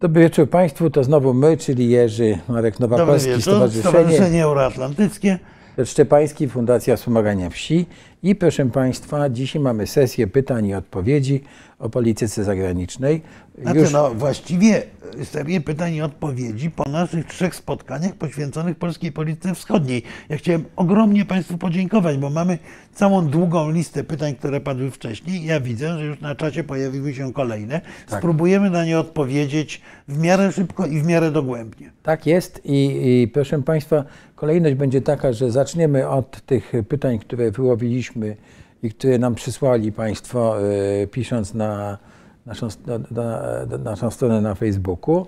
Dobry wieczór Państwu, to znowu my, czyli Jerzy Marek Dobry Nowakowski, wieczór. Stowarzyszenie Stowarzyszenie Euroatlantyckie. Szczepański, Fundacja Wspomagania Wsi. I proszę Państwa, dzisiaj mamy sesję pytań i odpowiedzi o polityce zagranicznej. Znaczy, no właściwie serię pytań i odpowiedzi po naszych trzech spotkaniach poświęconych polskiej polityce wschodniej. Ja chciałem ogromnie Państwu podziękować, bo mamy całą długą listę pytań, które padły wcześniej. Ja widzę, że już na czacie pojawiły się kolejne. Tak. Spróbujemy na nie odpowiedzieć w miarę szybko i w miarę dogłębnie. Tak jest i, i proszę Państwa, kolejność będzie taka, że zaczniemy od tych pytań, które wyłowiliśmy i które nam przysłali Państwo, e, pisząc na naszą, na, na, na naszą stronę na Facebooku.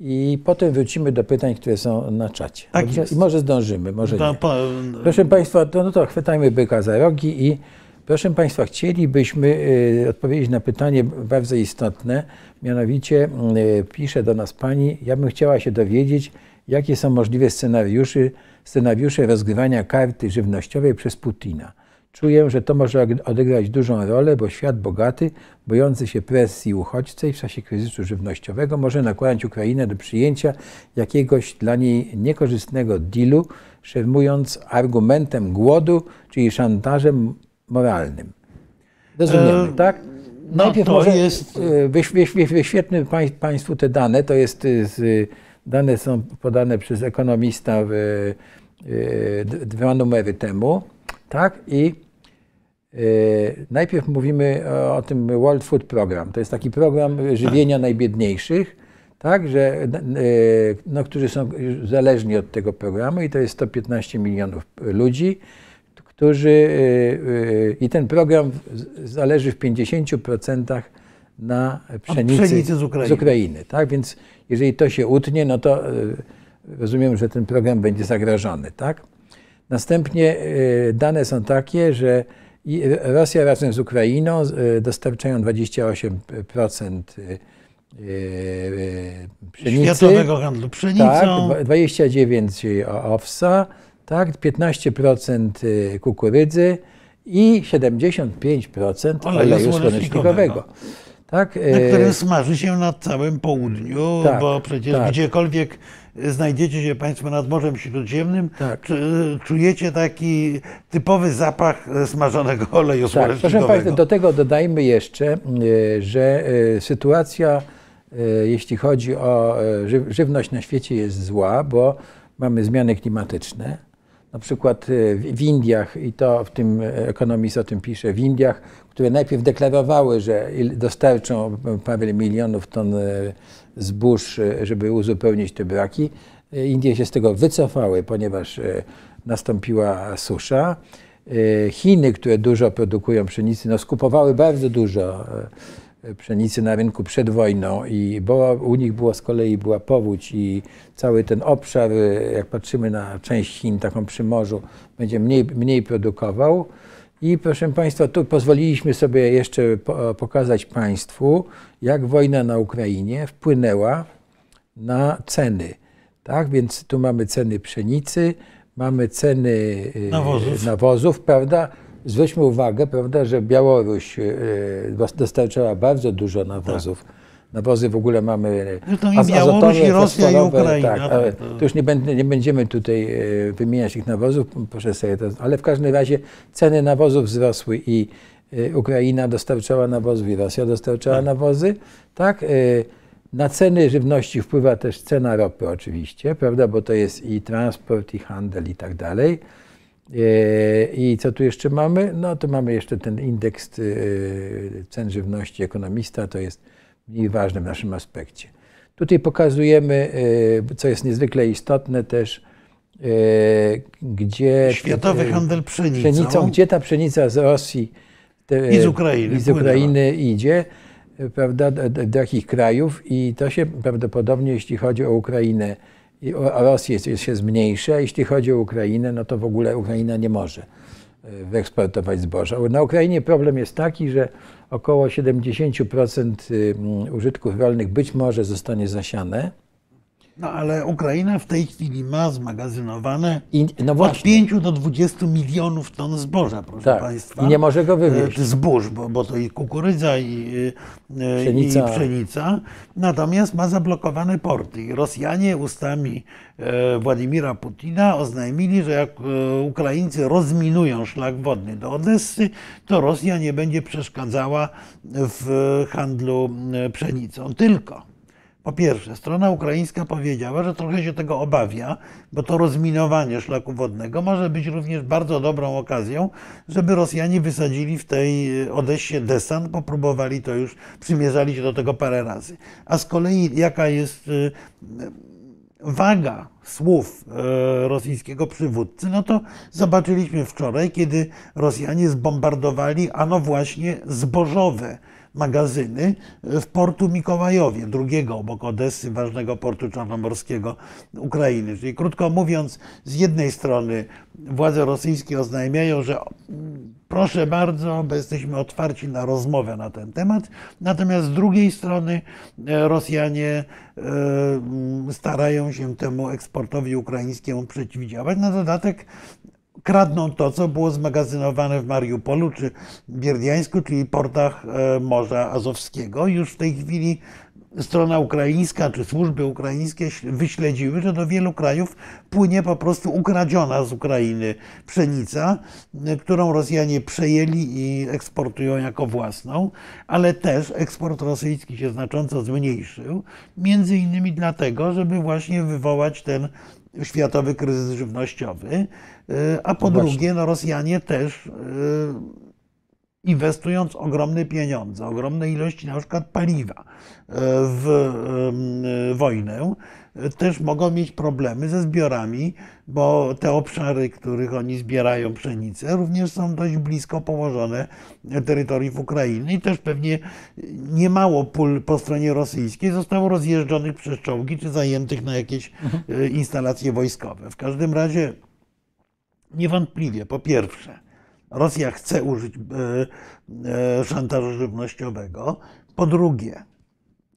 I potem wrócimy do pytań, które są na czacie. Tak jest. I może zdążymy, może To nie. Proszę Państwa, to, no to chwytajmy byka za rogi i proszę Państwa, chcielibyśmy y, odpowiedzieć na pytanie bardzo istotne, mianowicie y, pisze do nas Pani, ja bym chciała się dowiedzieć, jakie są możliwe scenariusze, scenariusze rozgrywania karty żywnościowej przez Putina. Czuję, że to może odegrać dużą rolę, bo świat bogaty, bojący się presji uchodźcej w czasie kryzysu żywnościowego może nakłaniać Ukrainę do przyjęcia jakiegoś dla niej niekorzystnego dealu, szermując argumentem głodu, czyli szantażem moralnym. Rozumiemy, E, tak? no Najpierw to może jest- e, wyś, wyś, wyś, wyświetlmy pań, Państwu te dane. To jest z, dane są podane przez ekonomista w, e, dwa numery temu. Tak? I e, najpierw mówimy o, tym World Food Program. To jest taki program żywienia najbiedniejszych, tak? Że, e, no, którzy są zależni od tego programu i to jest 115 milionów ludzi którzy i ten program zależy w 50% na pszenicy, pszenicy z Ukrainy. Ukrainy, tak? Więc jeżeli to się utnie, no to y, rozumiem, że ten program będzie zagrożony. Tak? Następnie y, dane są takie, że i Rosja razem z Ukrainą dostarczają 28% y, y, pszenicy. Światowego handlu pszenicą. Tak, 29 owsa, tak, 15% kukurydzy i 75% Oleju oleju słonecznikowego. słonecznikowego. Tak, na e, którym smaży się na całym południu, Tak, bo przecież tak. gdziekolwiek znajdziecie się Państwo nad Morzem Śródziemnym, Tak. czu- czujecie taki typowy zapach smażonego oleju Tak, proszę słonecznikowego. Państwa, do tego dodajmy jeszcze, e, że e, sytuacja, jeśli chodzi o ży- żywność na świecie jest zła, bo mamy zmiany klimatyczne. Na przykład w Indiach, i to w tym e, ekonomist o tym pisze, w Indiach, które najpierw deklarowały, że dostarczą parę milionów ton e, zbóż, e, żeby uzupełnić te braki, e, Indie się z tego wycofały, ponieważ nastąpiła susza. Chiny, które dużo produkują pszenicy, no skupowały bardzo dużo pszenicy na rynku przed wojną i bo u nich była z kolei była powódź i cały ten obszar, jak patrzymy na część Chin, taką przy morzu, będzie mniej, mniej produkował. I proszę Państwa, tu pozwoliliśmy sobie jeszcze po- pokazać Państwu, jak wojna na Ukrainie wpłynęła na ceny. Tak, więc tu mamy ceny pszenicy, mamy ceny y, Nawozów. nawozów prawda? Zwróćmy uwagę, prawda, że Białoruś y, dos- dostarczała bardzo dużo nawozów. Nawozy w ogóle mamy Zresztą i Białoruś, i Rosja, i Ukraina, Tak, tak, ale to- już nie, będę, nie będziemy tutaj e, wymieniać tych nawozów, proszę sobie to, ale w każdym razie ceny nawozów wzrosły i e, Ukraina dostarczała nawozów i Rosja dostarczała nawozy, tak? E, Na ceny żywności wpływa też cena ropy oczywiście, prawda, bo to jest i transport, i handel i tak dalej. I co tu jeszcze mamy? No to mamy jeszcze ten indeks cen żywności ekonomista, to jest mniej ważne w naszym aspekcie. Tutaj pokazujemy, e, co jest niezwykle istotne też, e, gdzie... Światowy e, handel pszenicą. pszenicą, gdzie ta pszenica z Rosji te, I z Ukrainy i z. Ukrainy idzie, prawda, do, jakich krajów i to się prawdopodobnie, jeśli chodzi o Ukrainę i o, Rosję, jest, się zmniejsza, jeśli chodzi o Ukrainę, no to w ogóle Ukraina nie może wyeksportować zboża. Na Ukrainie problem jest taki, że około 70% y, użytków rolnych być może zostanie zasiane, No ale Ukraina w tej chwili ma zmagazynowane I, no od właśnie. 5 do 20 milionów ton zboża, proszę Tak. Państwa. I nie może go wywieźć. E, Zbóż, bo, bo to i kukurydza, i, e, Pszenica. i pszenica. Natomiast ma zablokowane porty. I Rosjanie ustami e, Władimira Putina oznajmili, że jak Ukraińcy rozminują szlak wodny do Odessy, to Rosja nie będzie przeszkadzała w handlu pszenicą. Tylko po pierwsze, strona ukraińska powiedziała, że trochę się tego obawia, bo to rozminowanie szlaku wodnego może być również bardzo dobrą okazją, żeby Rosjanie wysadzili w tej Odessie desant, popróbowali to już, przymierzali się do tego parę razy. A z kolei jaka jest y, waga słów e, rosyjskiego przywódcy, no to zobaczyliśmy wczoraj, kiedy Rosjanie zbombardowali, a no właśnie zbożowe magazyny w portu Mikołajowie, drugiego obok Odessy, ważnego portu czarnomorskiego Ukrainy. Czyli krótko mówiąc, z jednej strony władze rosyjskie oznajmiają, że proszę bardzo, bo jesteśmy otwarci na rozmowę na ten temat, natomiast z drugiej strony e, Rosjanie e, starają się temu eksportowi ukraińskiemu przeciwdziałać. Na dodatek kradną to, co było zmagazynowane w Mariupolu czy Bierdiańsku, czyli portach e, Morza Azowskiego. Już w tej chwili strona ukraińska czy służby ukraińskie wyśledziły, że do wielu krajów płynie po prostu ukradziona z Ukrainy pszenica, e, którą Rosjanie przejęli i eksportują jako własną, ale też eksport rosyjski się znacząco zmniejszył, między innymi dlatego, żeby właśnie wywołać ten światowy kryzys żywnościowy, a po Właśnie. drugie, no Rosjanie też y, inwestując ogromne pieniądze, ogromne ilości na przykład paliwa y, w y, wojnę, y, też mogą mieć problemy ze zbiorami, bo te obszary, których oni zbierają pszenicę, również są dość blisko położone terytoriów Ukrainy i też pewnie niemało pól po stronie rosyjskiej zostało rozjeżdżonych przez czołgi czy zajętych na jakieś y, instalacje wojskowe. W każdym razie Niewątpliwie, po pierwsze, Rosja chce użyć e, e, szantażu żywnościowego. Po drugie,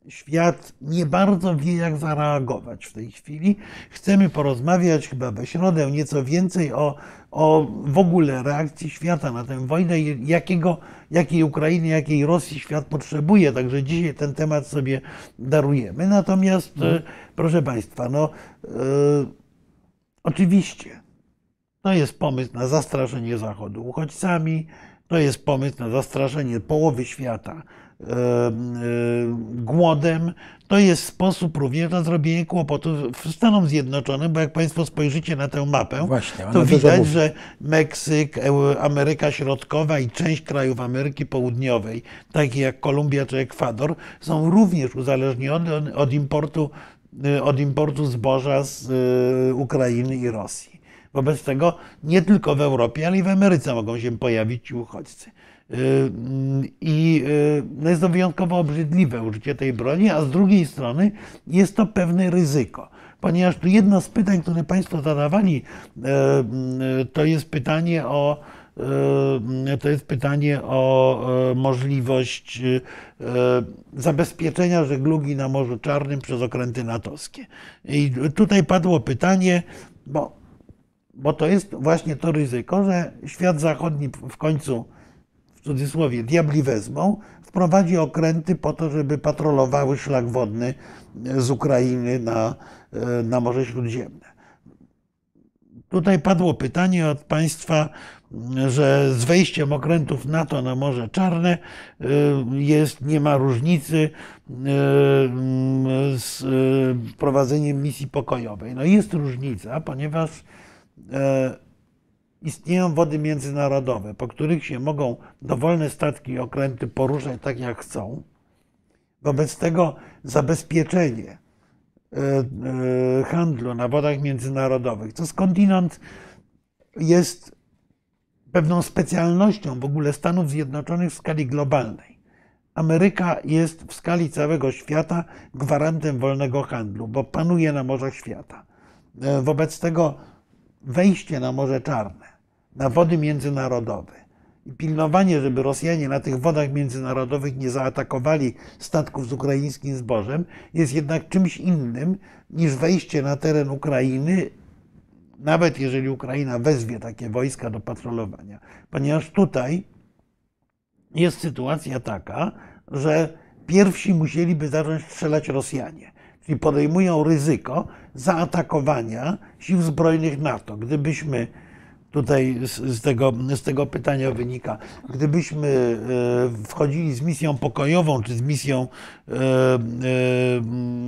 świat nie bardzo wie, jak zareagować w tej chwili. Chcemy porozmawiać chyba we środę nieco więcej o, o w ogóle reakcji świata na tę wojnę, jakiego, jakiej Ukrainy, jakiej Rosji świat potrzebuje. Także dzisiaj ten temat sobie darujemy. Natomiast, e, proszę Państwa, no, e, oczywiście to jest pomysł na zastraszenie Zachodu uchodźcami, to jest pomysł na zastraszenie połowy świata głodem. To jest sposób również na zrobienie kłopotów Stanom Zjednoczonym, bo jak Państwo spojrzycie na tę mapę, Właśnie, to widać, mówi. że Meksyk, Eu- Ameryka Środkowa i część krajów Ameryki Południowej, takie jak Kolumbia czy Ekwador, są również uzależnione od- importu, od importu zboża z Ukrainy i Rosji. Wobec tego nie tylko w Europie, ale i w Ameryce mogą się pojawić ci uchodźcy. Y, I y, no jest to wyjątkowo obrzydliwe użycie tej broni, a z drugiej strony jest to pewne ryzyko. Ponieważ tu jedno z pytań, które Państwo zadawali, y, to jest pytanie o, to jest pytanie o możliwość zabezpieczenia żeglugi na Morzu Czarnym przez okręty natowskie. I tutaj padło pytanie, bo bo to jest właśnie to ryzyko, że świat zachodni w końcu, cudzysłowie, diabli wezmą, wprowadzi okręty po to, żeby patrolowały szlak wodny z Ukrainy na, na Morze Śródziemne. Tutaj padło pytanie od Państwa, że z wejściem okrętów NATO na Morze Czarne y, jest, nie ma różnicy y, z prowadzeniem misji pokojowej. No jest różnica, ponieważ e, istnieją wody międzynarodowe, po których się mogą dowolne statki i okręty poruszać tak, jak chcą. Wobec tego zabezpieczenie e, e, handlu na wodach międzynarodowych, co skądinąd jest pewną specjalnością w ogóle Stanów Zjednoczonych w skali globalnej. Ameryka jest w skali całego świata gwarantem wolnego handlu, bo panuje na morzach świata. E, Wobec tego wejście na Morze Czarne, na wody międzynarodowe i pilnowanie, żeby Rosjanie na tych wodach międzynarodowych nie zaatakowali statków z ukraińskim zbożem, jest jednak czymś innym niż wejście na teren Ukrainy, nawet jeżeli Ukraina wezwie takie wojska do patrolowania. Ponieważ tutaj jest sytuacja taka, że pierwsi musieliby zacząć strzelać Rosjanie. Czyli podejmują ryzyko zaatakowania sił zbrojnych NATO. Gdybyśmy tutaj z, z, tego, z tego pytania wynika, gdybyśmy e, wchodzili z misją pokojową, czy z misją e, e,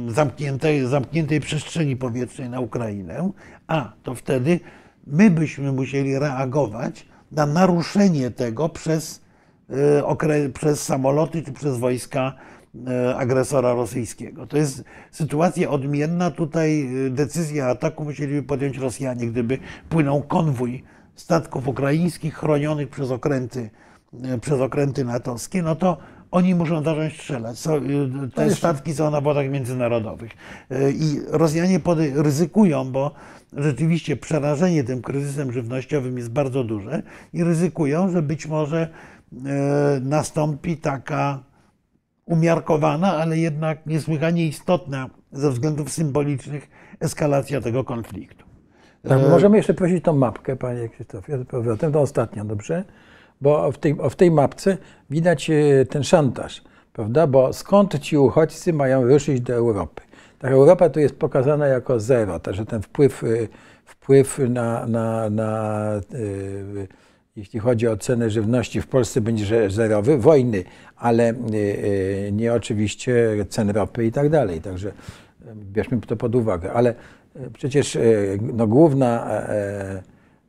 zamkniętej, zamkniętej przestrzeni powietrznej na Ukrainę, a to wtedy my byśmy musieli reagować na naruszenie tego przez, przez samoloty czy przez wojska agresora rosyjskiego. To jest sytuacja odmienna. Tutaj decyzję ataku musieliby podjąć Rosjanie, gdyby płynął konwój statków ukraińskich chronionych przez okręty, e, przez okręty natowskie, no to oni muszą zacząć strzelać. E, te statki są na wodach międzynarodowych. E, I Rosjanie ryzykują, bo rzeczywiście przerażenie tym kryzysem żywnościowym jest bardzo duże i ryzykują, że być może nastąpi taka umiarkowana, ale jednak niesłychanie istotna ze względów symbolicznych eskalacja tego konfliktu. Tak, e... Możemy jeszcze prosić tą mapkę, panie Krzysztofie, z powrotem, to ostatnio, dobrze? Bo w tej, w tej mapce widać e, ten szantaż, prawda? Bo skąd ci uchodźcy mają ruszyć do Europy? Tak, Europa tu jest pokazana jako zero, także ten wpływ, e, wpływ na, na, na yy, jeśli chodzi o cenę żywności w Polsce będzie zerowy, wojny, ale nie oczywiście cen ropy i tak dalej. Także bierzmy to pod uwagę. Ale Przecież e, no, główna e,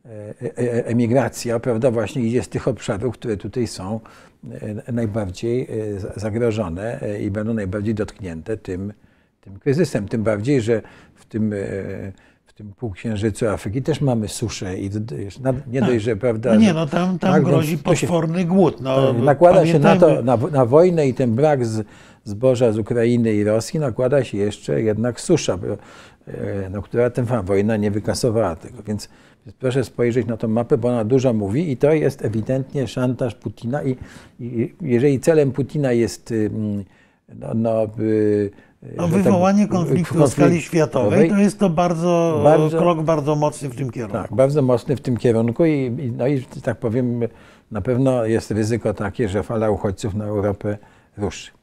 e, emigracja, prawda, właśnie idzie z tych obszarów, które tutaj są najbardziej zagrożone i będą najbardziej dotknięte tym, tym kryzysem. Tym bardziej, że w tym, w tym półksiężycu Afryki też mamy suszę i nie dość, że prawda. No nie, no tam, tam tak, grozi potworny głód. No, nakłada pamiętajmy... się na to, na, na wojnę i ten brak z, zboża z Ukrainy i Rosji, nakłada się jeszcze jednak susza. E, no, która ta wojna nie wykasowała tego. Więc, proszę spojrzeć na tę mapę, bo ona dużo mówi i to jest ewidentnie szantaż Putina i, i jeżeli celem Putina jest no, no, no tak wywołanie tak, konfliktu konflikt, w skali światowej, to jest to bardzo, bardzo, krok bardzo mocny w tym kierunku. Tak, bardzo mocny w tym kierunku i, no i tak powiem, na pewno jest ryzyko takie, że fala uchodźców na Europę ruszy.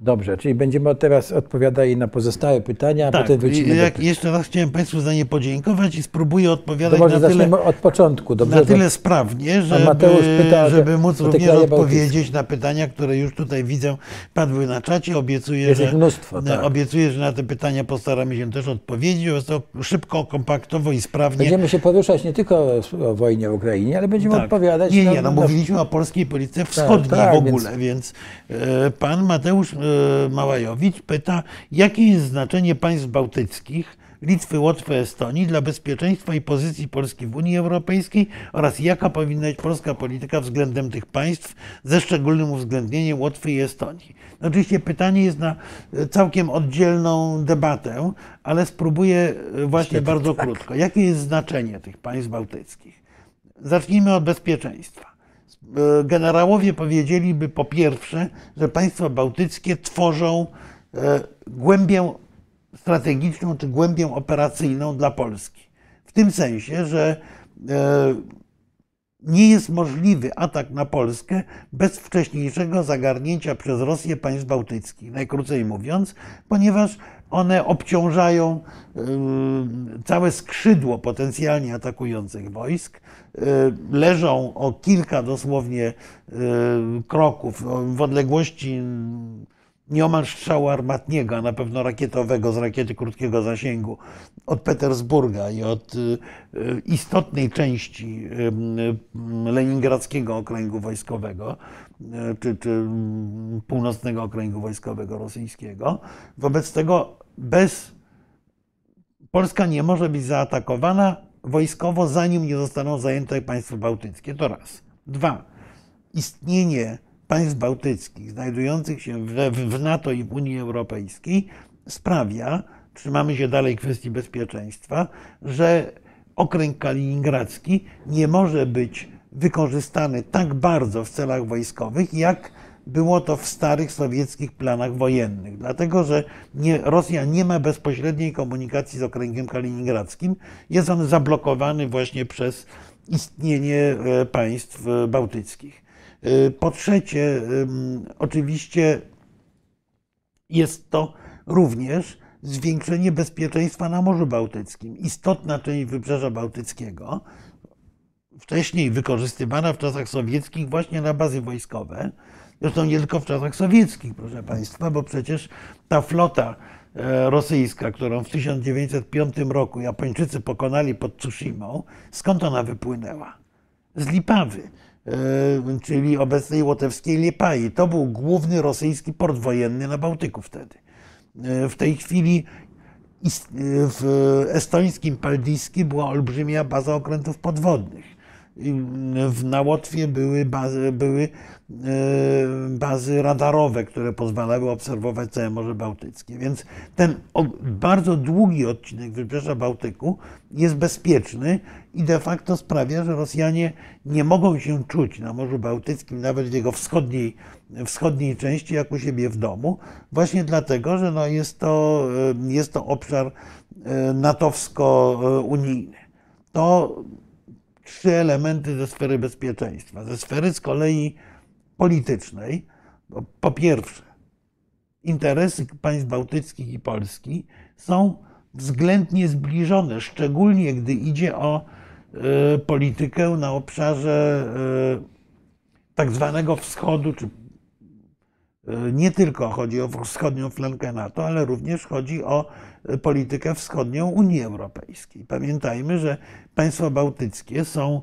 Dobrze, czyli będziemy teraz odpowiadali na pozostałe pytania, a tak, potem wrócimy jak, do... Jeszcze raz chciałem Państwu za nie podziękować i spróbuję odpowiadać to może na tyle, od początku, dobrze? na tyle sprawnie, żeby, pyta, żeby móc również odpowiedzieć na pytania, które już tutaj widzę padły na czacie. Obiecuję, Jest że, mnóstwo, tak. obiecuję, że na te pytania postaramy się też odpowiedzieć. Jest to szybko, kompaktowo i sprawnie. Będziemy się poruszać nie tylko o wojnie w Ukrainie, ale będziemy tak. odpowiadać. Nie, nie, no, no mówiliśmy o polskiej polityce tak, wschodniej tak, w ogóle, więc, więc e, pan Mateusz e, Małajowski Majowicz pyta, jakie jest znaczenie państw bałtyckich, Litwy, Łotwy, Estonii dla bezpieczeństwa i pozycji Polski w Unii Europejskiej oraz jaka powinna być polska polityka względem tych państw, ze szczególnym uwzględnieniem Łotwy i Estonii. No oczywiście pytanie jest na całkiem oddzielną debatę, ale spróbuję właśnie bardzo tak. krótko. Jakie jest znaczenie tych państw bałtyckich? Zacznijmy od bezpieczeństwa. E, generałowie powiedzieliby po pierwsze, że państwa bałtyckie tworzą e, głębię strategiczną czy głębię operacyjną dla Polski. W tym sensie, że e, nie jest możliwy atak na Polskę bez wcześniejszego zagarnięcia przez Rosję państw bałtyckich, najkrócej mówiąc, ponieważ one obciążają całe skrzydło potencjalnie atakujących wojsk, leżą o kilka dosłownie kroków w odległości nieomal strzału armatniego, a na pewno rakietowego z rakiety krótkiego zasięgu od Petersburga i od istotnej części Leningradzkiego Okręgu Wojskowego, czy, czy północnego okręgu wojskowego rosyjskiego. Wobec tego bez Polska nie może być zaatakowana wojskowo, zanim nie zostaną zajęte państwa bałtyckie. To raz. Dwa. Istnienie państw bałtyckich znajdujących się w, NATO i w Unii Europejskiej sprawia, trzymamy się dalej kwestii bezpieczeństwa, że okręg kaliningradzki nie może być wykorzystany tak bardzo w celach wojskowych, jak było to w starych sowieckich planach wojennych. Dlatego, że nie, Rosja nie ma bezpośredniej komunikacji z okręgiem kaliningradzkim. Jest on zablokowany właśnie przez istnienie e, państw e, bałtyckich. E, po trzecie, oczywiście jest to również zwiększenie bezpieczeństwa na Morzu Bałtyckim. Istotna część Wybrzeża Bałtyckiego, wcześniej wykorzystywana w czasach sowieckich właśnie na bazy wojskowe, zresztą nie tylko w czasach sowieckich, proszę Państwa, bo przecież ta flota e, rosyjska, którą w 1905 roku Japończycy pokonali pod Tsushimą, skąd ona wypłynęła? Z Lipawy, e, czyli obecnej łotewskiej Liepai. To był główny rosyjski port wojenny na Bałtyku wtedy. E, w tej chwili w estońskim Paldiski była olbrzymia baza okrętów podwodnych na Łotwie były bazy, były e, bazy radarowe, które pozwalały obserwować całe Morze Bałtyckie. Więc ten bardzo długi odcinek Wybrzeża Bałtyku jest bezpieczny i de facto sprawia, że Rosjanie nie mogą się czuć na Morzu Bałtyckim, nawet w jego wschodniej, wschodniej części, jak u siebie w domu, właśnie dlatego, że no jest, to, e, jest to obszar e, natowsko-unijny. To trzy elementy ze sfery bezpieczeństwa. Ze sfery z kolei politycznej, po pierwsze, interesy państw bałtyckich i Polski są względnie zbliżone, szczególnie gdy idzie o y, politykę na obszarze y, tak zwanego wschodu, czy y, nie tylko chodzi o wschodnią flankę NATO, ale również chodzi o politykę wschodnią Unii Europejskiej. Pamiętajmy, że państwa bałtyckie są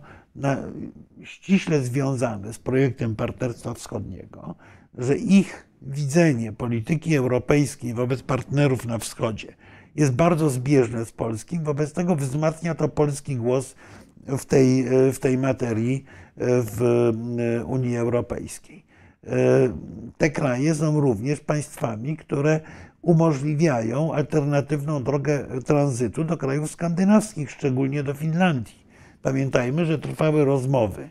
ściśle związane z projektem Partnerstwa Wschodniego, że ich widzenie polityki europejskiej wobec partnerów na wschodzie jest bardzo zbieżne z polskim, wobec tego wzmacnia to polski głos w tej, w tej materii w Unii Europejskiej. Te kraje są również państwami, które umożliwiają alternatywną drogę tranzytu do krajów skandynawskich, szczególnie do Finlandii. Pamiętajmy, że trwały rozmowy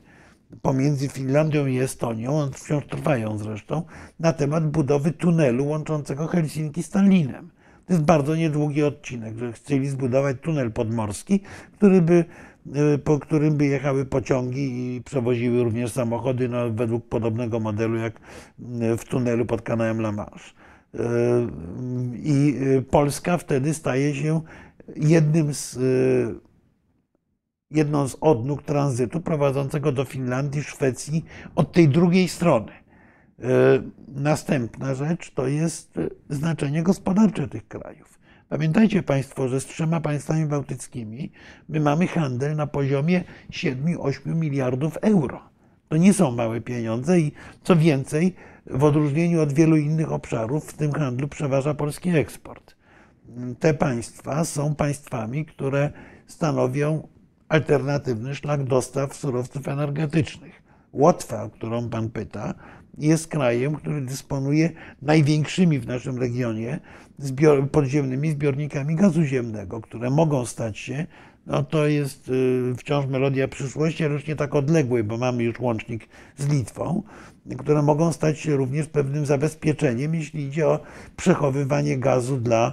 pomiędzy Finlandią i Estonią, one wciąż trwają zresztą, na temat budowy tunelu łączącego Helsinki z Tallinem. To jest bardzo niedługi odcinek, że chcieli zbudować tunel podmorski, który by, y, po którym by jechały pociągi i przewoziły również samochody no, według podobnego modelu jak y, w tunelu pod kanałem La Manche. I y, Polska wtedy staje się jednym z, y, jedną z odnóg tranzytu prowadzącego do Finlandii, Szwecji od tej drugiej strony. Następna rzecz to jest znaczenie gospodarcze tych krajów. Pamiętajcie Państwo, że z trzema państwami bałtyckimi my mamy handel na poziomie 7-8 miliardów euro. To nie są małe pieniądze i co więcej, w odróżnieniu od wielu innych obszarów w tym handlu przeważa polski eksport. Te państwa są państwami, które stanowią alternatywny szlak dostaw surowców energetycznych. Łotwa, o którą Pan pyta, jest krajem, który dysponuje największymi w naszym regionie zbior podziemnymi zbiornikami gazu ziemnego, które mogą stać się no to jest y, wciąż melodia przyszłości, ale już nie tak odległej, bo mamy już łącznik z Litwą, które mogą stać się również pewnym zabezpieczeniem, jeśli idzie o przechowywanie gazu dla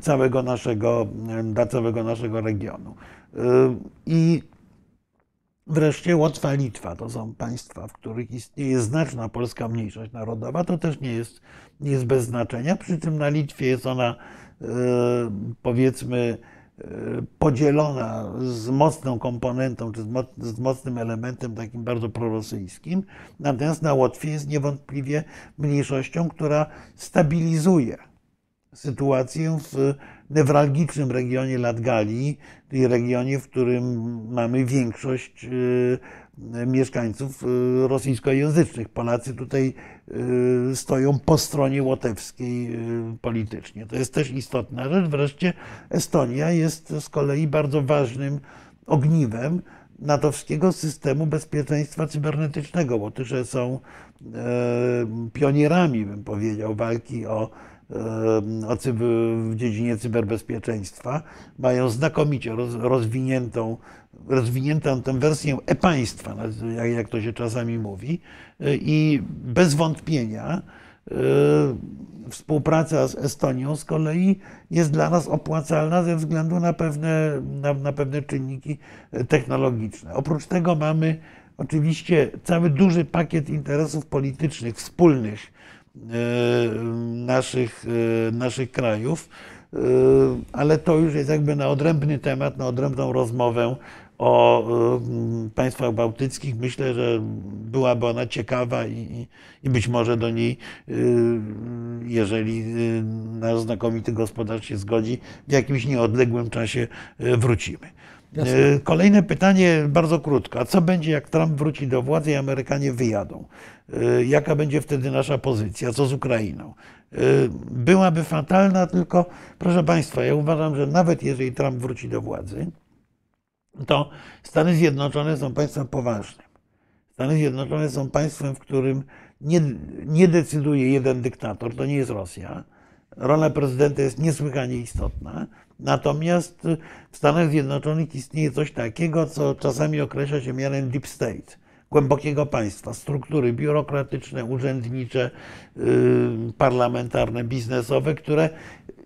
całego naszego, dla całego naszego regionu. Y, I wreszcie Łotwa, Litwa to są państwa, w których istnieje znaczna polska mniejszość narodowa. To też nie jest, nie jest bez znaczenia, przy czym na Litwie jest ona y, powiedzmy podzielona z mocną komponentą, czy z mocnym elementem takim bardzo prorosyjskim. Natomiast na Łotwie jest niewątpliwie mniejszością, która stabilizuje sytuację w newralgicznym regionie Latgalii, czyli regionie, w którym mamy większość y, mieszkańców y, rosyjskojęzycznych. Polacy tutaj y, stoją po stronie łotewskiej politycznie. To jest też istotna rzecz. Wreszcie Estonia jest z kolei bardzo ważnym ogniwem natowskiego systemu bezpieczeństwa cybernetycznego. Łotysze są pionierami, bym powiedział, walki o o cyber, w dziedzinie cyberbezpieczeństwa. Mają znakomicie roz, rozwiniętą, rozwiniętą tę wersję e-państwa, jak, to się czasami mówi. I bez wątpienia współpraca z Estonią z kolei jest dla nas opłacalna ze względu na pewne, na, na pewne czynniki technologiczne. Oprócz tego mamy oczywiście cały duży pakiet interesów politycznych wspólnych e, naszych, e, naszych krajów, e, ale to już jest jakby na odrębny temat, na odrębną rozmowę o państwach bałtyckich. Myślę, że byłaby ona ciekawa i, i być może do niej, jeżeli nasz znakomity gospodarz się zgodzi, w jakimś nieodległym czasie wrócimy. Jasne. E, kolejne pytanie, bardzo krótko. A co będzie, jak Trump wróci do władzy i Amerykanie wyjadą? E, jaka będzie wtedy nasza pozycja? Co z Ukrainą? E, byłaby fatalna, tylko proszę Państwa, ja uważam, że nawet jeżeli Trump wróci do władzy, to Stany Zjednoczone są państwem poważnym. Stany Zjednoczone są państwem, w którym nie, nie decyduje jeden dyktator, to nie jest Rosja. Rola prezydenta jest niesłychanie istotna. Natomiast w Stanach Zjednoczonych istnieje coś takiego, co czasami określa się mianem deep state, głębokiego państwa, struktury biurokratyczne, urzędnicze, yy, parlamentarne, biznesowe, które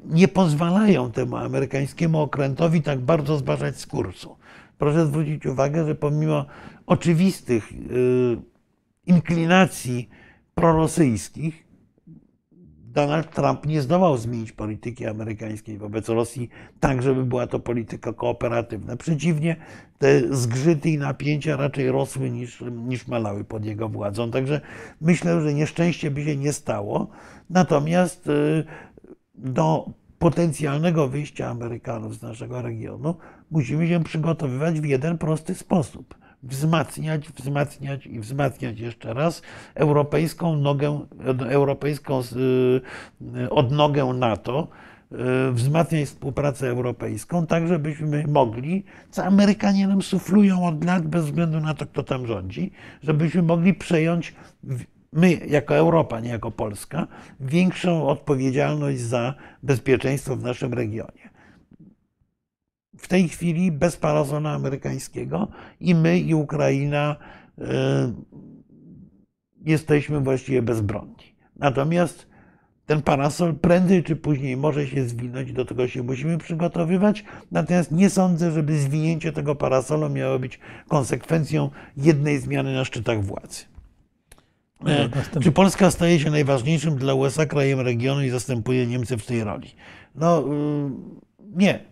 nie pozwalają temu amerykańskiemu okrętowi tak bardzo zbaczać z kursu. Proszę zwrócić uwagę, że pomimo oczywistych yy, inklinacji prorosyjskich, Donald Trump nie zdołał zmienić polityki amerykańskiej wobec Rosji tak, żeby była to polityka kooperatywna. Przeciwnie, te zgrzyty i napięcia raczej rosły niż, niż malały pod jego władzą. Także myślę, że nieszczęście by się nie stało. Natomiast y, do potencjalnego wyjścia Amerykanów z naszego regionu musimy się przygotowywać w jeden prosty sposób wzmacniać, wzmacniać i wzmacniać jeszcze raz europejską nogę, europejską y, odnogę NATO, y, wzmacniać współpracę europejską, tak żebyśmy mogli, co Amerykanie nam suflują od lat bez względu na to, kto tam rządzi, żebyśmy mogli przejąć my jako Europa, nie jako Polska, większą odpowiedzialność za bezpieczeństwo w naszym regionie w tej chwili bez parasola amerykańskiego i my, i Ukraina y, jesteśmy właściwie bezbronni. Natomiast ten parasol prędzej czy później może się zwinąć, do tego się musimy przygotowywać. Natomiast nie sądzę, żeby zwinięcie tego parasola miało być konsekwencją jednej zmiany na szczytach władzy. E, czy Polska staje się najważniejszym dla USA krajem regionu i zastępuje Niemcy w tej roli? No y, nie.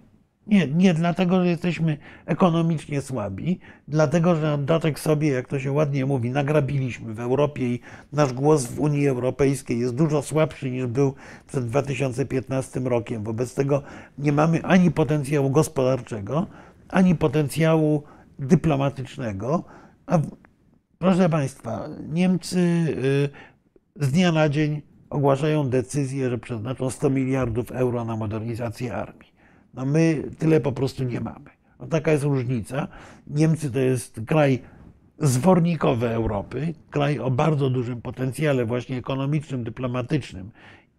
Nie, nie dlatego, że jesteśmy ekonomicznie słabi, dlatego, że na dodatek sobie, jak to się ładnie mówi, nagrabiliśmy w Europie i nasz głos w Unii Europejskiej jest dużo słabszy niż był przed 2015 rokiem. Wobec tego nie mamy ani potencjału gospodarczego, ani potencjału dyplomatycznego. A proszę Państwa, Niemcy y, z dnia na dzień ogłaszają decyzję, że przeznaczą 100 miliardów euro na modernizację armii. No my tyle po prostu nie mamy. No taka jest różnica. Niemcy to jest kraj zwornikowy Europy, kraj o bardzo dużym potencjale właśnie ekonomicznym, dyplomatycznym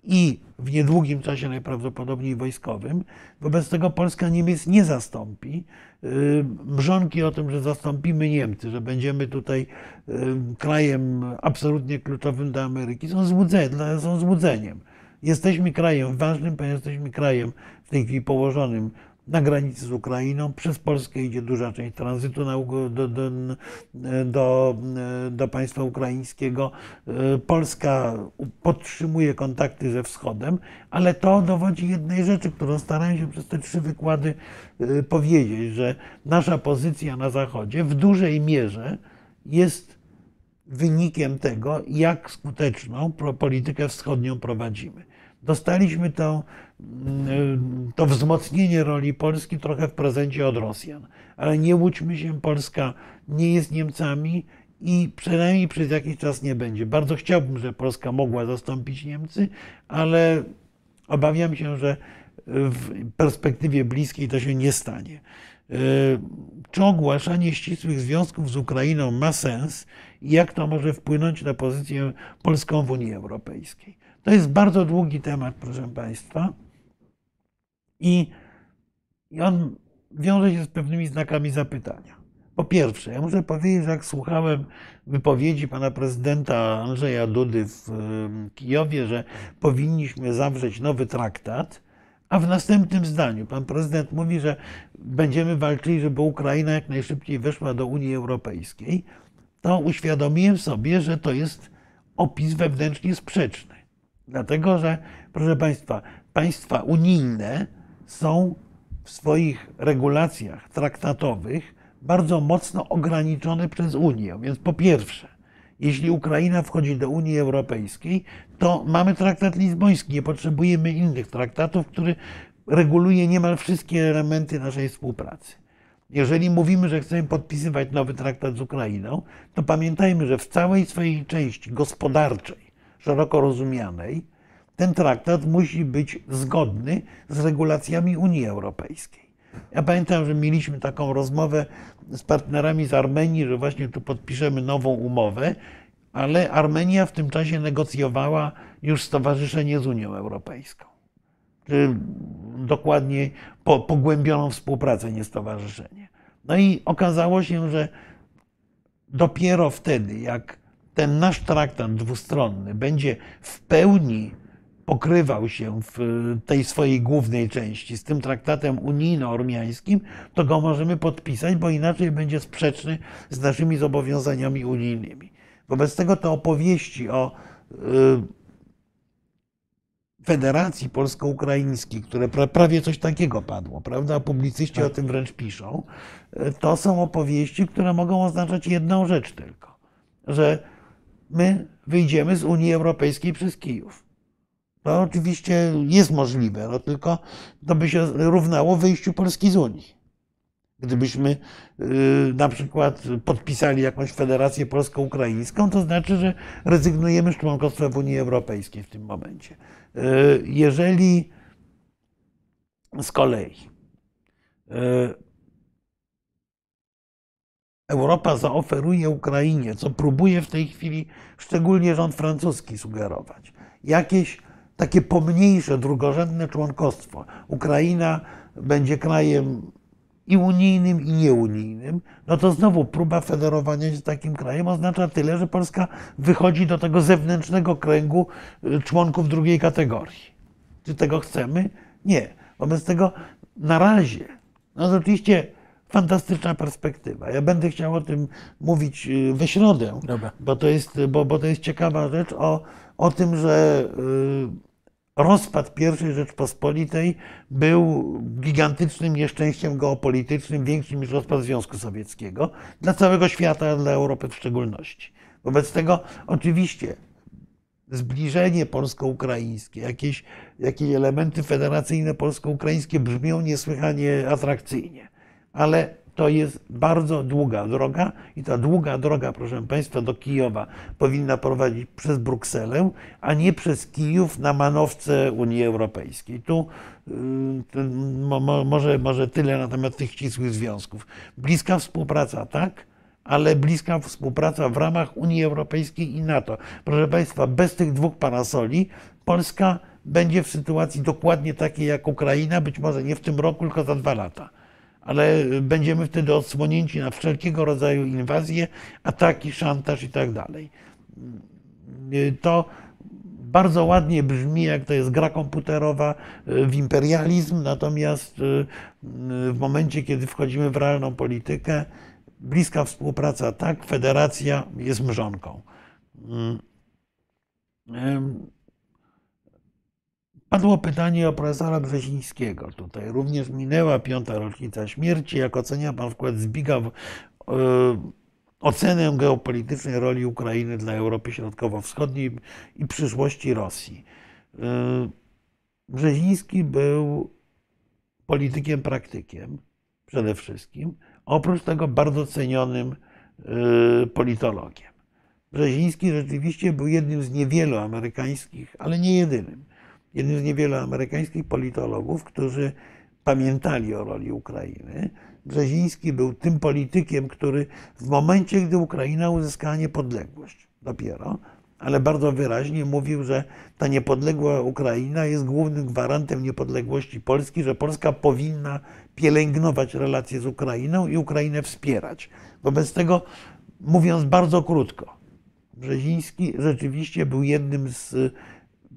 i w niedługim czasie najprawdopodobniej wojskowym. Wobec tego Polska Niemiec nie zastąpi. Y, mrzonki o tym, że zastąpimy Niemcy, że będziemy tutaj y, krajem absolutnie kluczowym dla Ameryki, są, złudzenie, są złudzeniem. Jesteśmy krajem ważnym, ponieważ jesteśmy krajem w tej chwili położonym na granicy z Ukrainą. Przez Polskę idzie duża część tranzytu do, do, do, do, państwa ukraińskiego. Polska podtrzymuje kontakty ze wschodem, ale to dowodzi jednej rzeczy, którą starałem się przez te trzy wykłady y, powiedzieć, że nasza pozycja na Zachodzie w dużej mierze jest wynikiem tego, jak skuteczną politykę wschodnią prowadzimy dostaliśmy to, mm, to wzmocnienie roli Polski trochę w prezencie od Rosjan. Ale nie łudźmy się, Polska nie jest Niemcami i przynajmniej przez jakiś czas nie będzie. Bardzo chciałbym, żeby Polska mogła zastąpić Niemcy, ale obawiam się, że w perspektywie bliskiej to się nie stanie. E, czy ogłaszanie ścisłych związków z Ukrainą ma sens i jak to może wpłynąć na pozycję polską w Unii Europejskiej? To jest bardzo długi temat, proszę Państwa. I, I on wiąże się z pewnymi znakami zapytania. Po pierwsze, ja muszę powiedzieć, że jak słuchałem wypowiedzi pana prezydenta Andrzeja Dudy w Kijowie, że powinniśmy zawrzeć nowy traktat, a w następnym zdaniu pan prezydent mówi, że będziemy walczyli, żeby Ukraina jak najszybciej weszła do Unii Europejskiej, to uświadomiłem sobie, że to jest opis wewnętrznie sprzeczny. Dlatego, że, proszę Państwa, państwa unijne są w swoich regulacjach traktatowych bardzo mocno ograniczone przez Unię. Więc po pierwsze, jeśli Ukraina wchodzi do Unii Europejskiej, to mamy traktat lizboński, nie potrzebujemy innych traktatów, który reguluje niemal wszystkie elementy naszej współpracy. Jeżeli mówimy, że chcemy podpisywać nowy traktat z Ukrainą, to pamiętajmy, że w całej swojej części gospodarczej, szeroko rozumianej, ten traktat musi być zgodny z regulacjami Unii Europejskiej. Ja pamiętam, że mieliśmy taką rozmowę z partnerami z Armenii, że właśnie tu podpiszemy nową umowę, ale Armenia w tym czasie negocjowała już stowarzyszenie z Unią Europejską. Czy dokładnie po, pogłębioną współpracę, nie stowarzyszenie. No i okazało się, że dopiero wtedy, jak ten nasz traktat dwustronny będzie w pełni pokrywał się w tej swojej głównej części z tym traktatem unijno-ormiańskim, to go możemy podpisać, bo inaczej będzie sprzeczny z naszymi zobowiązaniami unijnymi. Wobec tego te opowieści o y, Federacji Polsko-Ukraińskiej, które prawie coś takiego padło, prawda? Publicyści tak. o tym wręcz piszą. Y, to są opowieści, które mogą oznaczać jedną rzecz tylko, że my wyjdziemy z Unii Europejskiej przez Kijów. To oczywiście jest możliwe, no tylko to by się równało wyjściu Polski z Unii. Gdybyśmy y, na przykład podpisali jakąś federację polsko-ukraińską, to znaczy, że rezygnujemy z członkostwa w Unii Europejskiej w tym momencie. Y, jeżeli z kolei y, Europa zaoferuje Ukrainie, co próbuje w tej chwili szczególnie rząd francuski sugerować, jakieś takie pomniejsze, drugorzędne członkostwo. Ukraina będzie krajem i unijnym, i nieunijnym, no to znowu próba federowania się z takim krajem oznacza tyle, że Polska wychodzi do tego zewnętrznego kręgu y, członków drugiej kategorii. Czy tego chcemy? Nie. Wobec tego na razie, no oczywiście fantastyczna perspektywa. Ja będę chciał o tym mówić y, we środę, bo to, jest, bo, bo to jest ciekawa rzecz o, o tym, że yy, rozpad I Rzeczpospolitej był gigantycznym nieszczęściem geopolitycznym, większym niż rozpad Związku Sowieckiego, dla całego świata, a dla Europy w szczególności. Wobec tego oczywiście zbliżenie polsko-ukraińskie, jakieś, jakieś elementy federacyjne polsko-ukraińskie brzmią niesłychanie atrakcyjnie, ale to jest bardzo długa droga i ta długa droga, proszę Państwa, do Kijowa powinna prowadzić przez Brukselę, a nie przez Kijów na manowce Unii Europejskiej. Tu y, może, może tyle na temat tych ścisłych związków. Bliska współpraca, tak, ale bliska współpraca w ramach Unii Europejskiej i NATO. Proszę Państwa, bez tych dwóch parasoli Polska będzie w sytuacji dokładnie takiej jak Ukraina, być może nie w tym roku, tylko za dwa lata ale będziemy wtedy odsłonięci na wszelkiego rodzaju inwazje, ataki, szantaż i tak dalej. To bardzo ładnie brzmi, jak to jest gra komputerowa w imperializm, natomiast w momencie, kiedy wchodzimy w realną politykę, bliska współpraca tak, federacja jest mrzonką. Padło pytanie o profesora Brzezińskiego. Tutaj również minęła piąta rocznica śmierci. Jak ocenia pan wkład Zbiga w e, ocenę geopolitycznej roli Ukrainy dla Europy Środkowo-Wschodniej i przyszłości Rosji? E, Brzeziński był politykiem, praktykiem przede wszystkim, oprócz tego bardzo cenionym e, politologiem. Brzeziński rzeczywiście był jednym z niewielu amerykańskich, ale nie jedynym jednym z niewielu amerykańskich politologów, którzy pamiętali o roli Ukrainy. Brzeziński był tym politykiem, który w momencie, gdy Ukraina uzyskała niepodległość dopiero, ale bardzo wyraźnie mówił, że ta niepodległa Ukraina jest głównym gwarantem niepodległości Polski, że Polska powinna pielęgnować relacje z Ukrainą i Ukrainę wspierać. Wobec tego, mówiąc bardzo krótko, Brzeziński rzeczywiście był jednym z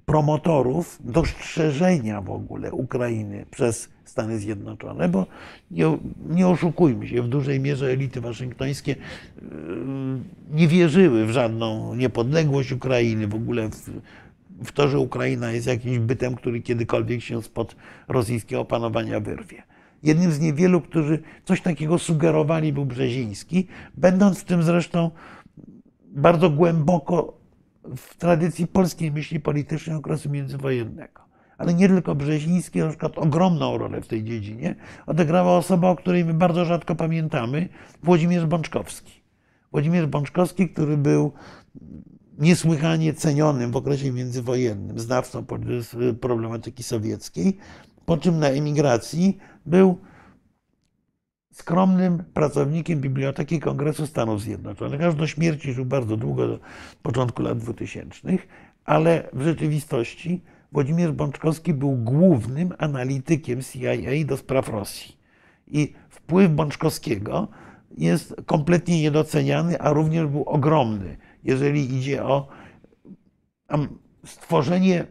promotorów dostrzeżenia w ogóle Ukrainy przez Stany Zjednoczone, bo nie, nie oszukujmy się, w dużej mierze elity waszyngtońskie yy, nie wierzyły w żadną niepodległość Ukrainy, w ogóle w, w to, że Ukraina jest jakimś bytem, który kiedykolwiek się spod rosyjskiego panowania wyrwie. Jednym z niewielu, którzy coś takiego sugerowali, był Brzeziński, będąc w tym zresztą bardzo głęboko w tradycji polskiej myśli politycznej okresu międzywojennego. Ale nie tylko Brzeziński, na przykład ogromną rolę w tej dziedzinie odegrała osoba, o której my bardzo rzadko pamiętamy, Włodzimierz Bączkowski. Włodzimierz Bączkowski, który był niesłychanie cenionym w okresie międzywojennym znawcą problematyki sowieckiej, po czym na emigracji był skromnym pracownikiem Biblioteki Kongresu Stanów Zjednoczonych. Aż do śmierci żył bardzo długo, do początku lat 2000, ale w rzeczywistości Włodzimierz Bączkowski był głównym analitykiem CIA do spraw Rosji. I wpływ Bączkowskiego jest kompletnie niedoceniany, a również był ogromny, jeżeli idzie o stworzenie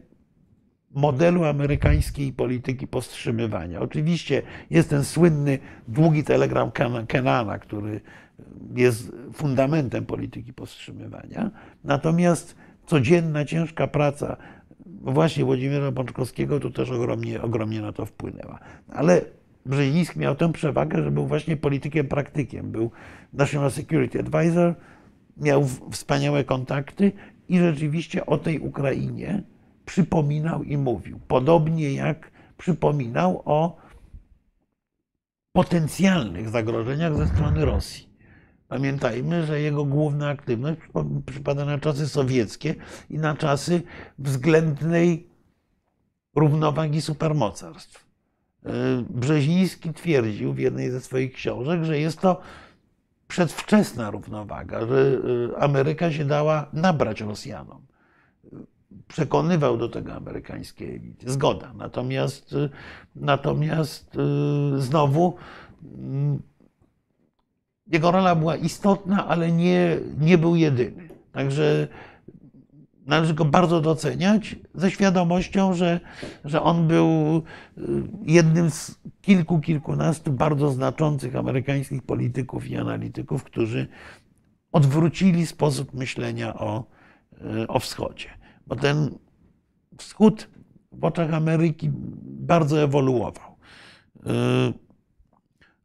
modelu amerykańskiej polityki powstrzymywania. Oczywiście jest ten słynny długi telegram Kenana, który jest fundamentem polityki powstrzymywania. Natomiast codzienna, ciężka praca właśnie Włodzimierza Bączkowskiego tu też ogromnie, ogromnie na to wpłynęła. Ale Brzeziński miał tę przewagę, że był właśnie politykiem praktykiem. Był National Security Advisor, miał wspaniałe kontakty i rzeczywiście o tej Ukrainie przypominał i mówił. Podobnie jak przypominał o potencjalnych zagrożeniach ze strony Rosji. Pamiętajmy, że jego główna aktywność przypada na czasy sowieckie i na czasy względnej równowagi supermocarstw. E, Brzeziński twierdził w jednej ze swoich książek, że jest to przedwczesna równowaga, że e, Ameryka się dała nabrać Rosjanom przekonywał do tego amerykańskie elity. Zgoda. Natomiast, y, natomiast y, znowu mm, jego rola była istotna, ale nie, nie był jedyny. Także należy go bardzo doceniać ze świadomością, że, że on był y, jednym z kilku, kilkunastu bardzo znaczących amerykańskich polityków i analityków, którzy odwrócili sposób myślenia o, o wschodzie bo ten wschód w oczach Ameryki bardzo ewoluował.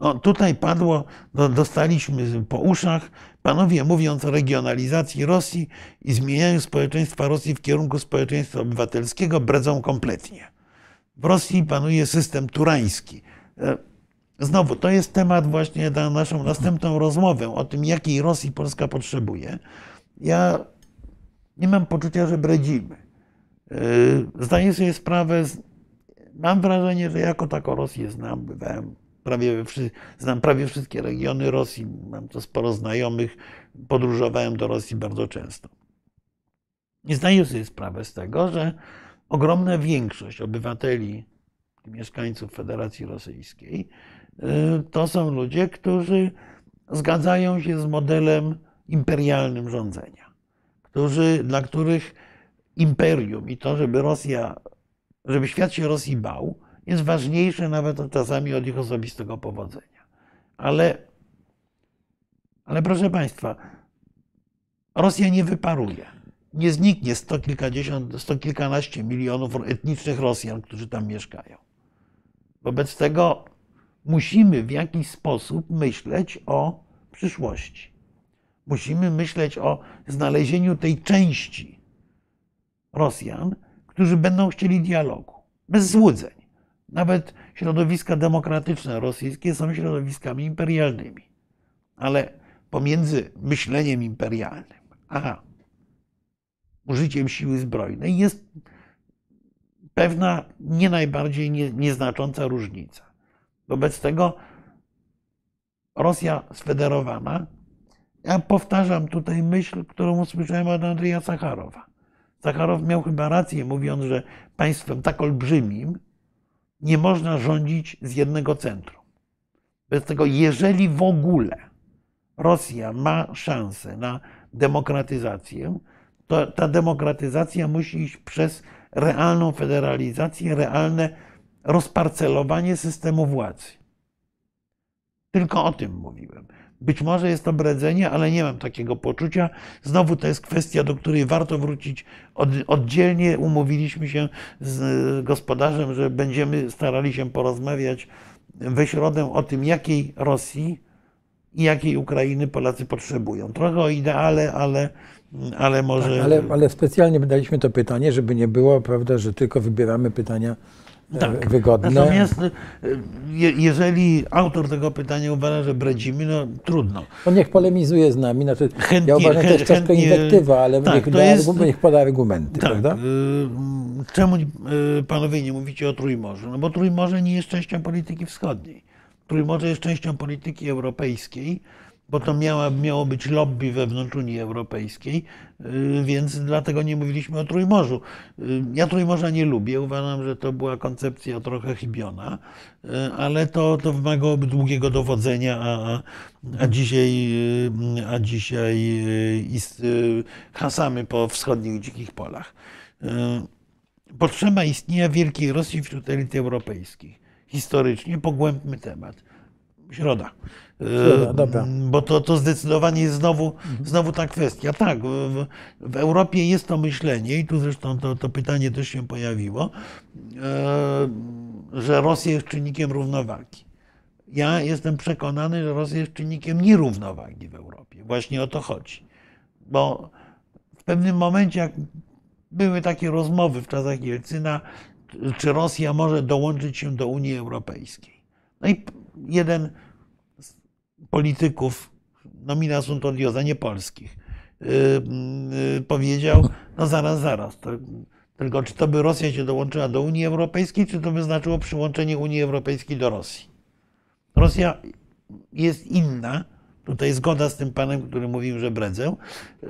No, tutaj padło, no, dostaliśmy po uszach, panowie mówiąc o regionalizacji Rosji i zmienianiu społeczeństwa Rosji w kierunku społeczeństwa obywatelskiego, bredzą kompletnie. W Rosji panuje system turański. E, znowu, to jest temat właśnie na naszą następną rozmowę o tym, jakiej Rosji Polska potrzebuje. Ja nie mam poczucia, że bredzimy. Yy, zdaję sobie sprawę, mam wrażenie, że jako tako Rosję znam, bywałem prawie, znam prawie wszystkie regiony Rosji, mam to sporo znajomych, podróżowałem do Rosji bardzo często. I zdaję sobie sprawę z tego, że ogromna większość obywateli, mieszkańców Federacji Rosyjskiej, yy, to są ludzie, którzy zgadzają się z modelem imperialnym rządzenia którzy, dla których imperium i to, żeby Rosja, żeby świat się Rosji bał, jest ważniejsze nawet czasami od ich osobistego powodzenia. Ale, ale proszę Państwa, Rosja nie wyparuje. Nie zniknie sto kilkadziesiąt, sto kilkanaście milionów etnicznych Rosjan, którzy tam mieszkają. Wobec tego musimy w jakiś sposób myśleć o przyszłości. Musimy myśleć o znalezieniu tej części Rosjan, którzy będą chcieli dialogu, bez złudzeń. Nawet środowiska demokratyczne rosyjskie są środowiskami imperialnymi. Ale pomiędzy myśleniem imperialnym a użyciem siły zbrojnej jest pewna nie najbardziej nie, nieznacząca różnica. Wobec tego Rosja sfederowana Ja powtarzam tutaj myśl, którą usłyszałem od Andrzeja Sacharowa. Sacharow miał chyba rację, mówiąc, że państwem tak olbrzymim nie można rządzić z jednego centrum. Bez tego, jeżeli w ogóle Rosja ma szansę na demokratyzację, to ta demokratyzacja musi iść przez realną federalizację, realne rozparcelowanie systemu władzy. Tylko o tym mówiłem. Być może jest to bredzenie, ale nie mam takiego poczucia. Znowu to jest kwestia, do której warto wrócić oddzielnie. Umówiliśmy się z gospodarzem, że będziemy starali się porozmawiać we środę o tym, jakiej Rosji i jakiej Ukrainy Polacy potrzebują. Trochę o ideale, ale, ale może. Tak, ale, ale specjalnie daliśmy to pytanie, żeby nie było, prawda, że tylko wybieramy pytania tak. wygodne. Natomiast e, je, jeżeli autor tego pytania uważa, że bredzimy, no trudno. To niech polemizuje z nami. Znaczy, chętnie, ja uważam, że to jest troszkę inwektywa, ale tak, niech, da, jest, niech poda argumenty. Tak, prawda? Y, czemu y, panowie nie mówicie o Trójmorzu? No bo Trójmorze nie jest częścią polityki wschodniej. Trójmorze jest częścią polityki europejskiej, bo to miało być lobby wewnątrz Unii Europejskiej, y, więc dlatego nie mówiliśmy o Trójmorzu. Y, ja Trójmorza nie lubię, uważam, że to była koncepcja trochę chybiona, y, ale to, to wymagałoby długiego dowodzenia, a, a dzisiaj, a dzisiaj hasamy po wschodnich dzikich polach. Potrzeba istnienia wielkiej Rosji wśród elit europejskich historycznie pogłębmy temat. Środa. Środa dobra. Bo to, to zdecydowanie jest znowu, mhm. znowu ta kwestia. Tak, w, w, Europie jest to myślenie, i tu zresztą to, to pytanie też się pojawiło, e, że Rosja jest czynnikiem równowagi. Ja jestem przekonany, że Rosja jest czynnikiem nierównowagi w Europie. Właśnie o to chodzi. Bo w pewnym momencie, jak były takie rozmowy w czasach Jelcyna, czy Rosja może dołączyć się do Unii Europejskiej. No i jeden polityków, nomina sunt odiosa, nie polskich, yy, yy, powiedział, no zaraz, zaraz, to, tylko czy to by Rosja się dołączyła do Unii Europejskiej, czy to by znaczyło przyłączenie Unii Europejskiej do Rosji? Rosja jest inna, tutaj zgoda z tym panem, który mówił, że bredzę, yy,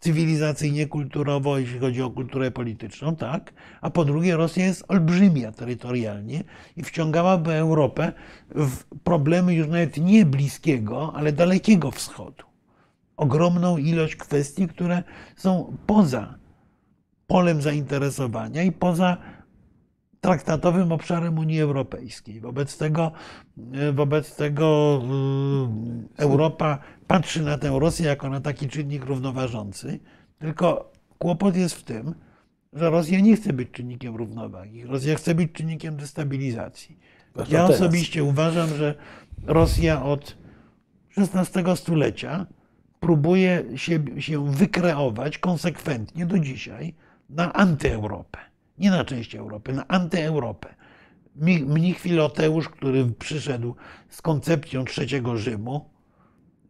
cywilizacyjnie, kulturowo, jeśli chodzi o kulturę polityczną, tak. A po drugie, Rosja jest olbrzymia terytorialnie i wciągałaby Europę w problemy już nawet nie bliskiego, ale dalekiego wschodu. Ogromną ilość kwestii, które są poza polem zainteresowania i poza traktatowym obszarem Unii Europejskiej. Wobec tego, wobec tego y, Europa patrzy na tę Rosję jako na taki czynnik równoważący, tylko kłopot jest w tym, że Rosja nie chce być czynnikiem równowagi. Rosja chce być czynnikiem destabilizacji. Ja osobiście uważam, że Rosja od XVI stulecia próbuje się, się wykreować konsekwentnie do dzisiaj na antyeuropę. Nie na część Europy, na antyeuropę. Mnich Filoteusz, który przyszedł z koncepcją trzeciego Rzymu,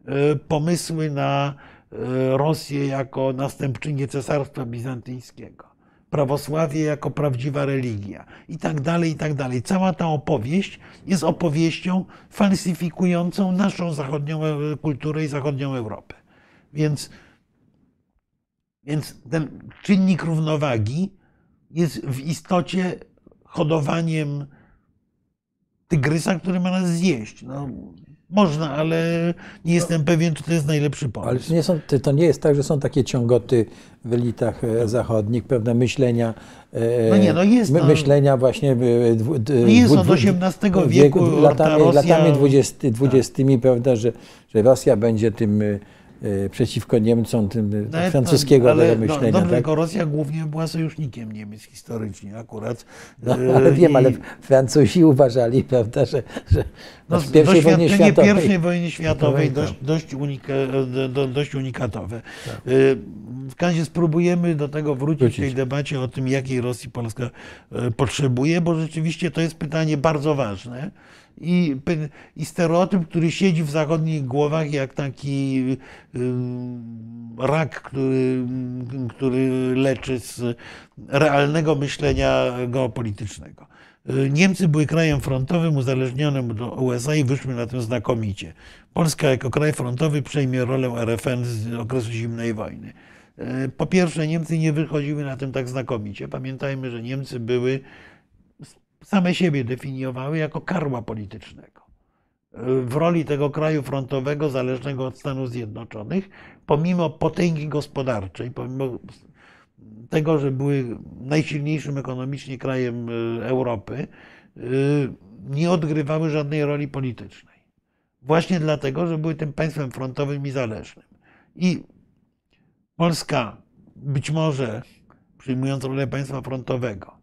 E, pomysły na e, Rosję jako następczynię Cesarstwa Bizantyjskiego, prawosławie jako prawdziwa religia i tak dalej, i tak dalej. Cała ta opowieść jest opowieścią falsyfikującą naszą zachodnią e, kulturę i zachodnią Europę. Więc, więc ten czynnik równowagi jest w istocie hodowaniem tygrysa, który ma nas zjeść. No, można, ale nie jestem pewien, czy to jest najlepszy pomysł. Ale to nie, są, to nie jest tak, że są takie ciągoty w elitach e, zachodnich, pewne myślenia. E, no nie, no jest. My, myślenia właśnie. Dwu, no jest od XVIII wieku. latami, Rosja... latami 20, 20 tak. prawda, że, że Rosja będzie tym E, przeciwko Niemcom, tym Nawet, francuskiego ale, no, myślenia. No, dobrze, tak? Rosja głównie była sojusznikiem Niemiec historycznie akurat. No, ale e, wiem, I... ale Francuzi uważali, prawda, że, że no, w pierwszej wojnie światowej, pierwszej wojny światowej dość, dość, unika, do, dość unikatowe. Tak. W razie spróbujemy do tego wrócić, wrócić w tej debacie o tym, jakiej Rosji Polska potrzebuje, bo rzeczywiście to jest pytanie bardzo ważne i, i stereotyp, który siedzi w zachodnich głowach jak taki rak, który, który leczy z realnego myślenia geopolitycznego. Y, Niemcy były krajem frontowym uzależnionym do USA i wyszły na tym znakomicie. Polska jako kraj frontowy przejmie rolę RFN z okresu zimnej wojny. Y, Po pierwsze, Niemcy nie wychodziły na tym tak znakomicie. Pamiętajmy, że Niemcy były, same siebie definiowały jako karła politycznego. W roli tego kraju frontowego, zależnego od Stanów Zjednoczonych, pomimo potęgi gospodarczej, pomimo tego, że były najsilniejszym ekonomicznie krajem y, Europy, y, nie odgrywały żadnej roli politycznej. Właśnie dlatego, że były tym państwem frontowym i zależnym. I Polska być może przyjmując rolę państwa frontowego,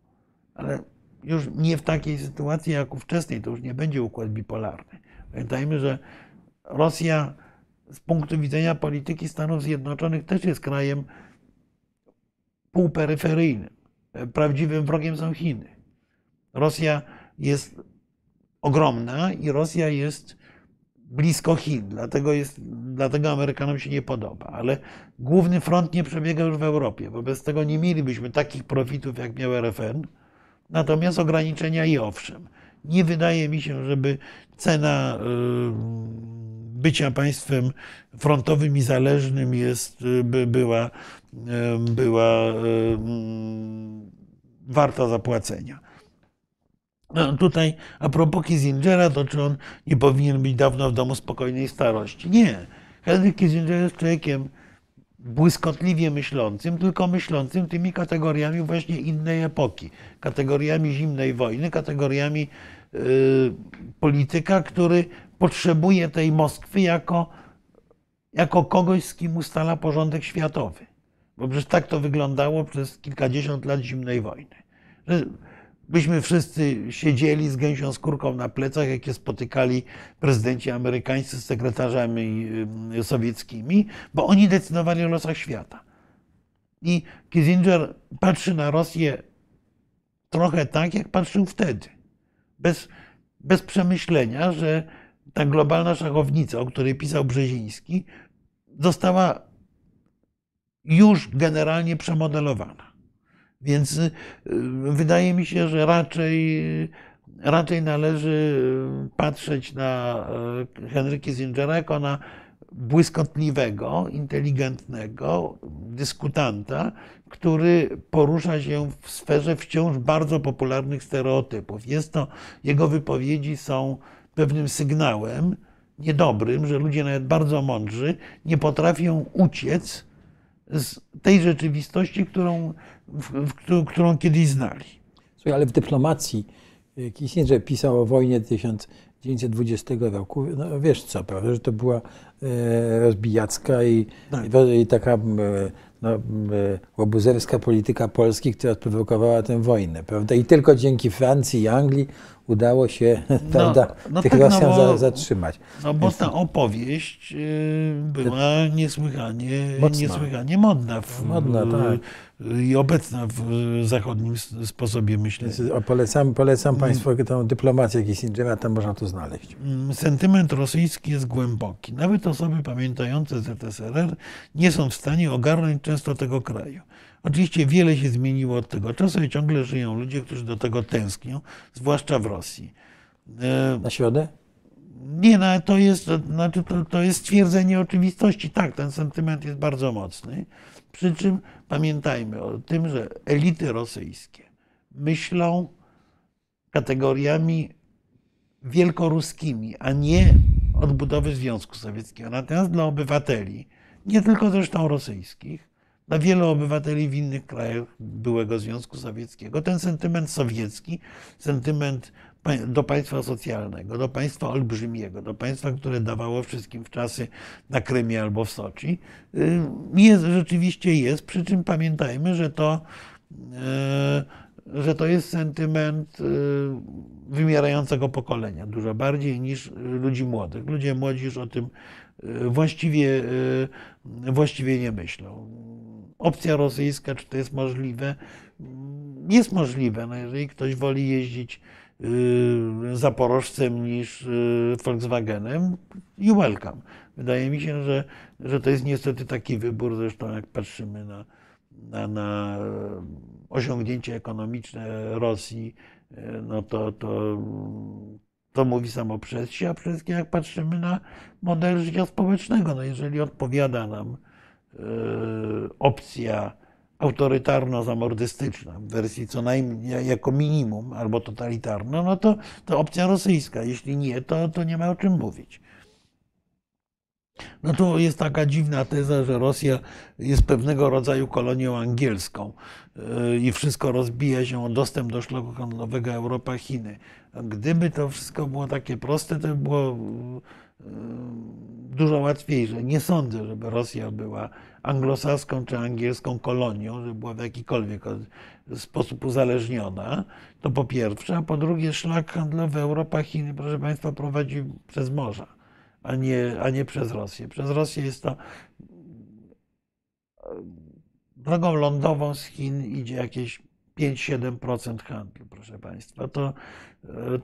ale już nie w takiej sytuacji jak ówczesnej, to już nie będzie układ bipolarny. Pamiętajmy, że Rosja z punktu widzenia polityki Stanów Zjednoczonych też jest krajem półperyferyjnym. Prawdziwym wrogiem są Chiny. Rosja jest ogromna i Rosja jest blisko Chin, dlatego, jest, dlatego Amerykanom się nie podoba. Ale główny front nie przebiega już w Europie. Wobec tego nie mielibyśmy takich profitów, jak miał RFN, natomiast ograniczenia i owszem. Nie wydaje mi się, żeby cena y, bycia państwem frontowym i zależnym jest, y, by, była, y, była warta zapłacenia. No, tutaj a propos Kissingera, to czy on nie powinien być dawno w domu spokojnej starości? Nie. Henry Kissinger jest człowiekiem błyskotliwie myślącym, tylko myślącym tymi kategoriami właśnie innej epoki. Kategoriami zimnej wojny, kategoriami y, polityka, który potrzebuje tej Moskwy jako, jako kogoś, z kim ustala porządek światowy. Bo przecież tak to wyglądało przez kilkadziesiąt lat zimnej wojny. Byśmy wszyscy siedzieli z gęsią skórką na plecach, jak się spotykali prezydenci amerykańscy z sekretarzami y, sowieckimi, bo oni decydowali o losach świata. I Kissinger patrzy na Rosję trochę tak, jak patrzył wtedy. Bez, bez przemyślenia, że ta globalna szachownica, o której pisał Brzeziński, została już generalnie przemodelowana. Więc y, wydaje mi się, że raczej, raczej należy patrzeć na y, Henry Kissingera jako na błyskotliwego, inteligentnego dyskutanta, który porusza się w sferze wciąż bardzo popularnych stereotypów. Jest to, jego wypowiedzi są pewnym sygnałem niedobrym, że ludzie nawet bardzo mądrzy nie potrafią uciec z tej rzeczywistości, którą, w, w, którą kiedyś znali. Słuchaj, ale w dyplomacji y, Kissinger pisał o wojnie 1920 roku. No wiesz co, prawda, że to była e, rozbijacka i, Tak. i, i taka e, no, e, łobuzerska polityka Polski, która sprowokowała tę wojnę, prawda? I tylko dzięki Francji i Anglii udało się prawda, no tych tak, no Rosjan bo- za, zatrzymać. No bo ta opowieść y, była niesłychanie, Mocna. niesłychanie modna, w, Modna, tak. i obecna w zachodnim sposobie myślenia. Polecam, polecam Państwu tę dyplomację Kissingera, tam można to znaleźć. Mm, Sentyment rosyjski jest głęboki. Nawet osoby pamiętające ZSRR nie są w stanie ogarnąć często tego kraju. Oczywiście wiele się zmieniło od tego czasu i ciągle żyją ludzie, którzy do tego tęsknią, zwłaszcza w Rosji. E, Na środę? Nie, no, to jest, znaczy to, to jest stwierdzenie oczywistości. Tak, ten sentyment jest bardzo mocny. Przy czym pamiętajmy o tym, że elity rosyjskie myślą kategoriami wielkoruskimi, a nie odbudowy Związku Sowieckiego. Natomiast dla obywateli, nie tylko zresztą rosyjskich, dla wielu obywateli w innych krajach byłego Związku Sowieckiego, ten sentyment sowiecki, sentyment do państwa socjalnego, do państwa olbrzymiego, do państwa, które dawało wszystkim w czasy na Krymie albo w Soczi, y, jest, rzeczywiście jest, przy czym pamiętajmy, że to, y, że to jest sentyment y, wymierającego pokolenia, dużo bardziej niż ludzi młodych. Ludzie młodzi już o tym właściwie, właściwie nie myślą. Opcja rosyjska, czy to jest możliwe? Jest możliwe, no jeżeli ktoś woli jeździć y, Zaporożcem niż y, Volkswagenem, you welcome. Wydaje mi się, że, że to jest niestety taki wybór, zresztą jak patrzymy na, na, na osiągnięcia ekonomiczne Rosji no to, to, to mówi samo przez się, a przede wszystkim jak patrzymy na model życia społecznego, no jeżeli odpowiada nam opcja autorytarno-zamordystyczna w wersji co najmniej jako minimum albo totalitarna, no to, to opcja rosyjska. Jeśli nie, to, to nie ma o czym mówić. No to jest taka dziwna teza, że Rosja jest pewnego rodzaju kolonią angielską yy, i wszystko rozbija się o dostęp do szlaku handlowego Europa-Chiny. Gdyby to wszystko było takie proste, to by było yy, dużo łatwiejsze. Nie sądzę, żeby Rosja była anglosaską czy angielską kolonią, żeby była w jakikolwiek sposób uzależniona. To po pierwsze, a po drugie szlak handlowy Europa-Chiny, proszę Państwa, prowadzi przez morza a nie, a nie przez Rosję. Przez Rosję jest to drogą lądową z Chin idzie jakieś 5-7% handlu, proszę Państwa. To,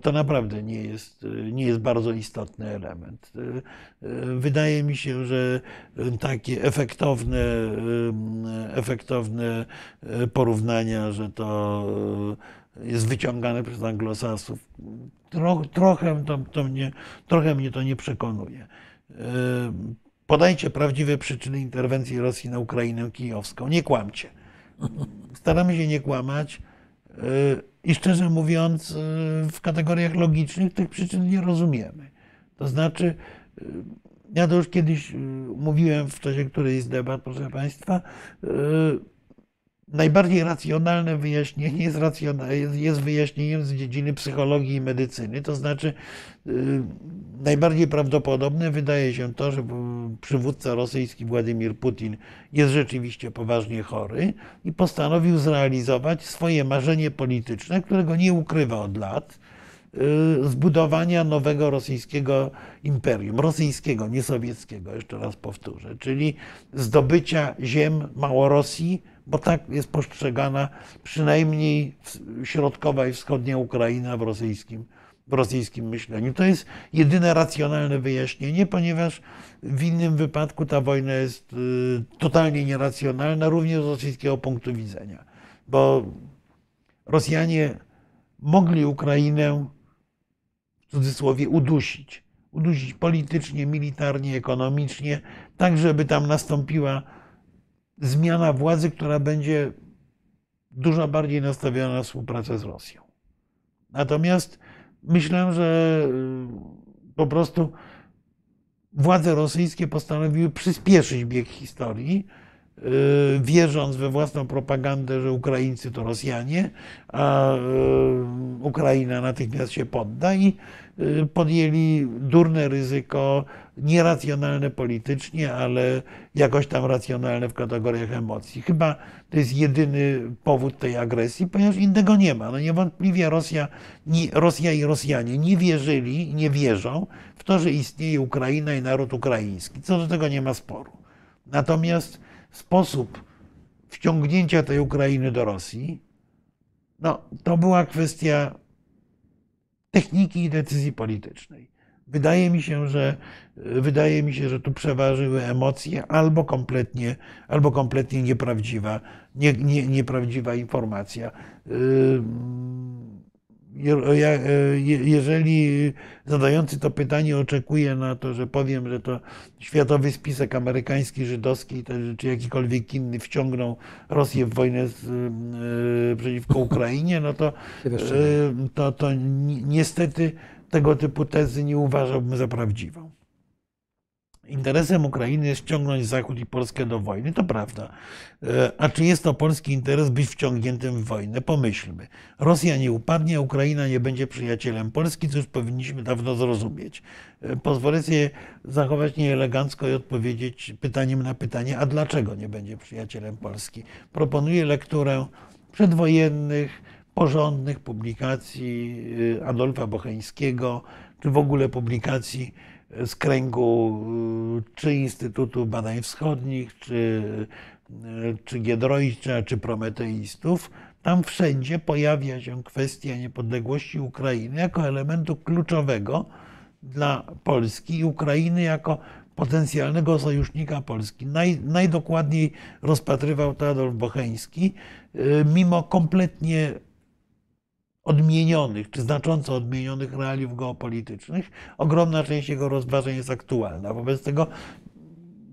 to naprawdę nie jest, nie jest bardzo istotny element. Wydaje mi się, że takie efektowne, efektowne porównania, że to jest wyciągane przez anglosasów. Trochę, to, to mnie, trochę mnie to nie przekonuje. Podajcie prawdziwe przyczyny interwencji Rosji na Ukrainę kijowską. Nie kłamcie. Staramy się nie kłamać i szczerze mówiąc, e, w kategoriach logicznych tych przyczyn nie rozumiemy. To znaczy, ja to już kiedyś mówiłem w czasie którejś z debat, proszę Państwa, najbardziej racjonalne wyjaśnienie jest, jest wyjaśnieniem z dziedziny psychologii i medycyny. To znaczy, yy, najbardziej prawdopodobne wydaje się to, że przywódca rosyjski Władimir Putin jest rzeczywiście poważnie chory i postanowił zrealizować swoje marzenie polityczne, którego nie ukrywa od lat yy, zbudowania nowego rosyjskiego imperium, rosyjskiego, nie sowieckiego, jeszcze raz powtórzę, czyli zdobycia ziem Małorosji, bo tak jest postrzegana przynajmniej środkowa i wschodnia Ukraina w rosyjskim, w rosyjskim myśleniu. To jest jedyne racjonalne wyjaśnienie, ponieważ w innym wypadku ta wojna jest y, totalnie nieracjonalna, również z rosyjskiego punktu widzenia. Bo Rosjanie mogli Ukrainę w cudzysłowie udusić. Udusić politycznie, militarnie, ekonomicznie, tak żeby tam nastąpiła zmiana władzy, która będzie dużo bardziej nastawiona na współpracę z Rosją. Natomiast myślę, że y, po prostu władze rosyjskie postanowiły przyspieszyć bieg historii, y, wierząc we własną propagandę, że Ukraińcy to Rosjanie, a y, Ukraina natychmiast się podda i podjęli durne ryzyko nieracjonalne politycznie, ale jakoś tam racjonalne w kategoriach emocji. Chyba to jest jedyny powód tej agresji, ponieważ innego nie ma. No niewątpliwie Rosja, Rosja i Rosjanie nie wierzyli, nie wierzą w to, że istnieje Ukraina i naród ukraiński. Co do tego nie ma sporu. Natomiast sposób wciągnięcia tej Ukrainy do Rosji, no, to była kwestia techniki i decyzji politycznej. Wydaje mi się, że wydaje mi się, że tu przeważyły emocje albo kompletnie, albo kompletnie nieprawdziwa, nie, nie, nieprawdziwa informacja. Jeżeli zadający to pytanie oczekuje na to, że powiem, że to światowy spisek amerykański, żydowski czy jakikolwiek inny wciągną Rosję w wojnę z, przeciwko Ukrainie, no to, to, to niestety tego typu tezy nie uważałbym za prawdziwą. Interesem Ukrainy jest ściągnąć Zachód i Polskę do wojny, to prawda. E, a czy jest to polski interes być wciągniętym w wojnę? Pomyślmy. Rosja nie upadnie, Ukraina nie będzie przyjacielem Polski, co już powinniśmy dawno zrozumieć. E, pozwolę sobie zachować nieelegancko i odpowiedzieć pytaniem na pytanie, a dlaczego nie będzie przyjacielem Polski? Proponuję lekturę przedwojennych, porządnych publikacji y, Adolfa Bocheńskiego, czy w ogóle publikacji z kręgu y, czy Instytutu Badań Wschodnich, czy, y, czy Giedroycia, czy Prometeistów. Tam wszędzie pojawia się kwestia niepodległości Ukrainy jako elementu kluczowego dla Polski i Ukrainy jako potencjalnego sojusznika Polski. Naj, najdokładniej rozpatrywał to Adolf Bocheński, mimo kompletnie odmienionych, czy znacząco odmienionych realiów geopolitycznych, ogromna część jego rozważań jest aktualna. Wobec tego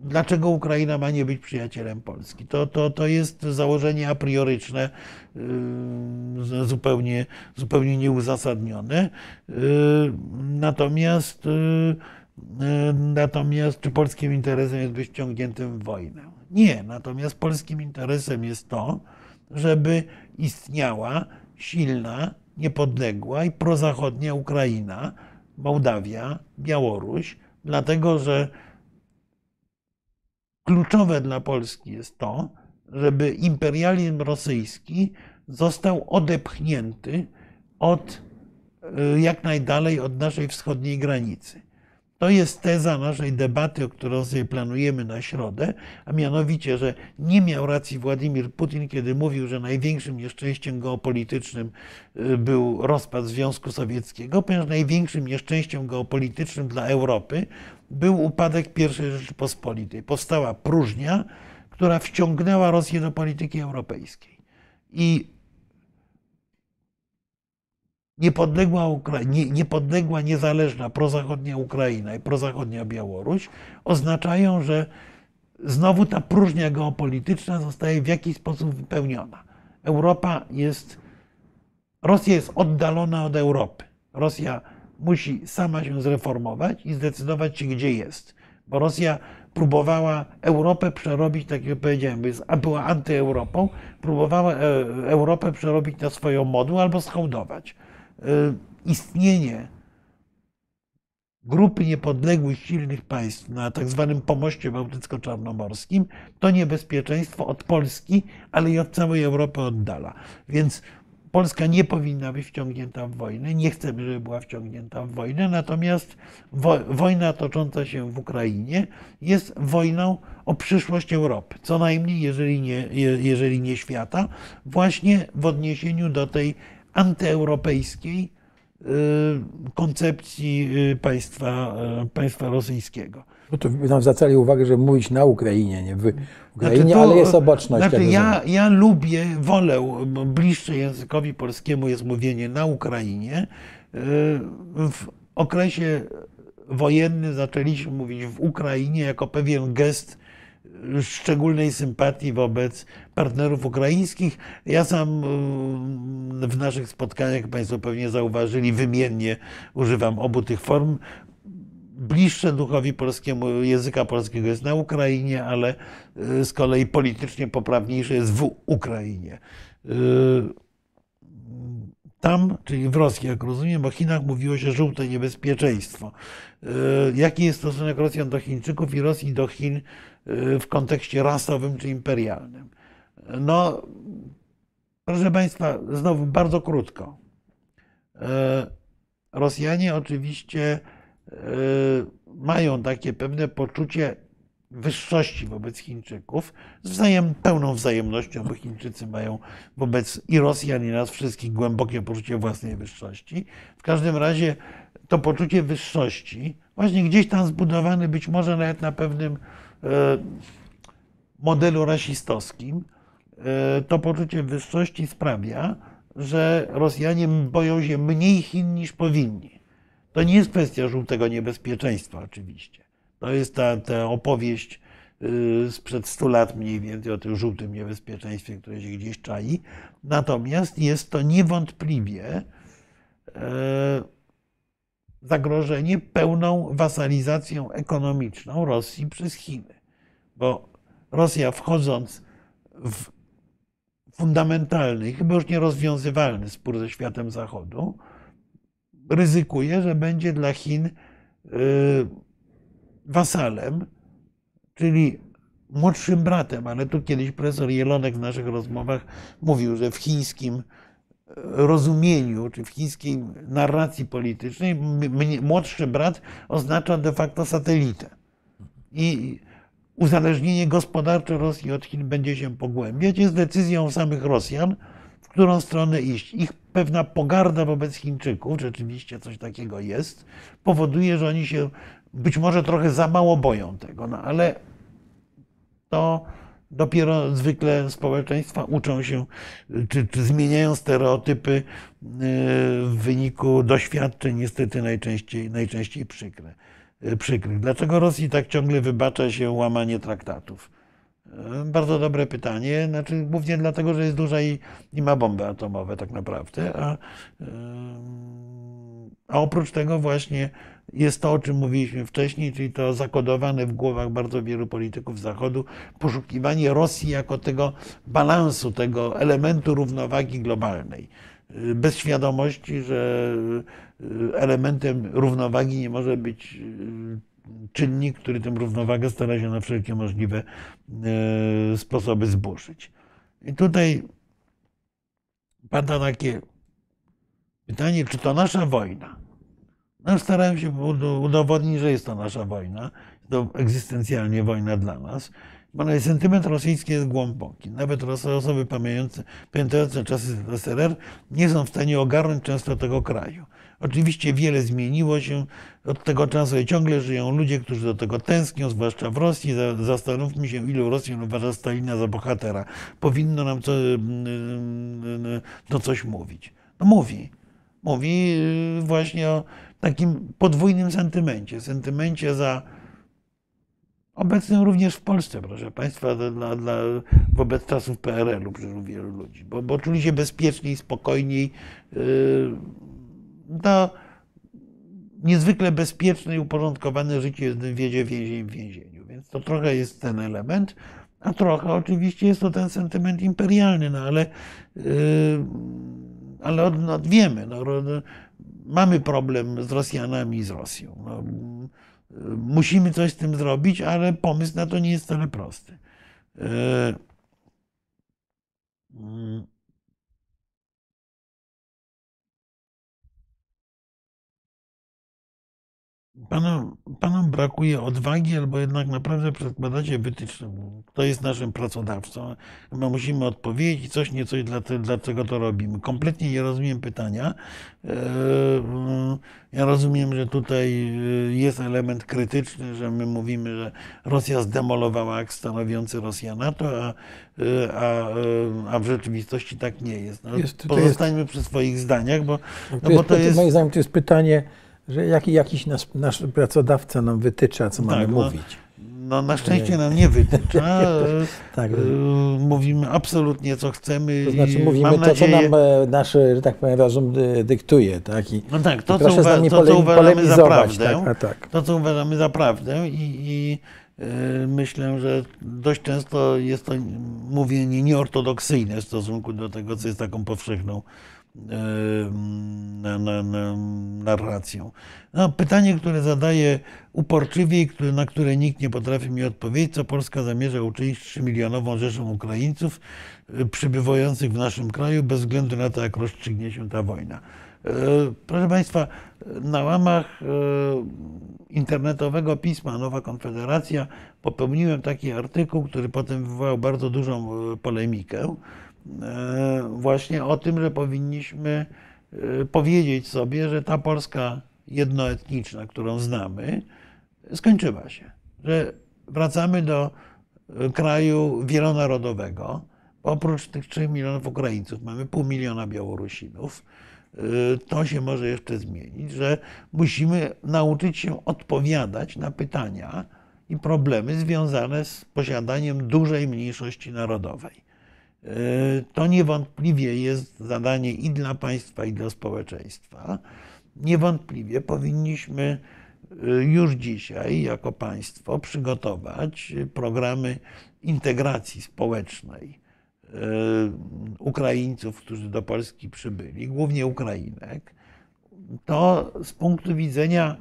dlaczego Ukraina ma nie być przyjacielem Polski. To, to, to jest założenie a prioryczne, yy, zupełnie, zupełnie nieuzasadnione. Yy, natomiast, yy, natomiast czy polskim interesem jest być wciągniętym w wojnę? Nie. Natomiast polskim interesem jest to, żeby istniała silna, niepodległa i prozachodnia Ukraina, Mołdawia, Białoruś, dlatego że kluczowe dla Polski jest to, żeby imperializm rosyjski został odepchnięty od y, jak najdalej od naszej wschodniej granicy. To jest teza naszej debaty, którą sobie planujemy na środę, a mianowicie, że nie miał racji Władimir Putin, kiedy mówił, że największym nieszczęściem geopolitycznym y, był rozpad Związku Sowieckiego, ponieważ największym nieszczęściem geopolitycznym dla Europy był upadek I Rzeczypospolitej. Powstała próżnia, która wciągnęła Rosję do polityki europejskiej. I niepodległa, Ukra... niepodległa, niezależna prozachodnia Ukraina i prozachodnia Białoruś oznaczają, że znowu ta próżnia geopolityczna zostaje w jakiś sposób wypełniona. Europa jest, Rosja jest oddalona od Europy. Rosja musi sama się zreformować i zdecydować się, gdzie jest. Bo Rosja próbowała Europę przerobić, tak jak powiedziałem, była antyeuropą, próbowała e, Europę przerobić na swoją modłę albo schołdować. E, istnienie grupy niepodległych, silnych państw na tak zwanym pomoście bałtycko-czarnomorskim to niebezpieczeństwo od Polski, ale i od całej Europy oddala. Więc Polska nie powinna być wciągnięta w wojnę. Nie chcemy, żeby była wciągnięta w wojnę. Natomiast wo wojna tocząca się w Ukrainie jest wojną o przyszłość Europy, co najmniej, jeżeli nie, jeżeli nie świata, właśnie w odniesieniu do tej antyeuropejskiej y, koncepcji y, państwa, y, państwa rosyjskiego. No to nam zwracali uwagę, że mówić na Ukrainie, nie w Ukrainie, znaczy to, ale jest oboczność. Znaczy ja, ja lubię, wolę, bliższe językowi polskiemu jest mówienie na Ukrainie. W okresie wojennym zaczęliśmy mówić w Ukrainie jako pewien gest szczególnej sympatii wobec partnerów ukraińskich. Ja sam w naszych spotkaniach, Państwo pewnie zauważyli, wymiennie używam obu tych form bliższe duchowi polskiemu, języka polskiego jest na Ukrainie, ale y, z kolei politycznie poprawniejsze jest w Ukrainie. Y, tam, czyli w Rosji, jak rozumiem, o Chinach mówiło się żółte niebezpieczeństwo. Y, jaki jest stosunek Rosjan do Chińczyków i Rosji do Chin w kontekście rasowym czy imperialnym? No, proszę Państwa, znowu bardzo krótko. Rosjanie oczywiście E, mają takie pewne poczucie wyższości wobec Chińczyków, z wzajem, pełną wzajemnością, bo Chińczycy mają wobec i Rosjan, i nas wszystkich głębokie poczucie własnej wyższości. W każdym razie to poczucie wyższości, właśnie gdzieś tam zbudowane, być może nawet na pewnym modelu rasistowskim, e, to poczucie wyższości sprawia, że Rosjanie boją się mniej Chin niż powinni. To nie jest kwestia żółtego niebezpieczeństwa, oczywiście. To jest ta, ta opowieść y, sprzed 100 lat mniej więcej o tym żółtym niebezpieczeństwie, które się gdzieś czai. Natomiast jest to niewątpliwie e, zagrożenie pełną wasalizacją ekonomiczną Rosji przez Chiny. Bo Rosja wchodząc w fundamentalny, chyba już nierozwiązywalny spór ze światem Zachodu, ryzykuje, że będzie dla Chin y, wasalem, czyli młodszym bratem, ale tu kiedyś profesor Jelonek w naszych rozmowach mówił, że w chińskim rozumieniu, czy w chińskiej narracji politycznej młodszy brat oznacza de facto satelitę. I uzależnienie gospodarcze Rosji od Chin będzie się pogłębiać. Jest decyzją samych Rosjan, w którą stronę iść. Ich pewna pogarda wobec Chińczyków, rzeczywiście coś takiego jest, powoduje, że oni się być może trochę za mało boją tego, no ale to Dopiero zwykle społeczeństwa uczą się, czy, czy zmieniają stereotypy y, w wyniku doświadczeń, niestety najczęściej, najczęściej przykre, y, przykrych. Dlaczego Rosji tak ciągle wybacza się łamanie traktatów? Y, Bardzo dobre pytanie. Znaczy, głównie dlatego, że jest duża i, i ma bomby atomowe, tak naprawdę. A, a oprócz tego, właśnie jest to, o czym mówiliśmy wcześniej, czyli to zakodowane w głowach bardzo wielu polityków Zachodu, poszukiwanie Rosji jako tego balansu, tego elementu równowagi globalnej. Bez świadomości, że y, elementem równowagi nie może być y, czynnik, który tę równowagę stara się na wszelkie możliwe y, sposoby zburzyć. I tutaj pada takie pytanie, czy to nasza wojna? No, starałem się udo- udowodnić, że jest to nasza wojna. To egzystencjalnie wojna dla nas. Bo no, sentyment rosyjski jest głęboki. Nawet osoby pamiętające, czasy SRR nie są w stanie ogarnąć często tego kraju. Oczywiście wiele zmieniło się od tego czasu i ciągle żyją ludzie, którzy do tego tęsknią, zwłaszcza w Rosji. Za- Zastanówmy się, ilu Rosjan uważa Stalina za bohatera. Powinno nam to, to coś mówić. No mówi. Mówi y, właśnie o takim podwójnym sentymencie. Sentymencie za obecnym również w Polsce, proszę Państwa, dla, dla, wobec czasów PRL-u przecież wielu ludzi, bo, bo czuli się bezpieczniej, spokojniej. Yy, to niezwykle bezpieczne i uporządkowane życie wiedzie więzień w więzieniu. Więc to trochę jest ten element, a trochę oczywiście jest to ten sentyment imperialny, no ale, yy, ale od, no, wiemy, no, mamy problem z Rosjanami i z Rosją. No, musimy coś z tym zrobić, ale pomysł na to nie jest wcale prosty. Yy, Panom, panom brakuje odwagi, albo jednak naprawdę przedkładacie wytyczne. Kto jest naszym pracodawcą? Chyba musimy odpowiedzieć coś, nie coś, dla te- dlaczego to robimy. Kompletnie nie rozumiem pytania. Eee, Ja rozumiem, że tutaj y, jest element krytyczny, że my mówimy, że Rosja zdemolowała akt stanowiący Rosja NATO, a, y, a, a w rzeczywistości tak nie jest. No, Jest- pozostańmy przy swoich zdaniach, bo, No bo to jest. Moim zdaniem to jest pytanie, że jaki, jakiś nas, nasz pracodawca nam wytycza, co mamy Tak, no. mówić. No, na szczęście nam nie wytycza. Tak. E, Mówimy absolutnie, co chcemy. To znaczy mówimy to, nadzieję, co nam e, nasz, że tak powiem, rozum dy- dyktuje. Tak? I, No tak, to, co, uwa- to, co uważamy za prawdę, Tak, tak. to, co uważamy za prawdę i, i e, myślę, że dość często jest to mówienie nieortodoksyjne w stosunku do tego, co jest taką powszechną e, narracją. No, pytanie, które zadaję uporczywie i na które nikt nie potrafi mi odpowiedzieć, co Polska zamierza uczynić z 3 milionową rzeszą Ukraińców e, przybywających w naszym kraju bez względu na to, jak rozstrzygnie się ta wojna. E, Proszę Państwa, na łamach e, internetowego pisma Nowa Konfederacja popełniłem taki artykuł, który potem wywołał bardzo dużą e, polemikę, właśnie o tym, że powinniśmy e, powiedzieć sobie, że ta Polska jednoetniczna, którą znamy, skończyła się. Że wracamy do e, kraju wielonarodowego. Oprócz tych 3 milionów Ukraińców mamy pół miliona Białorusinów. To się może jeszcze zmienić, że musimy nauczyć się odpowiadać na pytania i problemy związane z posiadaniem dużej mniejszości narodowej. Y, To niewątpliwie jest zadanie i dla państwa, i dla społeczeństwa. Niewątpliwie powinniśmy y, już dzisiaj, jako państwo, przygotować programy integracji społecznej y, Ukraińców, którzy do Polski przybyli, głównie Ukrainek. To z punktu widzenia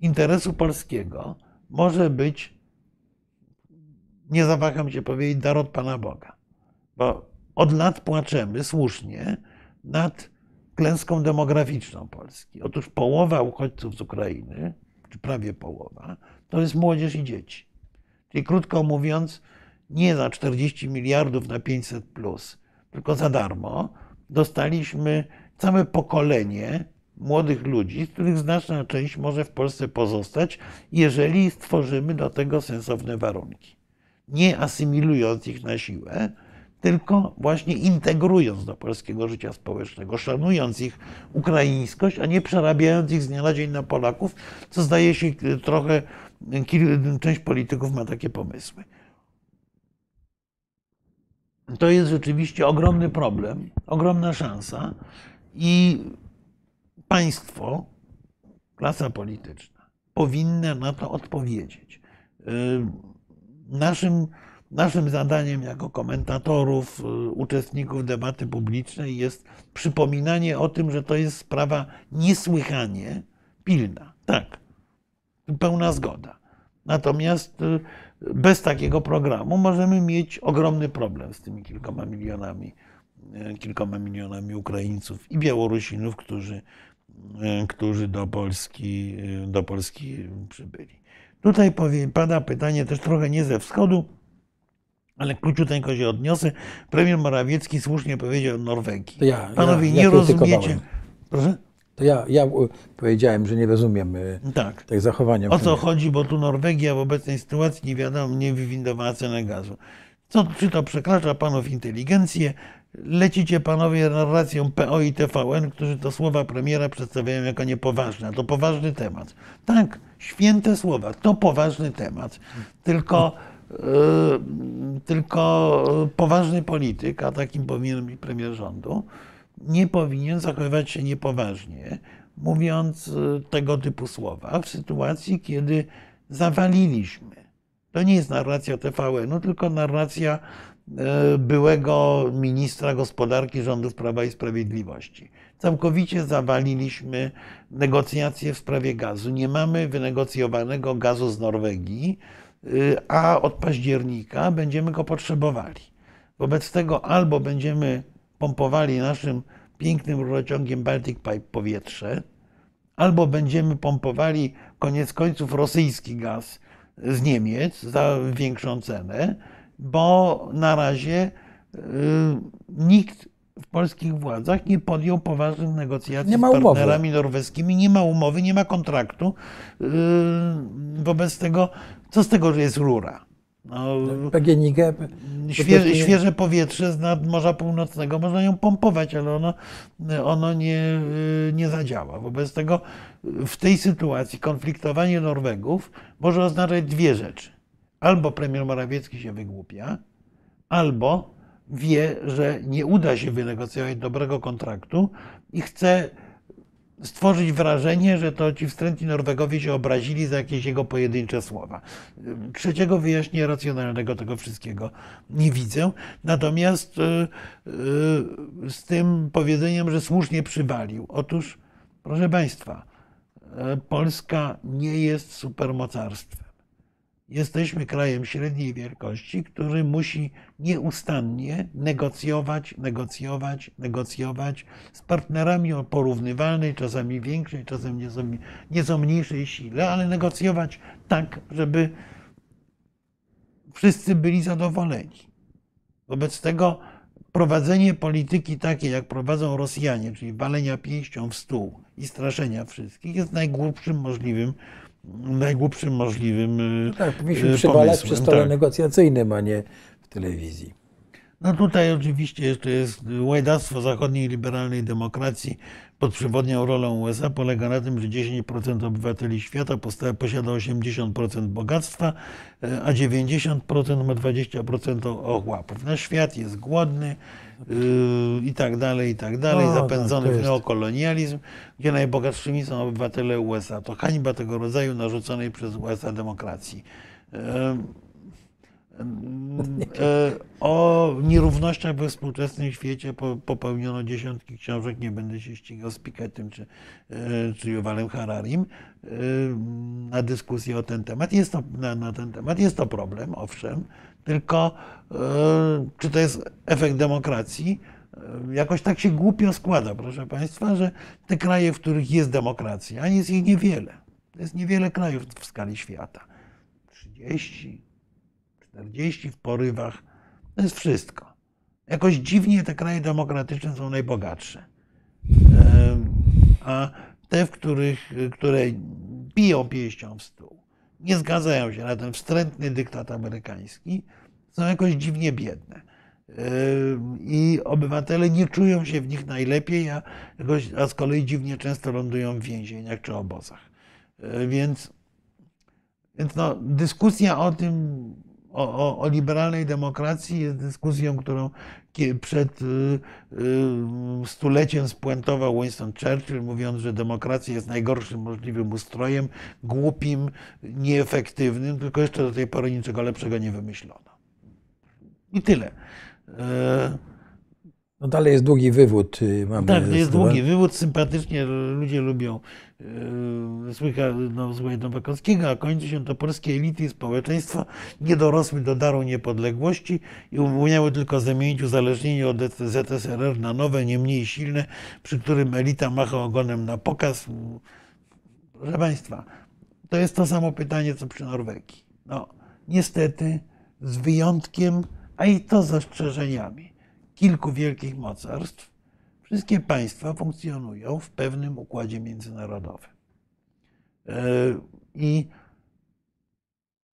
interesu polskiego może być, nie zawaham się powiedzieć, dar od Pana Boga. Bo od lat płaczemy słusznie nad klęską demograficzną Polski. Otóż połowa uchodźców z Ukrainy, czy prawie połowa, to jest młodzież i dzieci. Czyli krótko mówiąc, nie za 40 miliardów na 500 plus, tylko za darmo dostaliśmy całe pokolenie młodych ludzi, z których znaczna część może w Polsce pozostać, jeżeli stworzymy do tego sensowne warunki. nie asymilując ich na siłę, tylko właśnie integrując do polskiego życia społecznego, szanując ich ukraińskość, a nie przerabiając ich z dnia na dzień na Polaków, co zdaje się trochę, część polityków ma takie pomysły. To jest rzeczywiście ogromny problem, ogromna szansa i państwo, klasa polityczna powinna na to odpowiedzieć. Naszym Naszym zadaniem jako komentatorów, y, uczestników debaty publicznej jest przypominanie o tym, że to jest sprawa niesłychanie pilna. Tak, pełna zgoda. Natomiast y, bez takiego programu możemy mieć ogromny problem z tymi kilkoma milionami, y, kilkoma milionami Ukraińców i Białorusinów, którzy, którzy do, Polski, do Polski przybyli. Tutaj pada pytanie też trochę nie ze wschodu, ale króciuteńko się odniosę. Premier Morawiecki słusznie powiedział o Norwegii. Ja, Panowie, ja, nie ja rozumiecie. Proszę? To ja, ja powiedziałem, że nie rozumiem tak. tych zachowania. O co chodzi, bo tu Norwegia w obecnej sytuacji nie wiadomo, nie wywindowała cenę gazu. Co, czy to przekracza panów inteligencję? Lecicie panowie narracją PO i TVN, którzy to słowa premiera przedstawiają jako niepoważne. To poważny temat. Tak, święte słowa, to poważny temat. Tylko tylko poważny polityk, a takim powinien być premier rządu, nie powinien zachowywać się niepoważnie, mówiąc yy, tego typu słowa w sytuacji, kiedy zawaliliśmy. To nie jest narracja TVN-u, tylko narracja yy, byłego ministra gospodarki rządów Prawa i Sprawiedliwości. Całkowicie zawaliliśmy negocjacje w sprawie gazu. Nie mamy wynegocjowanego gazu z Norwegii Y, a od października będziemy go potrzebowali. Wobec tego albo będziemy pompowali naszym pięknym rurociągiem Baltic Pipe powietrze, albo będziemy pompowali koniec końców rosyjski gaz z Niemiec za większą cenę, bo na razie y, nikt w polskich władzach nie podjął poważnych negocjacji z partnerami umowy. norweskimi. Nie ma umowy, nie ma kontraktu. Yy, wobec tego, co z tego, że jest rura? No, PGNiG, świeże, świeże powietrze z nad Morza Północnego, można ją pompować, ale ono, ono nie, nie zadziała. Wobec tego w tej sytuacji konfliktowanie Norwegów może oznaczać dwie rzeczy. Albo premier Morawiecki się wygłupia, albo wie, że nie uda się wynegocjować dobrego kontraktu i chce stworzyć wrażenie, że to ci wstrętni Norwegowie się obrazili za jakieś jego pojedyncze słowa. Trzeciego wyjaśnienia racjonalnego tego wszystkiego nie widzę. Natomiast e, e, z tym powiedzeniem, że słusznie przywalił. Otóż, proszę Państwa, e, Polska nie jest supermocarstwem. Jesteśmy krajem średniej wielkości, który musi nieustannie negocjować, negocjować, negocjować z partnerami o porównywalnej, czasami większej, czasem nieco, nieco mniejszej sile, ale negocjować tak, żeby wszyscy byli zadowoleni. Wobec tego prowadzenie polityki takiej, jak prowadzą Rosjanie, czyli walenia pięścią w stół i straszenia wszystkich, jest najgłupszym możliwym najgłupszym możliwym y, Tak, powinniśmy przywalać przy stole tak. negocjacyjnym, a nie w telewizji. No tutaj oczywiście jeszcze jest łajdactwo zachodniej liberalnej demokracji pod przewodnią rolą USA polega na tym, że 10% obywateli świata posiada 80% bogactwa, y, a 90% ma 20% ochłapów. Nasz świat jest głodny, i tak dalej, i tak dalej, no, zapędzony w neokolonializm, gdzie najbogatszymi są obywatele USA. To hańba tego rodzaju narzuconej przez USA demokracji. E, o nierównościach we współczesnym świecie popełniono dziesiątki książek, nie będę się ścigał z Pikettem czy, czy Hararim na dyskusję o ten temat. Jest to, na, na ten temat. Jest to problem, owszem, tylko czy to jest efekt demokracji? Jakoś tak się głupio składa, proszę Państwa, że te kraje, w których jest demokracja, a jest ich niewiele, to jest niewiele krajów w skali świata. 30, 40 w porywach. To jest wszystko. Jakoś dziwnie te kraje demokratyczne są najbogatsze. A te, w których, które biją pięścią w stół, nie zgadzają się na ten wstrętny dyktat amerykański, są jakoś dziwnie biedne. Yy, I obywatele nie czują się w nich najlepiej, a, jakoś, a z kolei dziwnie często lądują w więzieniach czy obozach. Yy, więc, więc no, dyskusja o tym, o, o, o, liberalnej demokracji jest dyskusją, którą przed y, y, stuleciem spuentował Winston Churchill, mówiąc, że demokracja jest najgorszym możliwym ustrojem, głupim, nieefektywnym, tylko jeszcze do tej pory niczego lepszego nie wymyślono. I tyle. No dalej jest długi wywód. Y, mamy tak, jest długi wywód. Sympatycznie ludzie lubią yy, słycha, no, słuchaj Nowakowskiego, a kończy się to polskie elity i społeczeństwa nie dorosły do daru niepodległości i umiały tylko zamienić uzależnienie od ZSRR na nowe, nie mniej silne, przy którym elita macha ogonem na pokaz. Proszę Państwa, to jest to samo pytanie, co przy Norwegii. No, niestety, z wyjątkiem, a i to z zastrzeżeniami kilku wielkich mocarstw, wszystkie państwa funkcjonują w pewnym układzie międzynarodowym. E, I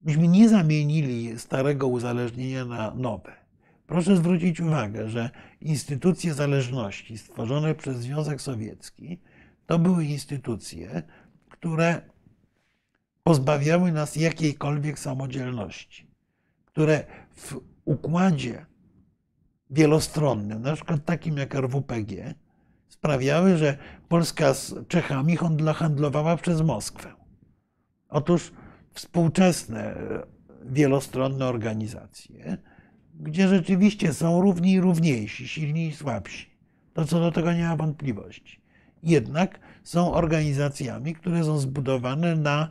myśmy nie zamienili starego uzależnienia na nowe. Proszę zwrócić uwagę, że instytucje zależności stworzone przez Związek Sowiecki to były instytucje, które pozbawiały nas jakiejkolwiek samodzielności, które w układzie wielostronnym, na przykład takim jak RWPG, sprawiały, że Polska z Czechami handlowała przez Moskwę. Otóż współczesne wielostronne organizacje, gdzie rzeczywiście są równi i równiejsi, silni i słabsi, to co do tego nie ma wątpliwości. Jednak są organizacjami, które są zbudowane na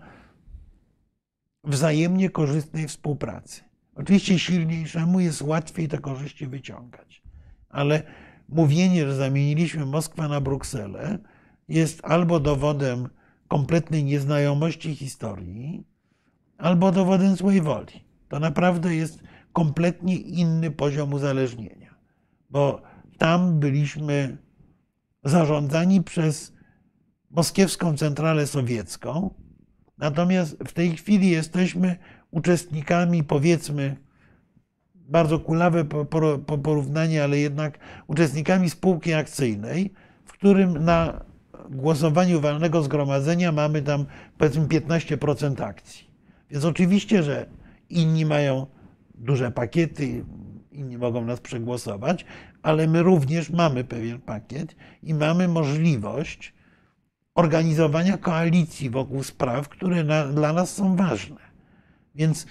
wzajemnie korzystnej współpracy. Oczywiście silniejszemu jest łatwiej te korzyści wyciągać, ale mówienie, że zamieniliśmy Moskwę na Brukselę, jest albo dowodem kompletnej nieznajomości historii, albo dowodem złej woli. To naprawdę jest kompletnie inny poziom uzależnienia, bo tam byliśmy zarządzani przez moskiewską centralę sowiecką, natomiast w tej chwili jesteśmy uczestnikami, powiedzmy, bardzo kulawe porównanie, ale jednak uczestnikami spółki akcyjnej, w którym na głosowaniu walnego zgromadzenia mamy tam powiedzmy 15% akcji. Więc oczywiście, że inni mają duże pakiety, inni mogą nas przegłosować, ale my również mamy pewien pakiet i mamy możliwość organizowania koalicji wokół spraw, które na, dla nas są ważne. Więc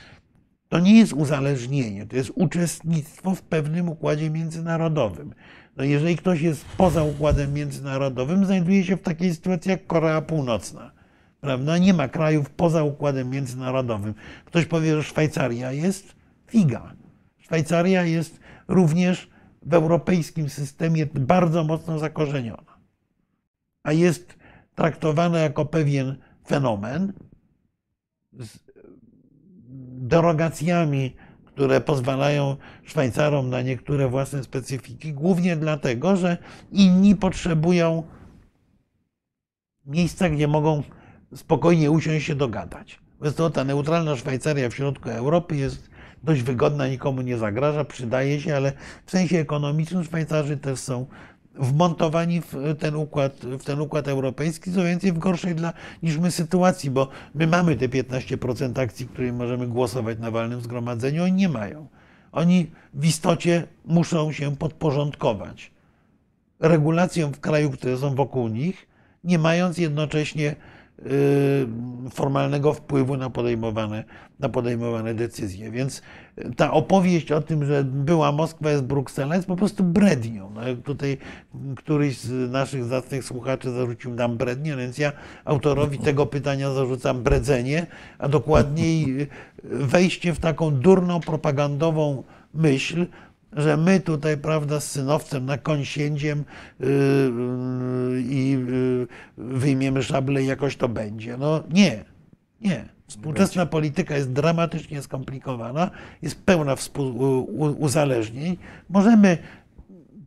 to nie jest uzależnienie, to jest uczestnictwo w pewnym układzie międzynarodowym. No jeżeli ktoś jest poza układem międzynarodowym, znajduje się w takiej sytuacji jak Korea Północna. Prawda? Nie ma krajów poza układem międzynarodowym. Ktoś powie, że Szwajcaria jest figa. Szwajcaria jest również w europejskim systemie bardzo mocno zakorzeniona, a jest traktowana jako pewien fenomen derogacjami, które pozwalają Szwajcarom na niektóre własne specyfiki, głównie dlatego, że inni potrzebują miejsca, gdzie mogą spokojnie usiąść się dogadać. Więc to ta neutralna Szwajcaria w środku Europy jest dość wygodna, nikomu nie zagraża, przydaje się, ale w sensie ekonomicznym Szwajcarzy też są wmontowani w ten układ, w ten układ europejski, co więcej w gorszej dla, niż my sytuacji, bo my mamy te 15% akcji, którymi możemy głosować na walnym zgromadzeniu, oni nie mają. Oni w istocie muszą się podporządkować regulacjom w kraju, które są wokół nich, nie mając jednocześnie formalnego wpływu na podejmowane, na podejmowane decyzje. Więc ta opowieść o tym, że była Moskwa, jest Bruksela, jest po prostu brednią. No, tutaj któryś z naszych zacnych słuchaczy zarzucił nam brednię, więc ja autorowi tego pytania zarzucam bredzenie, a dokładniej wejście w taką durną propagandową myśl, że my tutaj, prawda, z synowcem na koń siędziem yy, yy, i yy, wyjmiemy szable i jakoś to będzie. No nie, nie. Współczesna polityka jest dramatycznie skomplikowana, jest pełna uzależnień. Możemy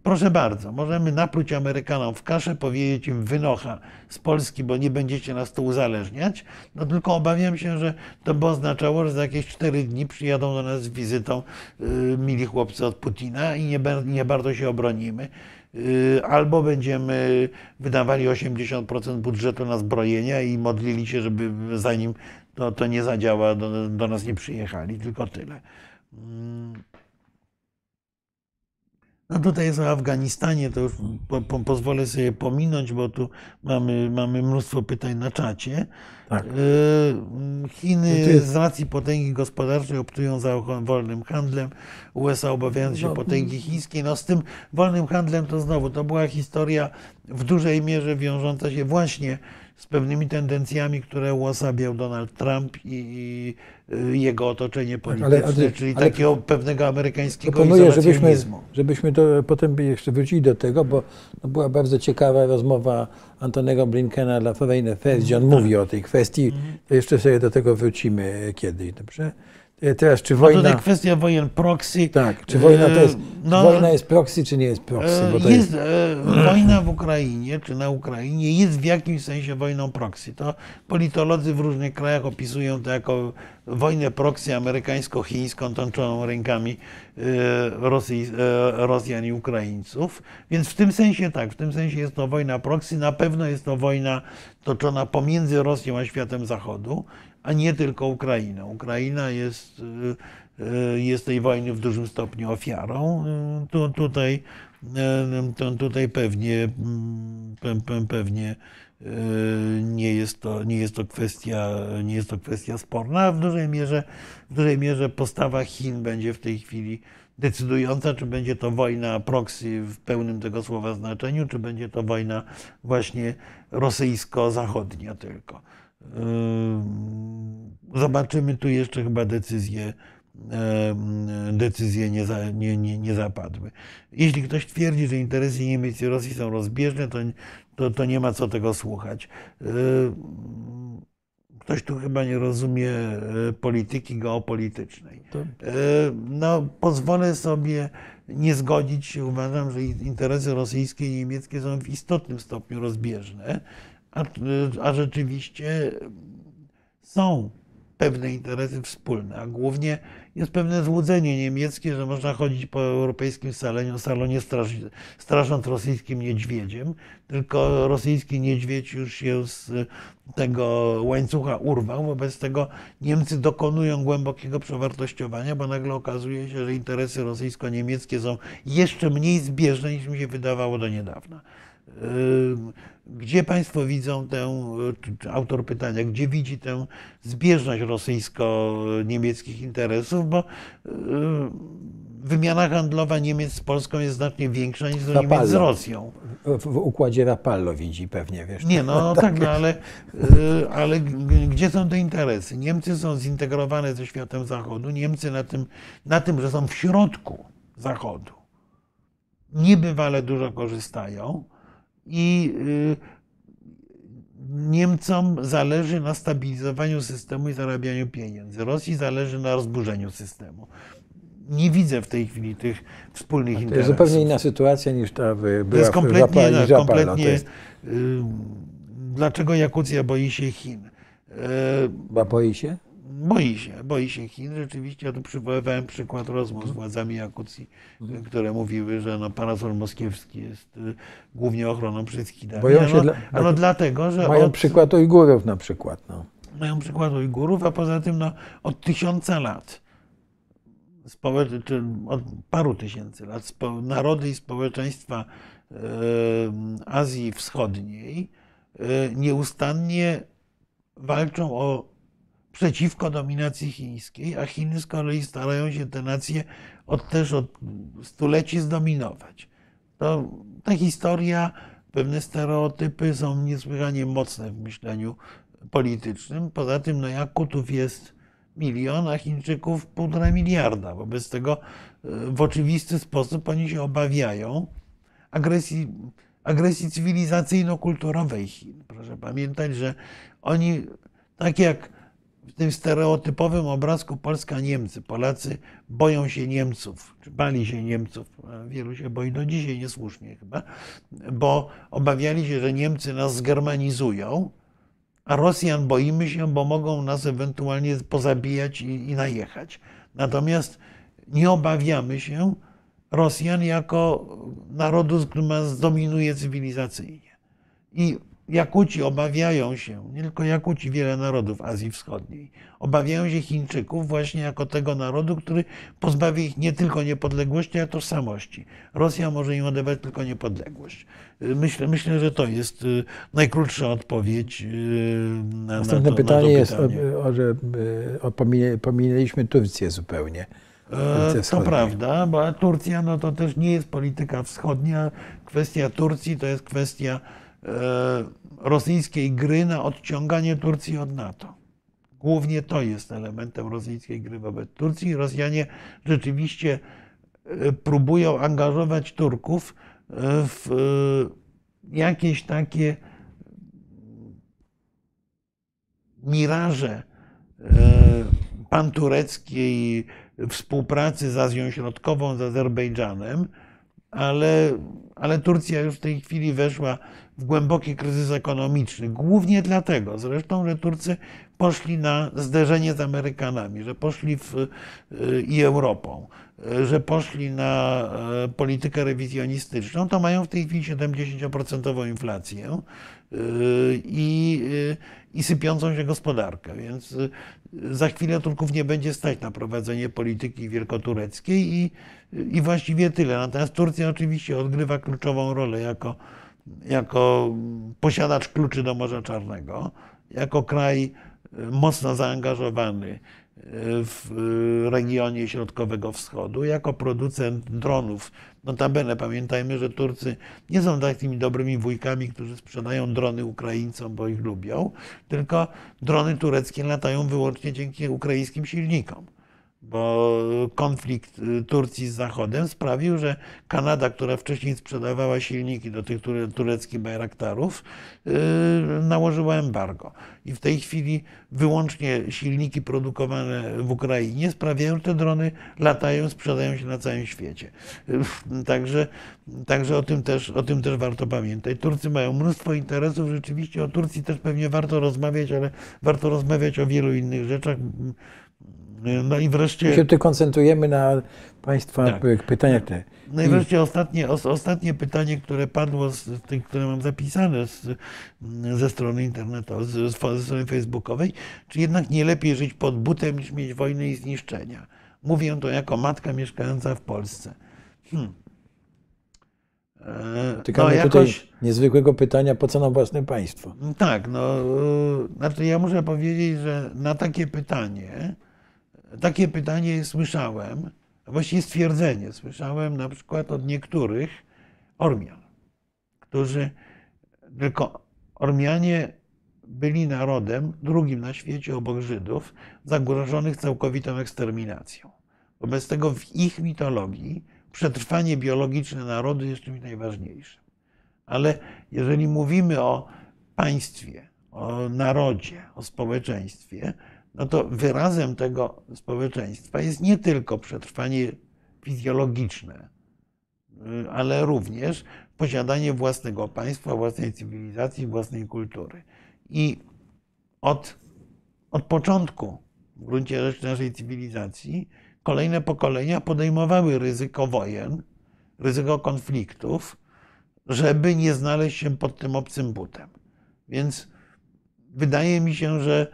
proszę bardzo, możemy napluć Amerykanom w kaszę, powiedzieć im wynocha z Polski, bo nie będziecie nas tu uzależniać. No tylko obawiam się, że to by oznaczało, że za jakieś cztery dni przyjadą do nas z wizytą y, mili chłopcy od Putina i nie, nie bardzo się obronimy. Y, albo będziemy wydawali 80% budżetu na zbrojenia i modlili się, żeby zanim to, to nie zadziała, do, do nas nie przyjechali. Tylko tyle. Mm. No tutaj jest o Afganistanie, to już po, po, pozwolę sobie pominąć, bo tu mamy, mamy mnóstwo pytań na czacie. Tak. Y, Chiny z racji potęgi gospodarczej optują za wolnym handlem, USA obawiając się no, potęgi chińskiej. No z tym wolnym handlem to znowu, to była historia w dużej mierze wiążąca się właśnie z pewnymi tendencjami, które uosabiał Donald Trump i, i jego otoczenie polityczne, ale, ale, czyli ale, takiego pewnego amerykańskiego proponuję, żebyśmy, żebyśmy to potem jeszcze wrócili do tego, bo no była bardzo ciekawa rozmowa Antonego Blinkena dla Foreign Affairs, gdzie on tak. mówi o tej kwestii. Mhm. To jeszcze sobie do tego wrócimy kiedyś, dobrze? E, teraz, czy wojna... No tutaj kwestia wojen proxy. Tak, czy wojna, to jest, no, wojna jest proxy, czy nie jest proxy? Jest, jest... Wojna w Ukrainie, czy na Ukrainie jest w jakimś sensie wojną proxy. To politolodzy w różnych krajach opisują to jako wojnę proxy amerykańsko-chińską tączoną rękami Rosji, Rosjan i Ukraińców. Więc w tym sensie tak, w tym sensie jest to wojna proxy. Na pewno jest to wojna toczona pomiędzy Rosją a światem Zachodu a nie tylko Ukraina. Ukraina jest, y, y, jest tej wojny w dużym stopniu ofiarą. Y, tu, tutaj, tutaj pewnie, mm, pewnie nie jest, to, nie, jest to kwestia, nie jest to kwestia sporna, w dużej mierze, w dużej mierze postawa Chin będzie w tej chwili decydująca, czy będzie to wojna proxy w pełnym tego słowa znaczeniu, czy będzie to wojna właśnie rosyjsko-zachodnia tylko. Zobaczymy tu jeszcze chyba decyzje, decyzje nie, za, nie, nie, nie zapadły. Jeśli ktoś twierdzi, że interesy Niemiec i Rosji są rozbieżne, to, to, to nie ma co tego słuchać. Ktoś tu chyba nie rozumie polityki geopolitycznej. No, pozwolę sobie nie zgodzić się. Uważam, że interesy rosyjskie i niemieckie są w istotnym stopniu rozbieżne a, a rzeczywiście są pewne interesy wspólne, a głównie jest pewne złudzenie niemieckie, że można chodzić po europejskim salonie, salonie straż, strasząc rosyjskim niedźwiedziem, tylko rosyjski niedźwiedź już się z tego łańcucha urwał, wobec tego Niemcy dokonują głębokiego przewartościowania, bo nagle okazuje się, że interesy rosyjsko-niemieckie są jeszcze mniej zbieżne niż mi się wydawało do niedawna. Gdzie Państwo widzą tę, autor pytania, gdzie widzi tę zbieżność rosyjsko-niemieckich interesów, bo wymiana handlowa Niemiec z Polską jest znacznie większa niż Rapallo. Niemiec z Rosją. W układzie Rapallo widzi pewnie, wiesz. Nie, no tak, no, ale, ale gdzie są te interesy? Niemcy są zintegrowane ze światem Zachodu, Niemcy na tym, na tym że są w środku Zachodu, niebywale dużo korzystają i y, Niemcom zależy na stabilizowaniu systemu i zarabianiu pieniędzy. Rosji zależy na rozburzeniu systemu. Nie widzę w tej chwili tych wspólnych interesów. To jest zupełnie inna sytuacja niż ta była to jest kompletnie, kompletnie jest... Y, dlaczego Jakucja boi się Chin? Bo boi się? Boi się, boi się Chin. Rzeczywiście, ja tu przywoływałem przykład rozmów z władzami Jakucji, mhm. które mówiły, że no, parasol moskiewski jest y, głównie ochroną przed Chinami. Boją się no, dla, no, dlatego, że mają od, przykład Ujgurów na przykład. No. Mają przykład Ujgurów, a poza tym no, od tysiąca lat, czy od paru tysięcy lat, narody i społeczeństwa y, Azji Wschodniej y, nieustannie walczą o przeciwko dominacji chińskiej, a Chiny z kolei starają się te nacje od, też od stuleci zdominować. To, ta historia, pewne stereotypy są niesłychanie mocne w myśleniu politycznym. Poza tym, no Jakutów jest milion, a Chińczyków półtora miliarda. Wobec tego e, w oczywisty sposób oni się obawiają agresji, agresji cywilizacyjno-kulturowej Chin. Proszę pamiętać, że oni, tak jak w tym stereotypowym obrazku Polska-Niemcy. Polacy boją się Niemców, czy bali się Niemców. Wielu się boi do dzisiaj, niesłusznie chyba, bo obawiali się, że Niemcy nas zgermanizują, a Rosjan boimy się, bo mogą nas ewentualnie pozabijać i, i najechać. Natomiast nie obawiamy się Rosjan jako narodu, który nas zdominuje cywilizacyjnie. I Jakuci obawiają się, nie tylko Jakuci, wiele narodów Azji Wschodniej, obawiają się Chińczyków właśnie jako tego narodu, który pozbawi ich nie tylko niepodległości, ale tożsamości. Rosja może im odebrać tylko niepodległość. Myślę, myślę że to jest y, najkrótsza odpowiedź y, na, Następne na to, pytanie na to jest, pytanie. o, o, że y, o, pominęliśmy Turcję zupełnie. E, To prawda, bo Turcja no to też nie jest polityka wschodnia. Kwestia Turcji to jest kwestia rosyjskiej gry na odciąganie Turcji od NATO. Głównie to jest elementem rosyjskiej gry wobec Turcji. Rosjanie rzeczywiście e, próbują angażować Turków e, w e, jakieś takie miraże e, pantureckiej współpracy z Azją Środkową, z Azerbejdżanem, ale, ale Turcja już w tej chwili weszła w głęboki kryzys ekonomiczny. Głównie dlatego zresztą, że Turcy poszli na zderzenie z Amerykanami, że poszli w, y, i Europą, y, że poszli na e, politykę rewizjonistyczną, to mają w tej chwili 70% inflację y, i, y, i sypiącą się gospodarkę. Więc y, za chwilę Turków nie będzie stać na prowadzenie polityki wielkotureckiej i, i właściwie tyle. Natomiast Turcja oczywiście odgrywa kluczową rolę jako, jako posiadacz kluczy do Morza Czarnego, jako kraj y, mocno zaangażowany y, w y, regionie Środkowego Wschodu, jako producent dronów. Notabene pamiętajmy, że Turcy nie są takimi dobrymi wujkami, którzy sprzedają drony Ukraińcom, bo ich lubią, tylko drony tureckie latają wyłącznie dzięki ukraińskim silnikom bo konflikt y, Turcji z Zachodem sprawił, że Kanada, która wcześniej sprzedawała silniki do tych ture- tureckich Bayraktarów, y, nałożyła embargo. I w tej chwili wyłącznie silniki produkowane w Ukrainie sprawiają, że te drony latają, sprzedają się na całym świecie. Y, Także, także o, tym też, o tym też warto pamiętać. Turcy mają mnóstwo interesów. Rzeczywiście o Turcji też pewnie warto rozmawiać, ale warto rozmawiać o wielu innych rzeczach. No i My wreszcie. się tu koncentrujemy na Państwa Tak. pytaniach. Te. No i wreszcie ostatnie, os- ostatnie pytanie, które padło z tych, które mam zapisane z, ze strony internetowej, ze strony facebookowej, czy jednak nie lepiej żyć pod butem niż mieć wojnę i zniszczenia? Mówię to jako matka mieszkająca w Polsce. Hmm. E, Tykamy no tutaj jakoś, niezwykłego pytania, po co nam własne państwo? tak, no, e, znaczy ja muszę powiedzieć, że na takie pytanie, takie pytanie słyszałem, właściwie stwierdzenie słyszałem na przykład od niektórych Ormian, którzy tylko Ormianie byli narodem drugim na świecie obok Żydów, zagrożonych całkowitą eksterminacją. Wobec tego w ich mitologii przetrwanie biologiczne narodu jest czymś najważniejszym. Ale jeżeli mówimy o państwie, o narodzie, o społeczeństwie, no to wyrazem tego społeczeństwa jest nie tylko przetrwanie fizjologiczne, y, ale również posiadanie własnego państwa, własnej cywilizacji, własnej kultury. I od, od początku w gruncie rzeczy naszej cywilizacji kolejne pokolenia podejmowały ryzyko wojen, ryzyko konfliktów, żeby nie znaleźć się pod tym obcym butem. Więc wydaje mi się, że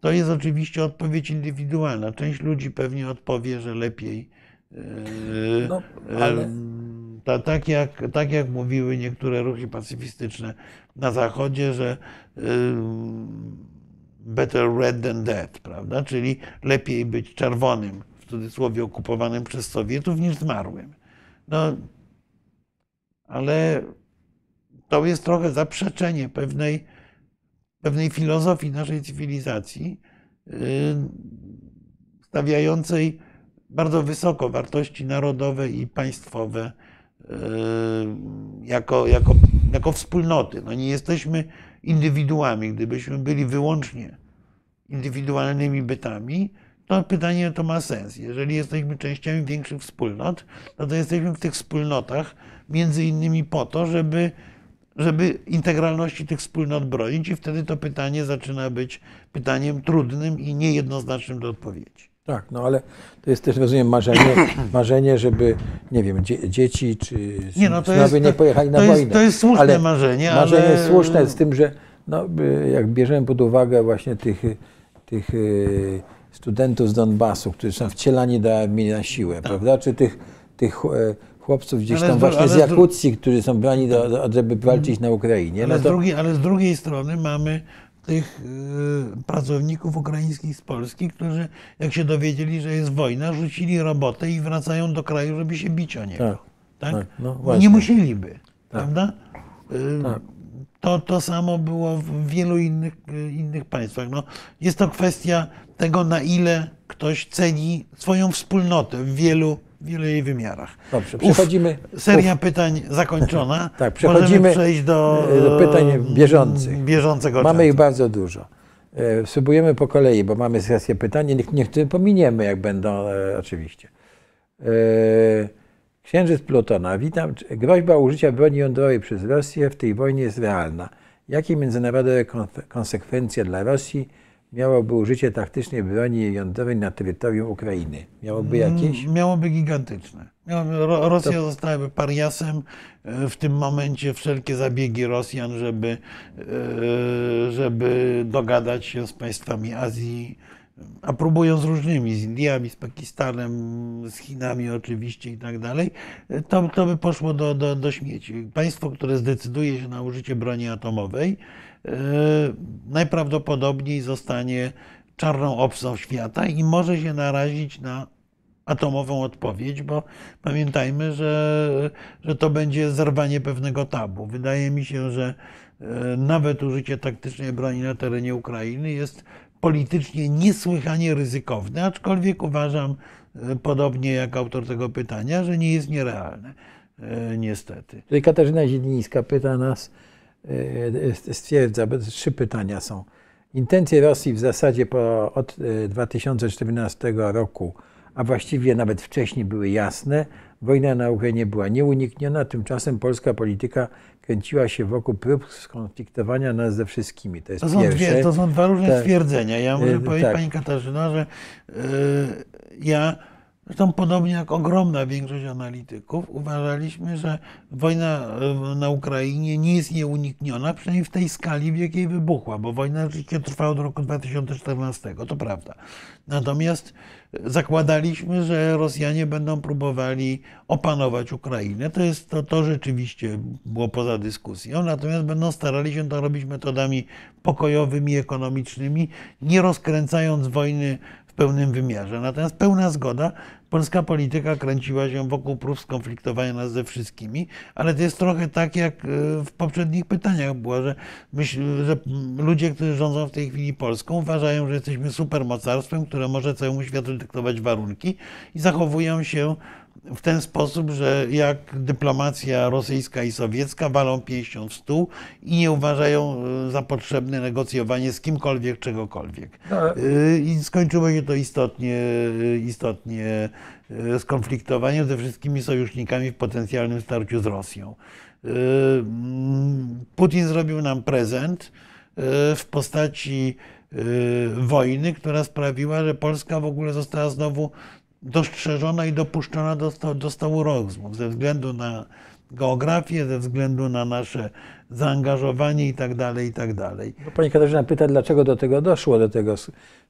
to jest oczywiście odpowiedź indywidualna. Część ludzi pewnie odpowie, że lepiej. yy, No, ale- em, ta, tak, jak, tak jak mówiły niektóre ruchy pacyfistyczne na Zachodzie, że ym, better red than dead, prawda? Czyli lepiej być czerwonym, w cudzysłowie okupowanym przez Sowietów, niż zmarłym. No, ale to jest trochę zaprzeczenie pewnej, pewnej filozofii naszej cywilizacji, yy, stawiającej bardzo wysoko wartości narodowe i państwowe yy, jako, jako, jako wspólnoty. No nie jesteśmy indywiduami. Gdybyśmy byli wyłącznie indywidualnymi bytami, to pytanie to ma sens. Jeżeli jesteśmy częściami większych wspólnot, no to jesteśmy w tych wspólnotach między innymi po to, żeby, żeby integralności tych wspólnot bronić i wtedy to pytanie zaczyna być pytaniem trudnym i niejednoznacznym do odpowiedzi. Tak, no ale to jest też, rozumiem, marzenie, marzenie żeby, nie wiem, dzie, dzieci czy Nie, no to jest- nie pojechali na to jest- wojnę. to jest słuszne ale marzenie, Marzenie ale- jest słuszne z tym, że no, jak bierzemy pod uwagę właśnie tych, tych y, studentów z Donbasu, którzy są wcielani do armii na siłę, prawda? Czy tych, tych e, chłopców gdzieś Ale tam z właśnie z z Jakucji, którzy są brani, do, do, żeby walczyć na Ukrainie. Ale, No z to, drugiej, ale z drugiej strony mamy tych y, pracowników ukraińskich z Polski, którzy jak się dowiedzieli, że jest wojna, rzucili robotę i wracają do kraju, żeby się bić o niego. Tak, Tak? tak, no nie właśnie. musieliby, prawda? Y, Tak. To, to samo było w wielu innych, y, innych państwach. No, jest to kwestia tego, na ile ktoś ceni swoją wspólnotę w wielu, wielu jej wymiarach. Dobrze, przechodzimy. Seria pytań zakończona. Tak, przechodzimy Możemy przejść do, do pytań bieżących. bieżącego Mamy ich czasu. bardzo dużo. E, Spróbujemy po kolei, bo mamy sesję pytań. Ty pominiemy, jak będą e, oczywiście. E, Księżyc Plutona. Witam. Groźba użycia broni jądrowej przez Rosję w tej wojnie jest realna. Jakie międzynarodowe konse- konsekwencje dla Rosji miałoby użycie taktycznej broni jądrowej na terytorium Ukrainy? Miałoby jakieś? Miałoby gigantyczne. Miałoby, Ro- Rosja zostałaby pariasem. E, W tym momencie wszelkie zabiegi Rosjan, żeby, e, żeby dogadać się z państwami Azji, a próbują z różnymi, z Indiami, z Pakistanem, z Chinami oczywiście i tak dalej, e, to, to by poszło do, do, do śmieci. Państwo, które zdecyduje się na użycie broni atomowej, najprawdopodobniej zostanie czarną owcą świata i może się narazić na atomową odpowiedź, bo pamiętajmy, że, że to będzie zerwanie pewnego tabu. Wydaje mi się, że e, nawet użycie taktycznej broni na terenie Ukrainy jest politycznie niesłychanie ryzykowne, aczkolwiek uważam, e, podobnie jak autor tego pytania, że nie jest nierealne. E, Niestety. Katarzyna Zielińska pyta nas, e, stwierdza, bo trzy pytania są. Intencje Rosji w zasadzie po, od e, 2014 roku, a właściwie nawet wcześniej były jasne. Wojna na Ukrainie była nieunikniona, tymczasem polska polityka kręciła się wokół prób skonfliktowania nas ze wszystkimi. To To są, dwie, to są dwa różne Tak. stwierdzenia. Ja muszę E, powiedzieć tak. Pani Katarzyna, że e, ja, zresztą podobnie jak ogromna większość analityków, uważaliśmy, że wojna e, na Ukrainie nie jest nieunikniona, przynajmniej w tej skali, w jakiej wybuchła, bo wojna rzeczywiście trwała do roku 2014, to prawda. Natomiast zakładaliśmy, że Rosjanie będą próbowali opanować Ukrainę. To, jest, to, to rzeczywiście było poza dyskusją, natomiast będą starali się to robić metodami pokojowymi, ekonomicznymi, nie rozkręcając wojny pełnym wymiarze. Natomiast pełna zgoda, polska polityka kręciła się wokół prób skonfliktowania nas ze wszystkimi, ale to jest trochę tak, jak e, w poprzednich pytaniach było, że, myśl, że ludzie, którzy rządzą w tej chwili Polską, uważają, że jesteśmy supermocarstwem, które może całemu światu dyktować warunki i zachowują się w ten sposób, że jak dyplomacja rosyjska i sowiecka walą pięścią w stół i nie uważają e, za potrzebne negocjowanie z kimkolwiek, czegokolwiek. No, Y, I skończyło się to istotnie, istotnie skonfliktowaniem ze wszystkimi sojusznikami w potencjalnym starciu z Rosją. Putin zrobił nam prezent w postaci wojny, która sprawiła, że Polska w ogóle została znowu dostrzeżona i dopuszczona do, do stołu rozmów ze względu na geografię, ze względu na nasze zaangażowanie i tak dalej, i tak dalej. bo Pani Katarzyna pyta, dlaczego do tego doszło, do tego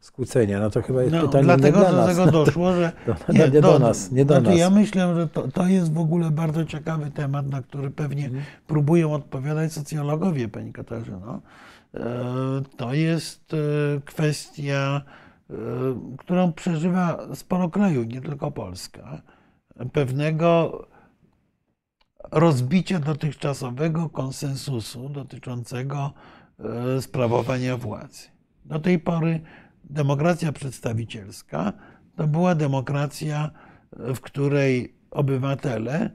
skłócenia. No to chyba jest No, pytanie dlatego nie do nas. tego doszło, że. To- nie do nas, nie do znaczy, nas. Ja myślę, że to, to jest w ogóle bardzo ciekawy temat, na który pewnie Mhm. próbują odpowiadać socjologowie, pani Katarzyno. E, To jest e, kwestia, którą przeżywa sporo krajów, nie tylko Polska. Pewnego rozbicia dotychczasowego konsensusu dotyczącego e, sprawowania władzy. Do tej pory demokracja przedstawicielska to była demokracja, e, w której obywatele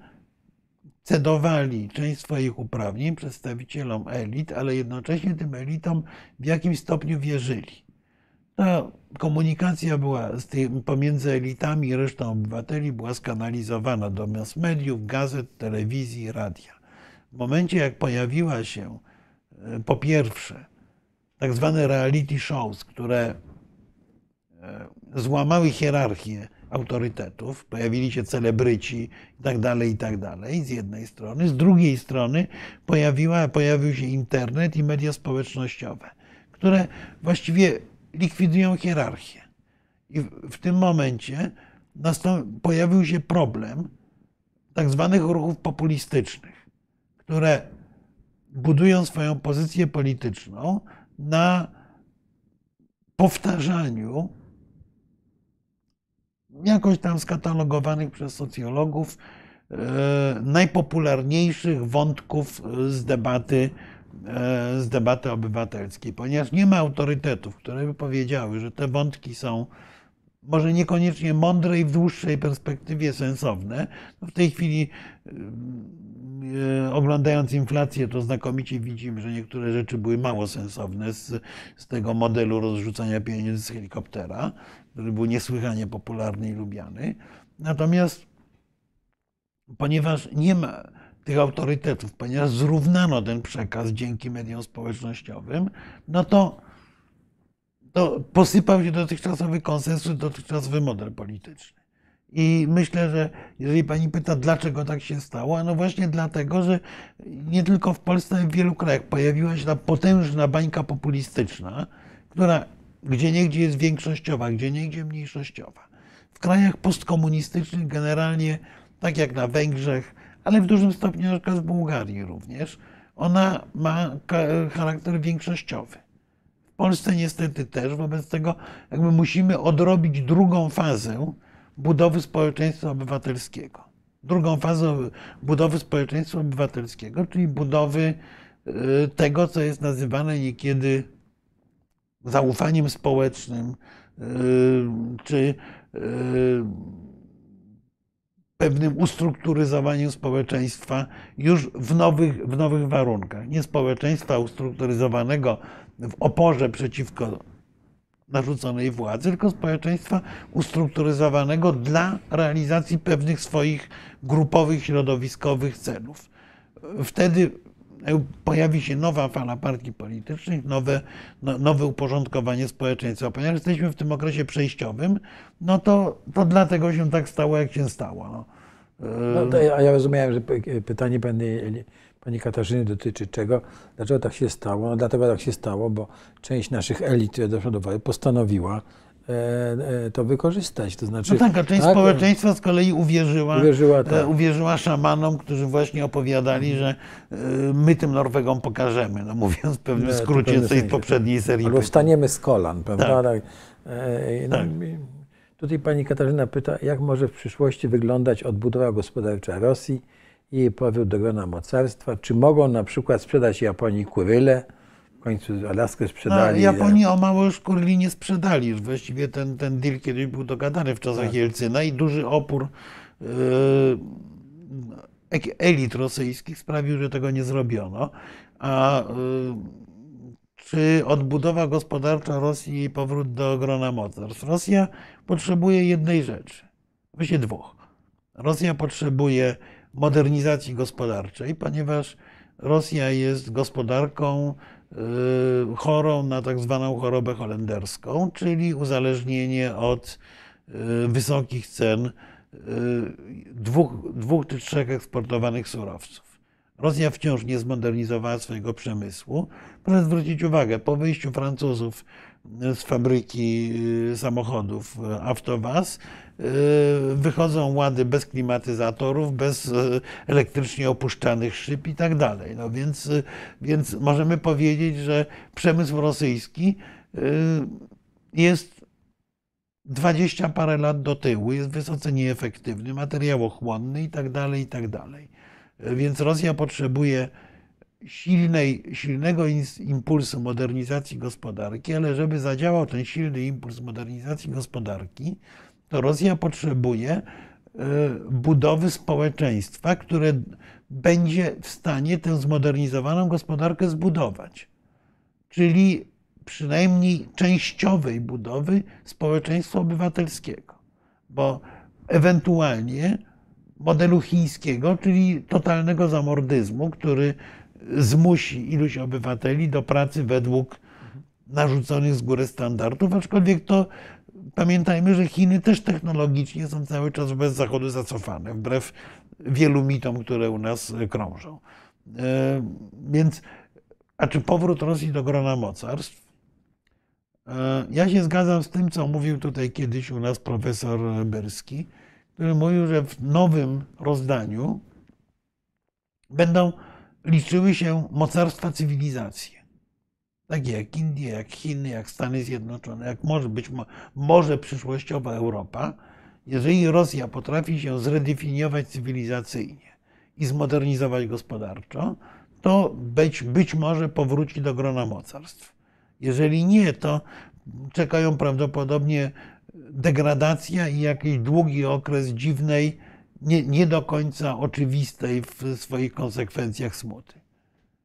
cedowali część swoich uprawnień przedstawicielom elit, ale jednocześnie tym elitom w jakimś stopniu wierzyli. Ta komunikacja była z tym, pomiędzy elitami i resztą obywateli była skanalizowana do mass mediów, gazet, telewizji, radia. W momencie, jak pojawiła się e, po pierwsze tak zwane reality shows, które e, złamały hierarchię autorytetów, pojawili się celebryci i tak dalej, i tak z jednej strony. Z drugiej strony pojawiła, pojawił się internet i media społecznościowe, które właściwie likwidują hierarchię. I w, tym momencie pojawił się problem tak zwanych ruchów populistycznych, które budują swoją pozycję polityczną na powtarzaniu jakoś tam skatalogowanych przez socjologów e, najpopularniejszych wątków z debaty, z debaty obywatelskiej, ponieważ nie ma autorytetów, które by powiedziały, że te wątki są może niekoniecznie mądre i w dłuższej perspektywie sensowne. No w tej chwili e, oglądając inflację, to znakomicie widzimy, że niektóre rzeczy były mało sensowne z, z tego modelu rozrzucania pieniędzy z helikoptera który był niesłychanie popularny i lubiany. Natomiast ponieważ nie ma tych autorytetów, ponieważ zrównano ten przekaz dzięki mediom społecznościowym, no to, to posypał się dotychczasowy konsensus, dotychczasowy model polityczny. I myślę, że jeżeli pani pyta, dlaczego tak się stało, no właśnie dlatego, że nie tylko w Polsce, ale w wielu krajach pojawiła się ta potężna bańka populistyczna, która gdzie niegdzie jest większościowa, gdzie niegdzie mniejszościowa. W krajach postkomunistycznych generalnie, tak jak na Węgrzech, ale w dużym stopniu na przykład w Bułgarii również, ona ma charakter większościowy. W Polsce niestety też, wobec tego jakby musimy odrobić drugą fazę budowy społeczeństwa obywatelskiego. Drugą fazę budowy społeczeństwa obywatelskiego, czyli budowy y, tego, co jest nazywane niekiedy zaufaniem społecznym, y, czy y, pewnym ustrukturyzowaniem społeczeństwa już w nowych, w nowych warunkach. Nie społeczeństwa ustrukturyzowanego w oporze przeciwko narzuconej władzy, tylko społeczeństwa ustrukturyzowanego dla realizacji pewnych swoich grupowych, środowiskowych celów. Wtedy pojawi się nowa fala partii politycznych, nowe, no, nowe uporządkowanie społeczeństwa. Ponieważ jesteśmy w tym okresie przejściowym, no to, to dlatego się tak stało, jak się stało. No. No ja, ja rozumiałem, że pytanie pani, pani Katarzyny dotyczy czego, dlaczego tak się stało. No dlatego tak się stało, bo część naszych elit, które doszło postanowiła, E, e, to wykorzystać. To znaczy, no tak, a część tak, społeczeństwa z kolei uwierzyła, uwierzyła, e, tak. uwierzyła szamanom, którzy właśnie opowiadali, mhm. że my tym Norwegom pokażemy, no mówiąc w pewnym skrócie z tej poprzedniej serii. Albo wstaniemy z kolan, prawda? Tak. No, tak. Tutaj pani Katarzyna pyta, jak może w przyszłości wyglądać odbudowa gospodarcza Rosji i jej powrót do grona mocarstwa? Czy mogą na przykład sprzedać Japonii kuryle? Końcu Alaskę sprzedali. No, Japonii o mało już Kurli nie sprzedali. Już właściwie ten, ten deal kiedyś był dogadany w czasach tak. Jelcyna i duży opór yy, elit rosyjskich sprawił, że tego nie zrobiono. A yy, czy odbudowa gospodarcza Rosji i powrót do grona mocarstw? Rosja potrzebuje jednej rzeczy, właściwie dwóch. Rosja potrzebuje modernizacji gospodarczej, ponieważ Rosja jest gospodarką chorą na tak zwaną chorobę holenderską, czyli uzależnienie od y, wysokich cen y, dwóch, dwóch czy trzech eksportowanych surowców. Rosja wciąż nie zmodernizowała swojego przemysłu. Proszę zwrócić uwagę, po wyjściu Francuzów z fabryki samochodów Avtovaz Y, wychodzą łady bez klimatyzatorów, bez y, elektrycznie opuszczanych szyb i tak dalej. No więc, y, więc możemy powiedzieć, że przemysł rosyjski jest dwadzieścia parę lat do tyłu, jest wysoce nieefektywny, materiałochłonny i tak dalej, i tak dalej. Więc Rosja potrzebuje silnej, silnego impulsu modernizacji gospodarki, ale żeby zadziałał ten silny impuls modernizacji gospodarki, to Rosja potrzebuje e, budowy społeczeństwa, które będzie w stanie tę zmodernizowaną gospodarkę zbudować. Czyli przynajmniej częściowej budowy społeczeństwa obywatelskiego, bo ewentualnie modelu chińskiego, czyli totalnego zamordyzmu, który zmusi iluś obywateli do pracy według narzuconych z góry standardów, aczkolwiek to pamiętajmy, że Chiny też technologicznie są cały czas wobec Zachodu zacofane, wbrew wielu mitom, które u nas krążą. E, więc, a czy powrót Rosji do grona mocarstw? E, ja się zgadzam z tym, co mówił tutaj kiedyś u nas profesor Berski, który mówił, że w nowym rozdaniu będą liczyły się mocarstwa cywilizacji takie jak Indie, jak Chiny, jak Stany Zjednoczone, jak może być może przyszłościowa Europa, jeżeli Rosja potrafi się zredefiniować cywilizacyjnie i zmodernizować gospodarczo, to być, być może powróci do grona mocarstw. Jeżeli nie, to czekają prawdopodobnie degradacja i jakiś długi okres dziwnej, nie, nie do końca oczywistej w swoich konsekwencjach smuty.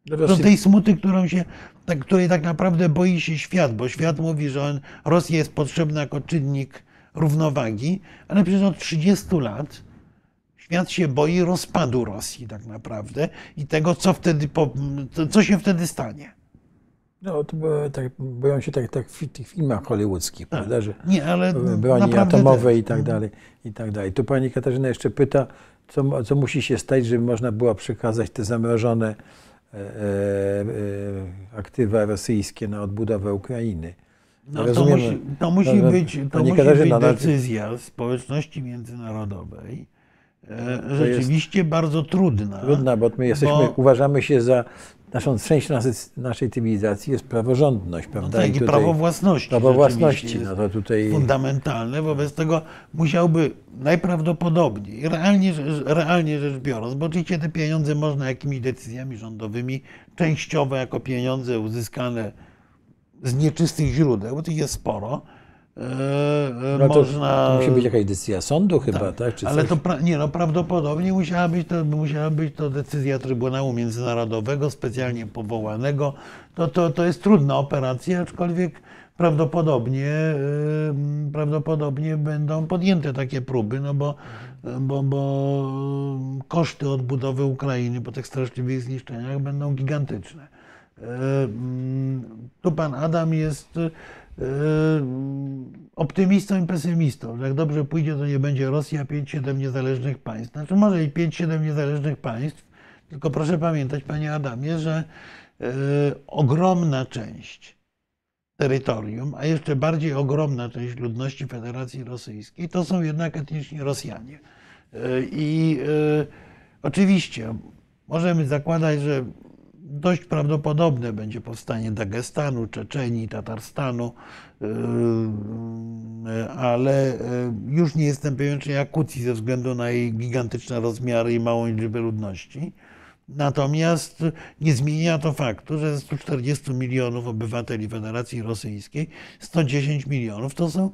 Do tej smuty, którą się, tak, której tak naprawdę boi się świat, bo świat mówi, że on, Rosja jest potrzebna jako czynnik równowagi, ale przecież od 30 lat świat się boi rozpadu Rosji tak naprawdę i tego, co wtedy, co się wtedy stanie. No, to tak, boją się tak, tak w tych filmach hollywoodzkich, tak. prawda, że nie, ale broni atomowe i tak dalej, i tak dalej. Tu pani Katarzyna jeszcze pyta, co, co musi się stać, żeby można było przekazać te zamrożone E, e, aktywa rosyjskie na odbudowę Ukrainy. No, to musi, to musi no, no, być, to musi być decyzja społeczności międzynarodowej, e, rzeczywiście bardzo trudna. Trudna, bo my jesteśmy, bo, uważamy się za naszą część naszej, naszej cywilizacji jest praworządność, no prawda? No tak, i, i prawo własności. Prawo własności, no to tutaj... Fundamentalne, wobec tego musiałby najprawdopodobniej, realnie, realnie rzecz biorąc, bo oczywiście te pieniądze można jakimiś decyzjami rządowymi, częściowo jako pieniądze uzyskane z nieczystych źródeł, bo tych jest sporo, no to, można... To musi być jakaś decyzja sądu chyba, tak? tak? ale coś? to nie, no, prawdopodobnie musiała być, to, musiała być to decyzja Trybunału Międzynarodowego, specjalnie powołanego. To, to, to jest trudna operacja, aczkolwiek prawdopodobnie, prawdopodobnie będą podjęte takie próby, no bo, bo, bo koszty odbudowy Ukrainy po tych straszliwych zniszczeniach będą gigantyczne. Yy, tu pan Adam jest optymistą i pesymistą. Jak dobrze pójdzie, to nie będzie Rosja 5-7 niezależnych państw. Znaczy może i 5-7 niezależnych państw, tylko proszę pamiętać, panie Adamie, że yy, ogromna część terytorium, a jeszcze bardziej ogromna część ludności Federacji Rosyjskiej, to są jednak etniczni Rosjanie. Yy, I oczywiście możemy zakładać, że dość prawdopodobne będzie powstanie Dagestanu, Czeczenii, Tatarstanu, yy, ale yy, już nie jestem pewien, czy Jakucji ze względu na jej gigantyczne rozmiary i małą liczbę ludności. Natomiast nie zmienia to faktu, że ze 140 milionów obywateli Federacji Rosyjskiej 110 milionów to są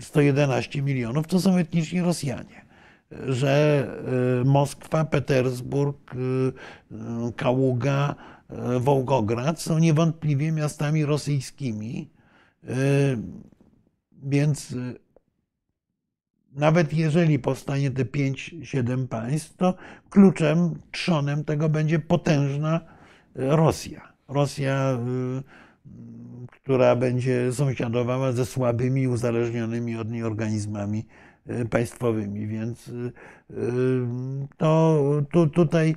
111 milionów to są etniczni Rosjanie że yy, Moskwa, Petersburg, Kaługa, Wołgograd są niewątpliwie miastami rosyjskimi, e, więc e, nawet jeżeli powstanie te 5-7 państw, to kluczem, trzonem tego będzie potężna Rosja. Rosja, która będzie sąsiadowała ze słabymi, uzależnionymi od niej organizmami państwowymi. Więc to tutaj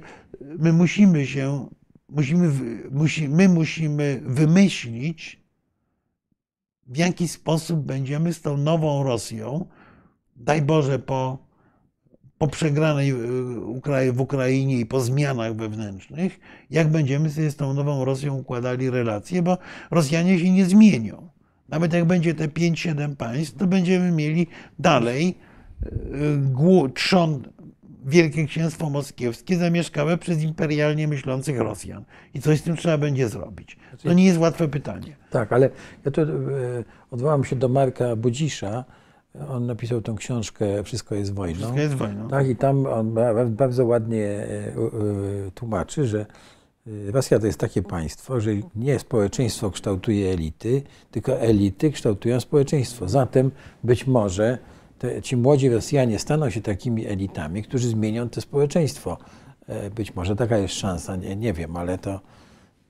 my musimy się musimy, musi, my musimy wymyślić, w jaki sposób będziemy z tą nową Rosją, daj Boże, po, po przegranej y, w Ukrainie i po zmianach wewnętrznych, jak będziemy sobie z tą nową Rosją układali relacje, bo Rosjanie się nie zmienią. Nawet jak będzie te 5-7 państw, to będziemy mieli dalej y, trzon Wielkie Księstwo Moskiewskie zamieszkałe przez imperialnie myślących Rosjan. I coś z tym trzeba będzie zrobić. To nie jest łatwe pytanie. Tak, ale ja tu e, odwołam się do Marka Budzisza. On napisał tą książkę Wszystko jest wojną. Wszystko jest wojną. Tak, i tam on bardzo ładnie e, e, tłumaczy, że Rosja to jest takie państwo, że nie społeczeństwo kształtuje elity, tylko elity kształtują społeczeństwo. Zatem być może te, ci młodzi Rosjanie staną się takimi elitami, którzy zmienią to społeczeństwo. E, Być może taka jest szansa, nie, nie wiem, ale to,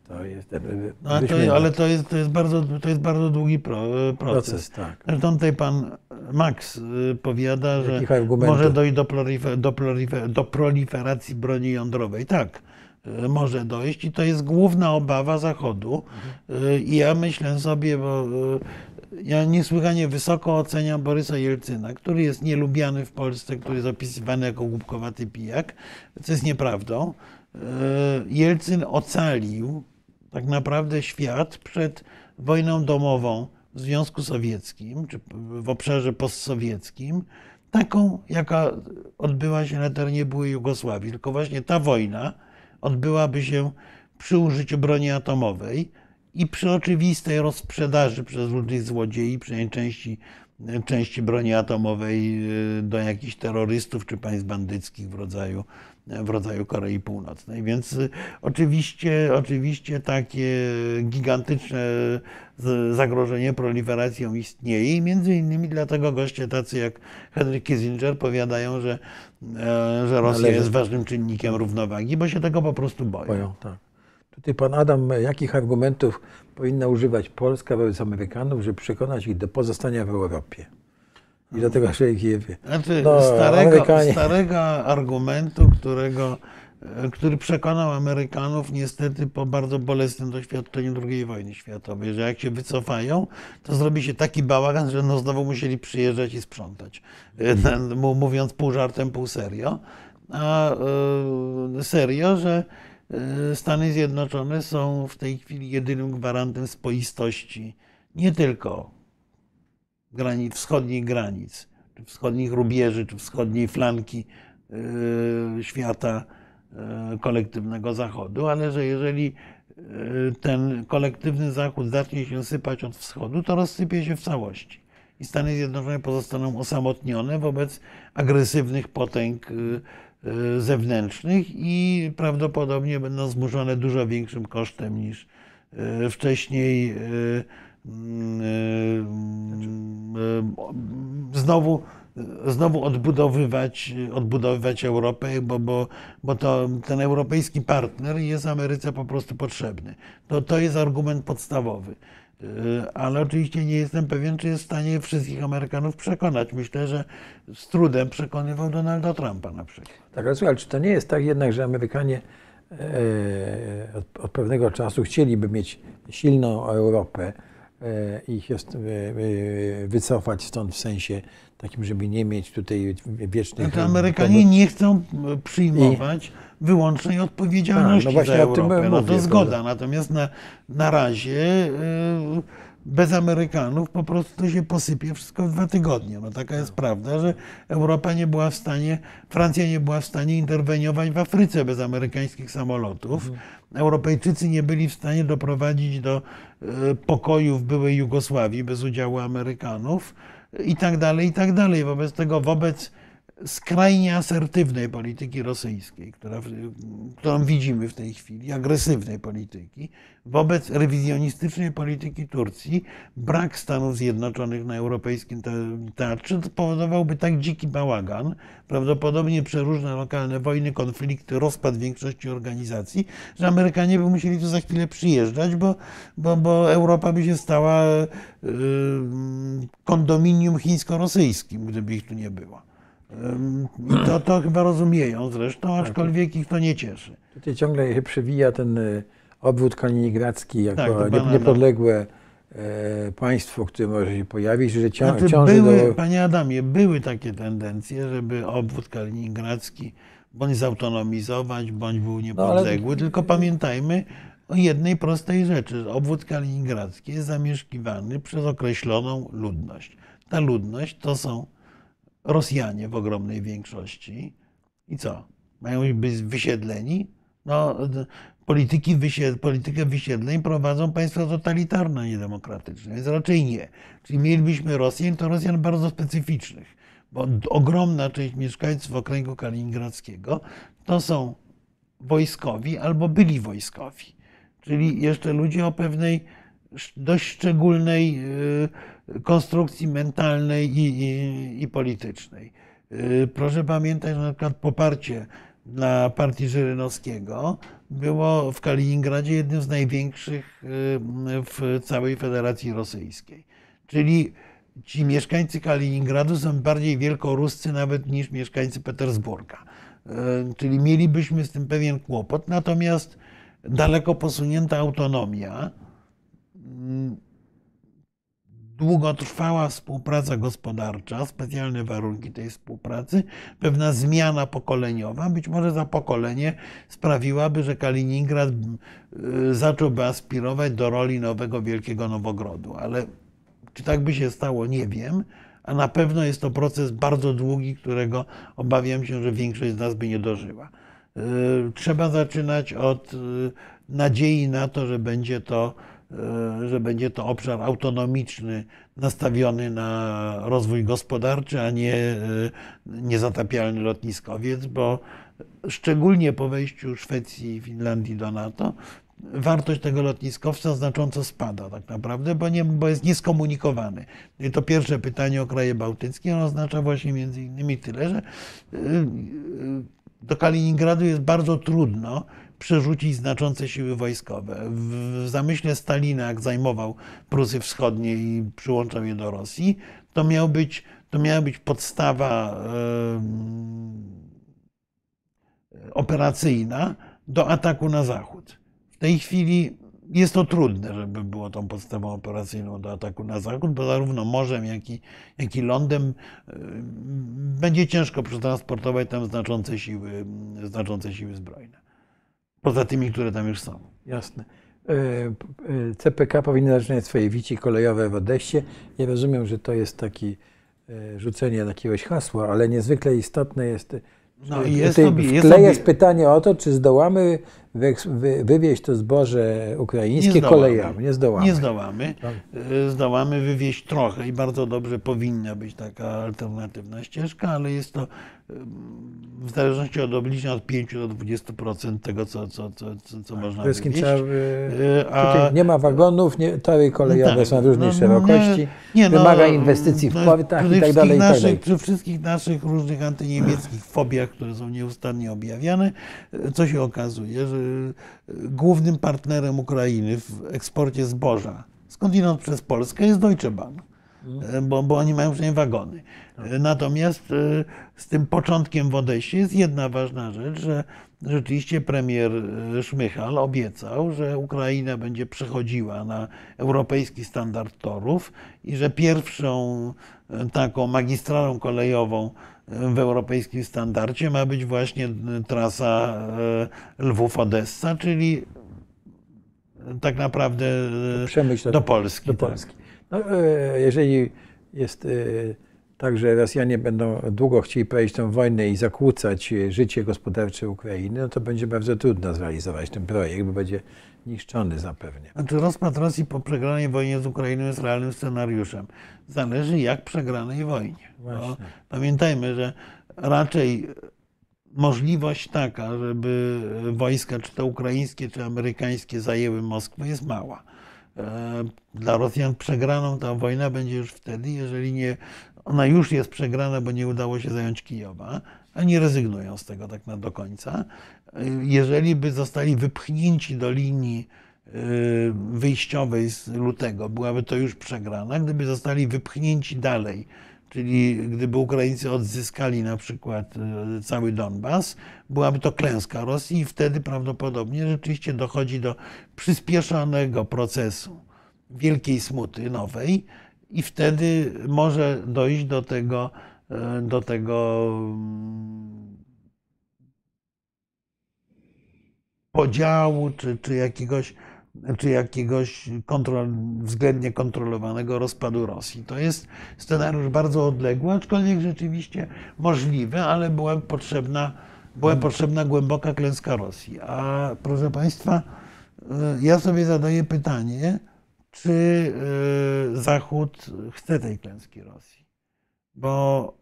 to jest. e, No, ale, to, ale to, jest, to, jest bardzo, to jest bardzo długi pro, proces. proces, tak. Zresztą tutaj pan Max powiada, że może dojść do, prolifer, do, prolifer, do proliferacji broni jądrowej. Tak, może dojść i to jest główna obawa Zachodu. Y, I ja myślę sobie, bo ja niesłychanie wysoko oceniam Borysa Jelcyna, który jest nielubiany w Polsce, który jest opisywany jako głupkowaty pijak, co jest nieprawdą. Y, Jelcyn ocalił tak naprawdę świat przed wojną domową w Związku Sowieckim, czy w obszarze postsowieckim, taką, jaka odbyła się na terenie byłej Jugosławii. Tylko właśnie ta wojna odbyłaby się przy użyciu broni atomowej i przy oczywistej rozprzedaży przez różnych złodziei, przynajmniej części, części broni atomowej y, do jakichś terrorystów czy państw bandyckich w rodzaju, w rodzaju Korei Północnej. Więc y, oczywiście, oczywiście takie gigantyczne zagrożenie proliferacją istnieje i między innymi dlatego goście tacy jak Henry Kissinger powiadają, że, e, że Rosja Należy- jest ważnym czynnikiem równowagi, bo się tego po prostu boją. Boją, tak. Tutaj pan Adam, jakich argumentów powinna używać Polska wobec Amerykanów, żeby przekonać ich do pozostania w Europie? I do tego, że ich je wie. Znaczy, No, starego, Amerykanie- starego argumentu, którego, e, który przekonał Amerykanów niestety po bardzo bolesnym doświadczeniu II wojny światowej, że jak się wycofają, to zrobi się taki bałagan, że no znowu musieli przyjeżdżać i sprzątać. E, mu- Mówiąc pół żartem, pół serio. A e, serio, że Stany Zjednoczone są w tej chwili jedynym gwarantem spoistości nie tylko granic, wschodnich granic, czy wschodnich rubieży, czy wschodniej flanki y, świata y, kolektywnego Zachodu, ale że jeżeli y, ten kolektywny Zachód zacznie się sypać od wschodu, to rozsypie się w całości. I Stany Zjednoczone pozostaną osamotnione wobec agresywnych potęg y, y, zewnętrznych i prawdopodobnie będą zmuszone dużo większym kosztem niż y, wcześniej y, y, znowu, znowu odbudowywać, odbudowywać Europę, bo, bo, bo to, ten europejski partner jest Ameryce po prostu potrzebny. To, to jest argument podstawowy. Y, Ale oczywiście nie jestem pewien, czy jest w stanie wszystkich Amerykanów przekonać. Myślę, że z trudem przekonywał Donalda Trumpa na przykład. Tak, ale słuchaj, czy to nie jest tak jednak, że Amerykanie e, od, od pewnego czasu chcieliby mieć silną Europę e, i się e, wycofać stąd w sensie takim, żeby nie mieć tutaj wiecznych... Znaczy Amerykanie nie chcą przyjmować wyłącznej odpowiedzialności Tak, no właśnie za o tym Europę. No mówię, to zgoda. prawda? Natomiast na, na razie bez Amerykanów po prostu to się posypie wszystko w dwa tygodnie. No taka jest prawda, że Europa nie była w stanie, Francja nie była w stanie interweniować w Afryce bez amerykańskich samolotów. Europejczycy nie byli w stanie doprowadzić do e, pokoju w byłej Jugosławii bez udziału Amerykanów i tak dalej, i tak dalej. Wobec tego, wobec skrajnie asertywnej polityki rosyjskiej, która, którą widzimy w tej chwili, agresywnej polityki, wobec rewizjonistycznej polityki Turcji, brak Stanów Zjednoczonych na europejskim te- teatrze spowodowałby tak dziki bałagan, prawdopodobnie przeróżne lokalne wojny, konflikty, rozpad większości organizacji, że Amerykanie by musieli tu za chwilę przyjeżdżać, bo, bo, bo Europa by się stała y, kondominium chińsko-rosyjskim, gdyby ich tu nie było. To, to chyba rozumieją zresztą, aczkolwiek ich to nie cieszy. Tutaj ciągle się przewija ten e, obwód kaliningradzki jako Tak, niepodległe e, państwo, które może się pojawić, że cią, Znaczy, ciąży były, do... Panie Adamie, były takie tendencje, żeby obwód kaliningradzki bądź zautonomizować, bądź był niepodległy. Tylko pamiętajmy o jednej prostej rzeczy. że Obwód kaliningradzki jest zamieszkiwany przez określoną ludność. Ta ludność to są Rosjanie w ogromnej większości. I co? Mają być wysiedleni? No, polityki wysied, politykę wysiedleń prowadzą państwa totalitarne, a nie demokratyczne, więc raczej nie. Czyli mielibyśmy Rosjan, to Rosjan bardzo specyficznych, bo ogromna część mieszkańców okręgu kaliningradzkiego to są wojskowi albo byli wojskowi. Czyli jeszcze ludzie o pewnej dość szczególnej y, konstrukcji mentalnej i, i, i politycznej. Y, proszę pamiętać, że na przykład poparcie dla partii Żyrynowskiego było w Kaliningradzie jednym z największych y, w całej Federacji Rosyjskiej. Czyli ci mieszkańcy Kaliningradu są bardziej wielkoruscy nawet niż mieszkańcy Petersburga. Czyli mielibyśmy z tym pewien kłopot. Natomiast daleko posunięta autonomia, długotrwała współpraca gospodarcza, specjalne warunki tej współpracy, pewna zmiana pokoleniowa, być może za pokolenie sprawiłaby, że Kaliningrad y, zacząłby aspirować do roli nowego Wielkiego Nowogrodu. Ale czy tak by się stało, nie wiem. A na pewno jest to proces bardzo długi, którego obawiam się, że większość z nas by nie dożyła. Y, trzeba zaczynać od y, nadziei na to, że będzie to że będzie to obszar autonomiczny, nastawiony na rozwój gospodarczy, a nie e, niezatapialny lotniskowiec, bo szczególnie po wejściu Szwecji i Finlandii do NATO wartość tego lotniskowca znacząco spada tak naprawdę, bo, nie, bo jest nieskomunikowany. I to pierwsze pytanie o kraje bałtyckie, oznacza właśnie między innymi tyle, że e, do Kaliningradu jest bardzo trudno przerzucić znaczące siły wojskowe. W zamyśle Stalina, jak zajmował Prusy Wschodnie i przyłączał je do Rosji, to, miał być, to miała być podstawa operacyjna do ataku na zachód. W tej chwili jest to trudne, żeby było tą podstawą operacyjną do ataku na zachód, bo zarówno morzem, jak i, jak i lądem będzie ciężko przetransportować tam znaczące siły, znaczące siły zbrojne. Poza tymi, które tam już są. Jasne. E, e, CPK powinno zaczynać swoje wici kolejowe w Odessie. Ja rozumiem, że to jest taki e, rzucenie jakiegoś hasła, ale niezwykle istotne jest. No i jest, sobie, jest, jest pytanie o to, czy zdołamy wywieźć to zboże ukraińskie nie kolejami. Nie zdołamy. Nie zdołamy. Tak. Zdołamy wywieźć trochę i bardzo dobrze powinna być taka alternatywna ścieżka, ale jest to w zależności od obliczeń od 5 do 20% tego, co, co, co, co tak, można wywieźć. Trzeba, y, A, nie ma wagonów, nie, tory kolejowe tak, są różnej no, szerokości, nie, no, wymaga inwestycji w no, portach i tak dalej. I tak dalej. Przy wszystkich naszych różnych antyniemieckich fobiach, które są nieustannie objawiane, co się okazuje, że głównym partnerem Ukrainy w eksporcie zboża skądinąd przez Polskę jest Deutsche Bahn. Mhm. Bo, bo oni mają przynajmniej wagony. Tak. Natomiast e, z tym początkiem w Odesie jest jedna ważna rzecz, że rzeczywiście premier Szmychal obiecał, że Ukraina będzie przechodziła na europejski standard torów i że pierwszą taką magistralą kolejową w europejskim standardzie ma być właśnie trasa Lwów-Odessa, czyli tak naprawdę do Polski. Do tak. Polski. No, jeżeli jest tak, że Rosjanie będą długo chcieli prowadzić tę wojnę i zakłócać życie gospodarcze Ukrainy, no to będzie bardzo trudno zrealizować ten projekt, bo będzie niszczony zapewne. Znaczy rozpad Rosji po przegranej wojnie z Ukrainą jest realnym scenariuszem. Zależy jak przegranej wojnie. Pamiętajmy, że raczej możliwość taka, żeby wojska, czy to ukraińskie, czy amerykańskie zajęły Moskwę jest mała. E, dla Rosjan przegraną ta wojna będzie już wtedy, jeżeli nie ona już jest przegrana, bo nie udało się zająć Kijowa, a nie rezygnują z tego tak na do końca. Jeżeli by zostali wypchnięci do linii y, wyjściowej z lutego, byłaby to już przegrana. Gdyby zostali wypchnięci dalej, czyli gdyby Ukraińcy odzyskali na przykład y, cały Donbas, byłaby to klęska Rosji i wtedy prawdopodobnie rzeczywiście dochodzi do przyspieszonego procesu wielkiej smuty nowej, i wtedy może dojść do tego, do tego mm, podziału, czy, czy jakiegoś, czy jakiegoś kontrol, względnie kontrolowanego rozpadu Rosji. To jest scenariusz bardzo odległy, aczkolwiek rzeczywiście możliwy, ale była potrzebna, była potrzebna głęboka klęska Rosji. A proszę Państwa, e, ja sobie zadaję pytanie, czy y, Zachód chce tej klęski Rosji. Bo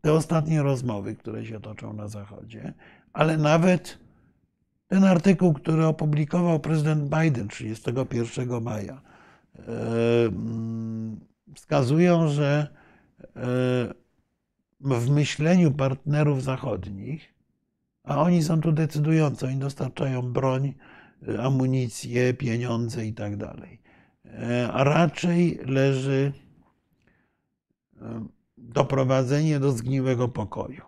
te ostatnie rozmowy, które się toczą na Zachodzie, ale nawet ten artykuł, który opublikował prezydent Biden 31 maja, e, wskazują, że w myśleniu partnerów zachodnich, a oni są tu decydujący, oni dostarczają broń, amunicję, pieniądze i tak dalej. A raczej leży doprowadzenie do zgniłego pokoju,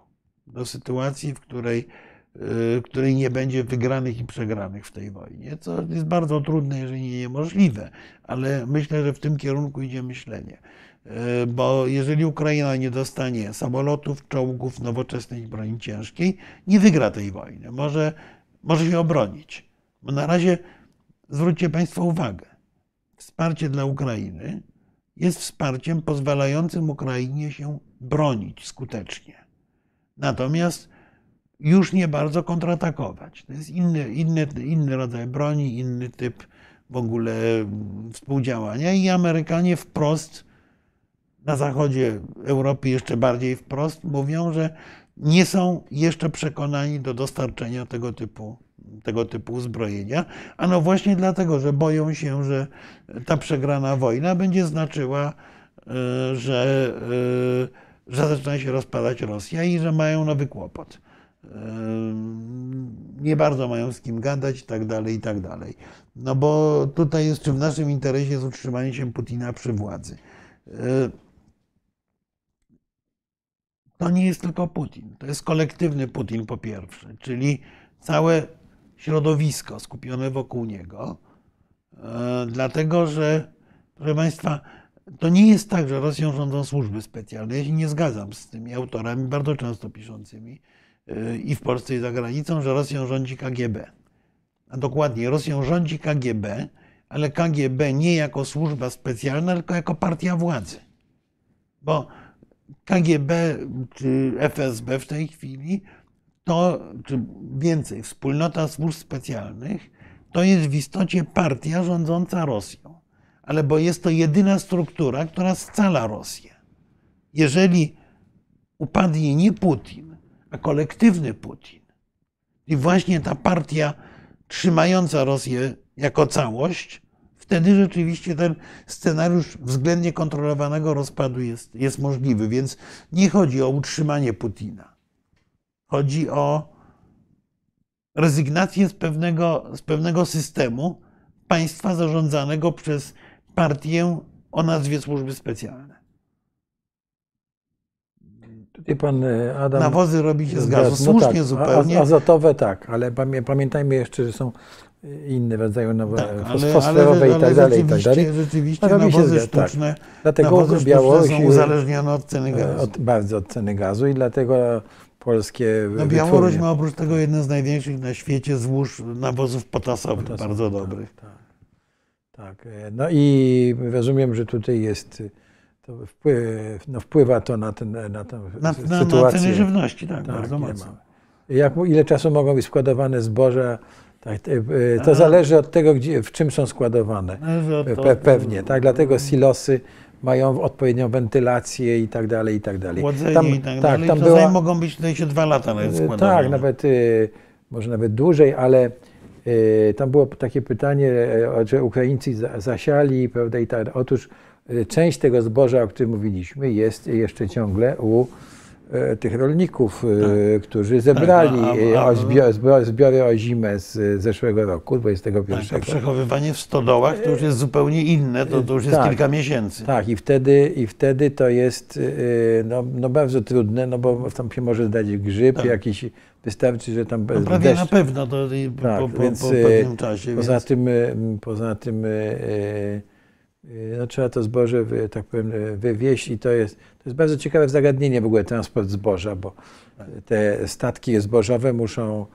do sytuacji, w której, w której nie będzie wygranych i przegranych w tej wojnie, co jest bardzo trudne, jeżeli nie niemożliwe, ale myślę, że w tym kierunku idzie myślenie. Bo jeżeli Ukraina nie dostanie samolotów, czołgów, nowoczesnej broni ciężkiej, nie wygra tej wojny. Może, może się obronić. Bo na razie zwróćcie Państwo uwagę, wsparcie dla Ukrainy jest wsparciem pozwalającym Ukrainie się bronić skutecznie. Natomiast już nie bardzo kontratakować. To jest inny, inny, inny rodzaj broni, inny typ w ogóle współdziałania i Amerykanie wprost na zachodzie Europy jeszcze bardziej wprost mówią, że nie są jeszcze przekonani do dostarczenia tego typu tego typu uzbrojenia. Ano właśnie dlatego, że boją się, że ta przegrana wojna będzie znaczyła, e, że, e, że zaczyna się rozpadać Rosja i że mają nowy kłopot. E, nie bardzo mają z kim gadać i tak dalej, i tak dalej. No bo tutaj jest, czy w naszym interesie jest utrzymanie się Putina przy władzy. To nie jest tylko Putin, to jest kolektywny Putin po pierwsze, czyli całe środowisko skupione wokół niego, e, dlatego że, proszę Państwa, to nie jest tak, że Rosją rządzą służby specjalne. Ja się nie zgadzam z tymi autorami, bardzo często piszącymi e, i w Polsce, i za granicą, że Rosją rządzi KGB. A dokładnie, Rosją rządzi KGB, ale KGB nie jako służba specjalna, tylko jako partia władzy. Bo KGB czy FSB w tej chwili to, czy więcej, wspólnota służb specjalnych, to jest w istocie partia rządząca Rosją. Ale bo jest to jedyna struktura, która scala Rosję. Jeżeli upadnie nie Putin, a kolektywny Putin, i właśnie ta partia trzymająca Rosję jako całość, wtedy rzeczywiście ten scenariusz względnie kontrolowanego rozpadu jest, jest możliwy. Więc nie chodzi o utrzymanie Putina Chodzi o rezygnację z pewnego, z pewnego systemu państwa zarządzanego przez partię o nazwie służby specjalne. Tutaj pan e, Adam. Nawozy robi się z gazu. Słusznie no tak, zupełnie. Azotowe tak, ale pamiętajmy jeszcze, że są inne rodzaje nawozy tak, fosforowe i tak dalej. I tak dalej. Rzeczywiście no, nawozy się, tak. sztuczne, tak. Dlatego Białoruś są uzależnione od ceny gazu. Od, bardzo od ceny gazu i dlatego polskie no, Białoruś ma oprócz tego jeden z największych na świecie złóż nawozów potasowych, Potasowy, bardzo tak, dobrych. Tak, tak, No i rozumiem, że tutaj jest to wpływ, no wpływa to na, ten, na tę na, sytuację. Na ceny żywności, tak, tak bardzo mocno. Jak, ile czasu mogą być składowane zboża? Tak, to zależy od tego, gdzie, w czym są składowane. Pe, pewnie, tak? Dlatego silosy mają odpowiednią wentylację i tak dalej, i tak dalej. Chłodzenie tam, i tak, tak dalej. Tam była, mogą być tutaj się dwa lata nawet składowane. Tak, nawet, może nawet dłużej, ale tam było takie pytanie, że Ukraińcy zasiali, prawda, i tak. Otóż część tego zboża, o którym mówiliśmy, jest jeszcze ciągle u E, tych rolników, e, tak. którzy zebrali tak, a, zbiory, zbiory o zimę z zeszłego roku, 21. Tak, przechowywanie w stodołach to już jest zupełnie inne, to, to już jest tak, kilka miesięcy. Tak, i wtedy, i wtedy to jest e, no, no bardzo trudne, no bo tam się może zdać grzyb tak. jakiś, wystarczy, że tam... No prawie deszcz, na pewno to tak, po, po, więc, po pewnym czasie. Poza więc... tym, poza tym no, trzeba to zboże, tak powiem, y, wywieźć i to jest, to jest bardzo ciekawe zagadnienie w ogóle transport zboża, bo te statki zbożowe muszą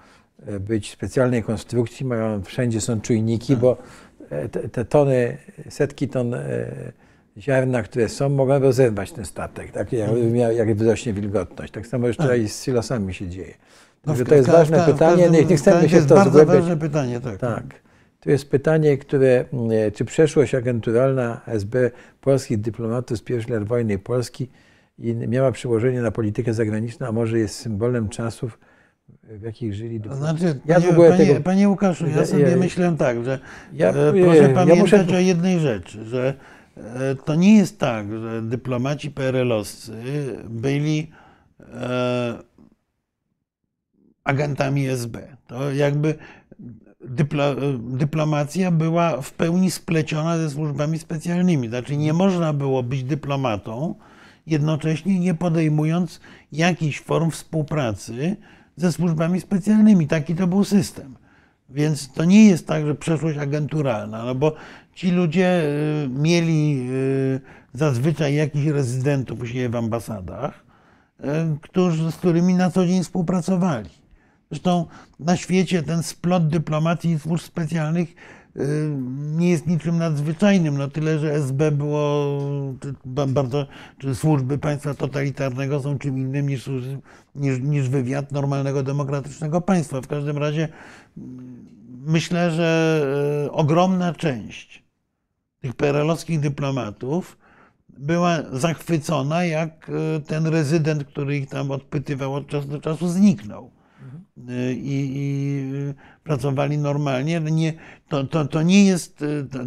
y, być specjalnej konstrukcji, mają, wszędzie są czujniki, bo te, te tony, setki ton ziarna, które są, mogą rozerwać ten statek, tak, jak, mhm. jak wzrośnie wilgotność. Tak samo jeszcze tak. i z silosami się dzieje. No to jest ważne pytanie, nie, nie chcemy się w to zgłębiać. Jest bardzo ważne pytanie, tak. tak. Tu jest pytanie, które, mm, czy przeszłość agenturalna SB polskich dyplomatów z pierwszych lat wojny Polski miała przełożenie na politykę zagraniczną, a może jest symbolem czasów, w jakich żyli To dyplomaci. znaczy, Ja panie, tego- panie Łukaszu, ja sobie ja- myślę tak, że Ja- e, proszę ja pamiętać muszę- o jednej rzeczy, że e, to nie jest tak, że dyplomaci PRL-owscy byli e, agentami SB. To jakby dyplo, dyplomacja była w pełni spleciona ze służbami specjalnymi. Znaczy nie można było być dyplomatą, jednocześnie nie podejmując jakichś form współpracy ze służbami specjalnymi. Taki to był system. Więc to nie jest tak, że przeszłość agenturalna, no bo ci ludzie y, mieli y, zazwyczaj jakichś rezydentów u siebie w ambasadach, y, którzy, z którymi na co dzień współpracowali. Zresztą na świecie ten splot dyplomacji i służb specjalnych y, nie jest niczym nadzwyczajnym, no tyle, że SB było bardzo, czy służby państwa totalitarnego są czym innym niż, niż, niż wywiad normalnego demokratycznego państwa. W każdym razie mm, myślę, że y, ogromna część tych perelowskich dyplomatów była zachwycona, jak y, ten rezydent, który ich tam odpytywał od czasu do czasu, zniknął. Y, I, i y, pracowali normalnie. Nie, to, to, to, nie jest,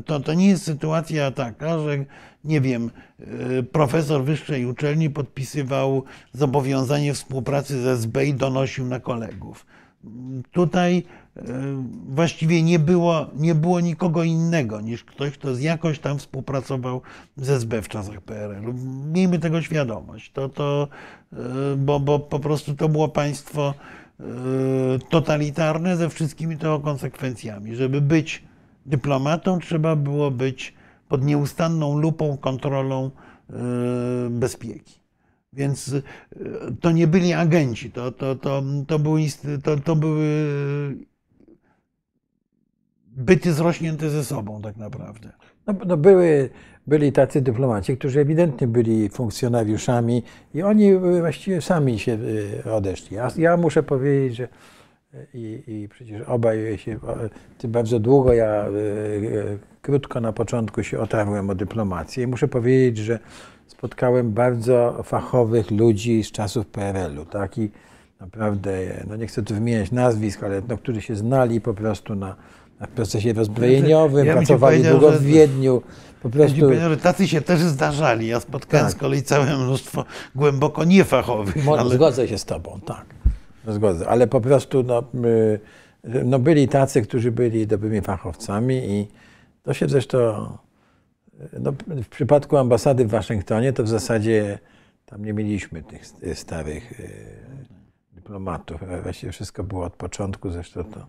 to, to nie jest sytuacja taka, że nie wiem, y, profesor wyższej uczelni podpisywał zobowiązanie współpracy z SB i donosił na kolegów. Tutaj właściwie nie było, nie było nikogo innego niż ktoś, kto jakoś tam współpracował z SB w czasach PRL-u. Miejmy tego świadomość. To, to, bo, bo po prostu to było państwo totalitarne ze wszystkimi tego konsekwencjami. Żeby być dyplomatą, trzeba było być pod nieustanną lupą, kontrolą y, bezpieki. Więc y, to nie byli agenci, to, to, to, to, były, to, to były byty zrośnięte ze sobą tak naprawdę. No, no były, byli tacy dyplomaci, którzy ewidentnie byli funkcjonariuszami i oni y, właściwie sami się y, odeszli. Ja, ja muszę powiedzieć, że y, i, i przecież obaj się, ty bardzo długo, ja krótko na początku się otarłem o dyplomację i muszę powiedzieć, że spotkałem bardzo fachowych ludzi z czasów PRL-u, tak? I naprawdę, no nie chcę tu wymieniać nazwisk, ale no, którzy się znali po prostu na, na procesie rozbrojeniowym, Ja pracowali długo w Wiedniu, po Ja prostu że tacy się też zdarzali. Ja spotkałem Tak. z kolei całe mnóstwo głęboko niefachowych. Mo- Ale... Zgodzę się z Tobą, tak. Zgodzę, ale po prostu no, no byli tacy, którzy byli dobrymi fachowcami i to się zresztą, no, w przypadku ambasady w Waszyngtonie to w zasadzie tam nie mieliśmy tych starych y, dyplomatów. Właściwie wszystko było od początku, zresztą to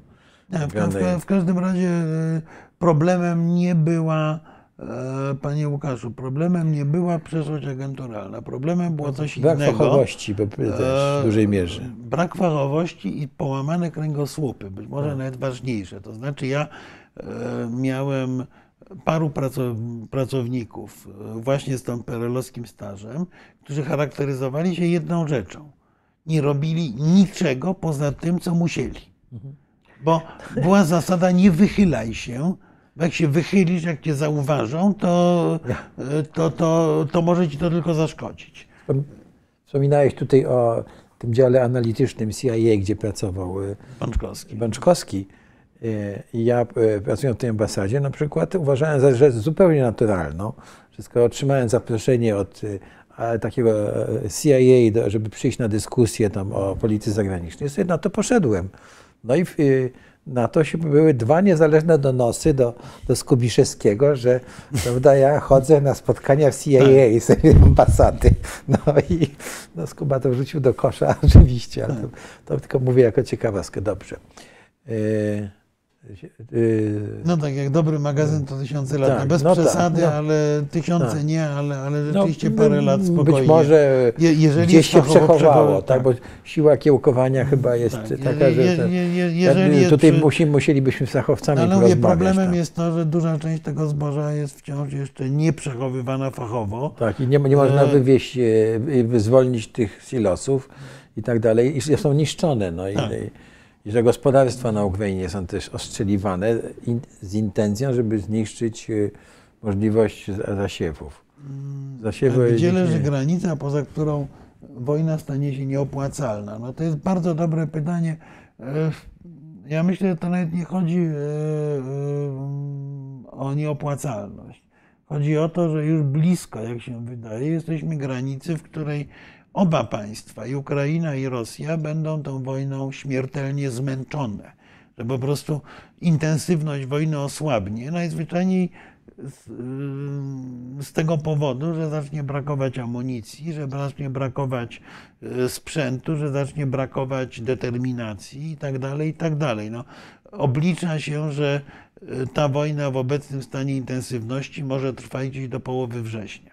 w, mówione w, jest. w każdym razie e, problemem nie była, e, panie Łukaszu, problemem nie była przeszłość agenturalna. Problemem było coś brak innego. fachowości bo też w E, dużej mierze. Brak fachowości i połamane kręgosłupy, być może nawet ważniejsze. To znaczy ja miałem paru praco- pracowników właśnie z tym perelowskim stażem, którzy charakteryzowali się jedną rzeczą. Nie robili niczego poza tym, co musieli. Bo była zasada nie wychylaj się, bo jak się wychylisz, jak cię zauważą, to, e, to, to, to może ci to tylko zaszkodzić. Wspominałeś tutaj o tym dziale analitycznym CIA, gdzie pracował Pączkowski. Bączkowski. Y, I ja y, pracując w tej ambasadzie na przykład uważałem za rzecz zupełnie naturalną. Wszystko otrzymałem zaproszenie od takiego e, CIA, żeby przyjść na dyskusję tam o polityce zagranicznej. Sobie na to poszedłem. No i y, na to się były dwa niezależne donosy do, do Skubiszewskiego, że prawda, ja chodzę na spotkania w CIA z tej ambasady. No i no, Skuba to wrzucił do kosza oczywiście, ale to, to tylko mówię jako ciekawostkę. Dobrze. Y, No tak, jak dobry magazyn to tysiące lat. Tak, no bez no tak, przesady, no. ale tysiące Tak. nie, ale, ale no, rzeczywiście parę lat spokojnie. Być może Je- jeżeli gdzieś się przechowało, przecho- tak, bo siła kiełkowania chyba jest Tak, taka, je- że je- je- jakby jeżeli tutaj przy- musi, musielibyśmy z fachowcami Ale mówię, problemem tak. jest to, że duża część tego zboża jest wciąż jeszcze nieprzechowywana fachowo. Tak, i nie, nie można E, wywieźć, e, i zwolnić tych silosów i tak dalej, i są niszczone. No, i, Tak. I, że gospodarstwa na Ukrainie są też ostrzeliwane z intencją, żeby zniszczyć e, możliwość za- zasiewów. Zasiewy A gdzie leży nie- granica, poza którą wojna stanie się nieopłacalna? No to jest bardzo dobre pytanie. E, Ja myślę, że to nawet nie chodzi e, o nieopłacalność. Chodzi o to, że już blisko, jak się wydaje, jesteśmy granicy, w której oba państwa, i Ukraina, i Rosja, będą tą wojną śmiertelnie zmęczone. Że po prostu intensywność wojny osłabnie. Najzwyczajniej z, z tego powodu, że zacznie brakować amunicji, że zacznie brakować y, sprzętu, że zacznie brakować determinacji i tak dalej, i tak. No, oblicza się, że y, ta wojna w obecnym stanie intensywności może trwać gdzieś do połowy września.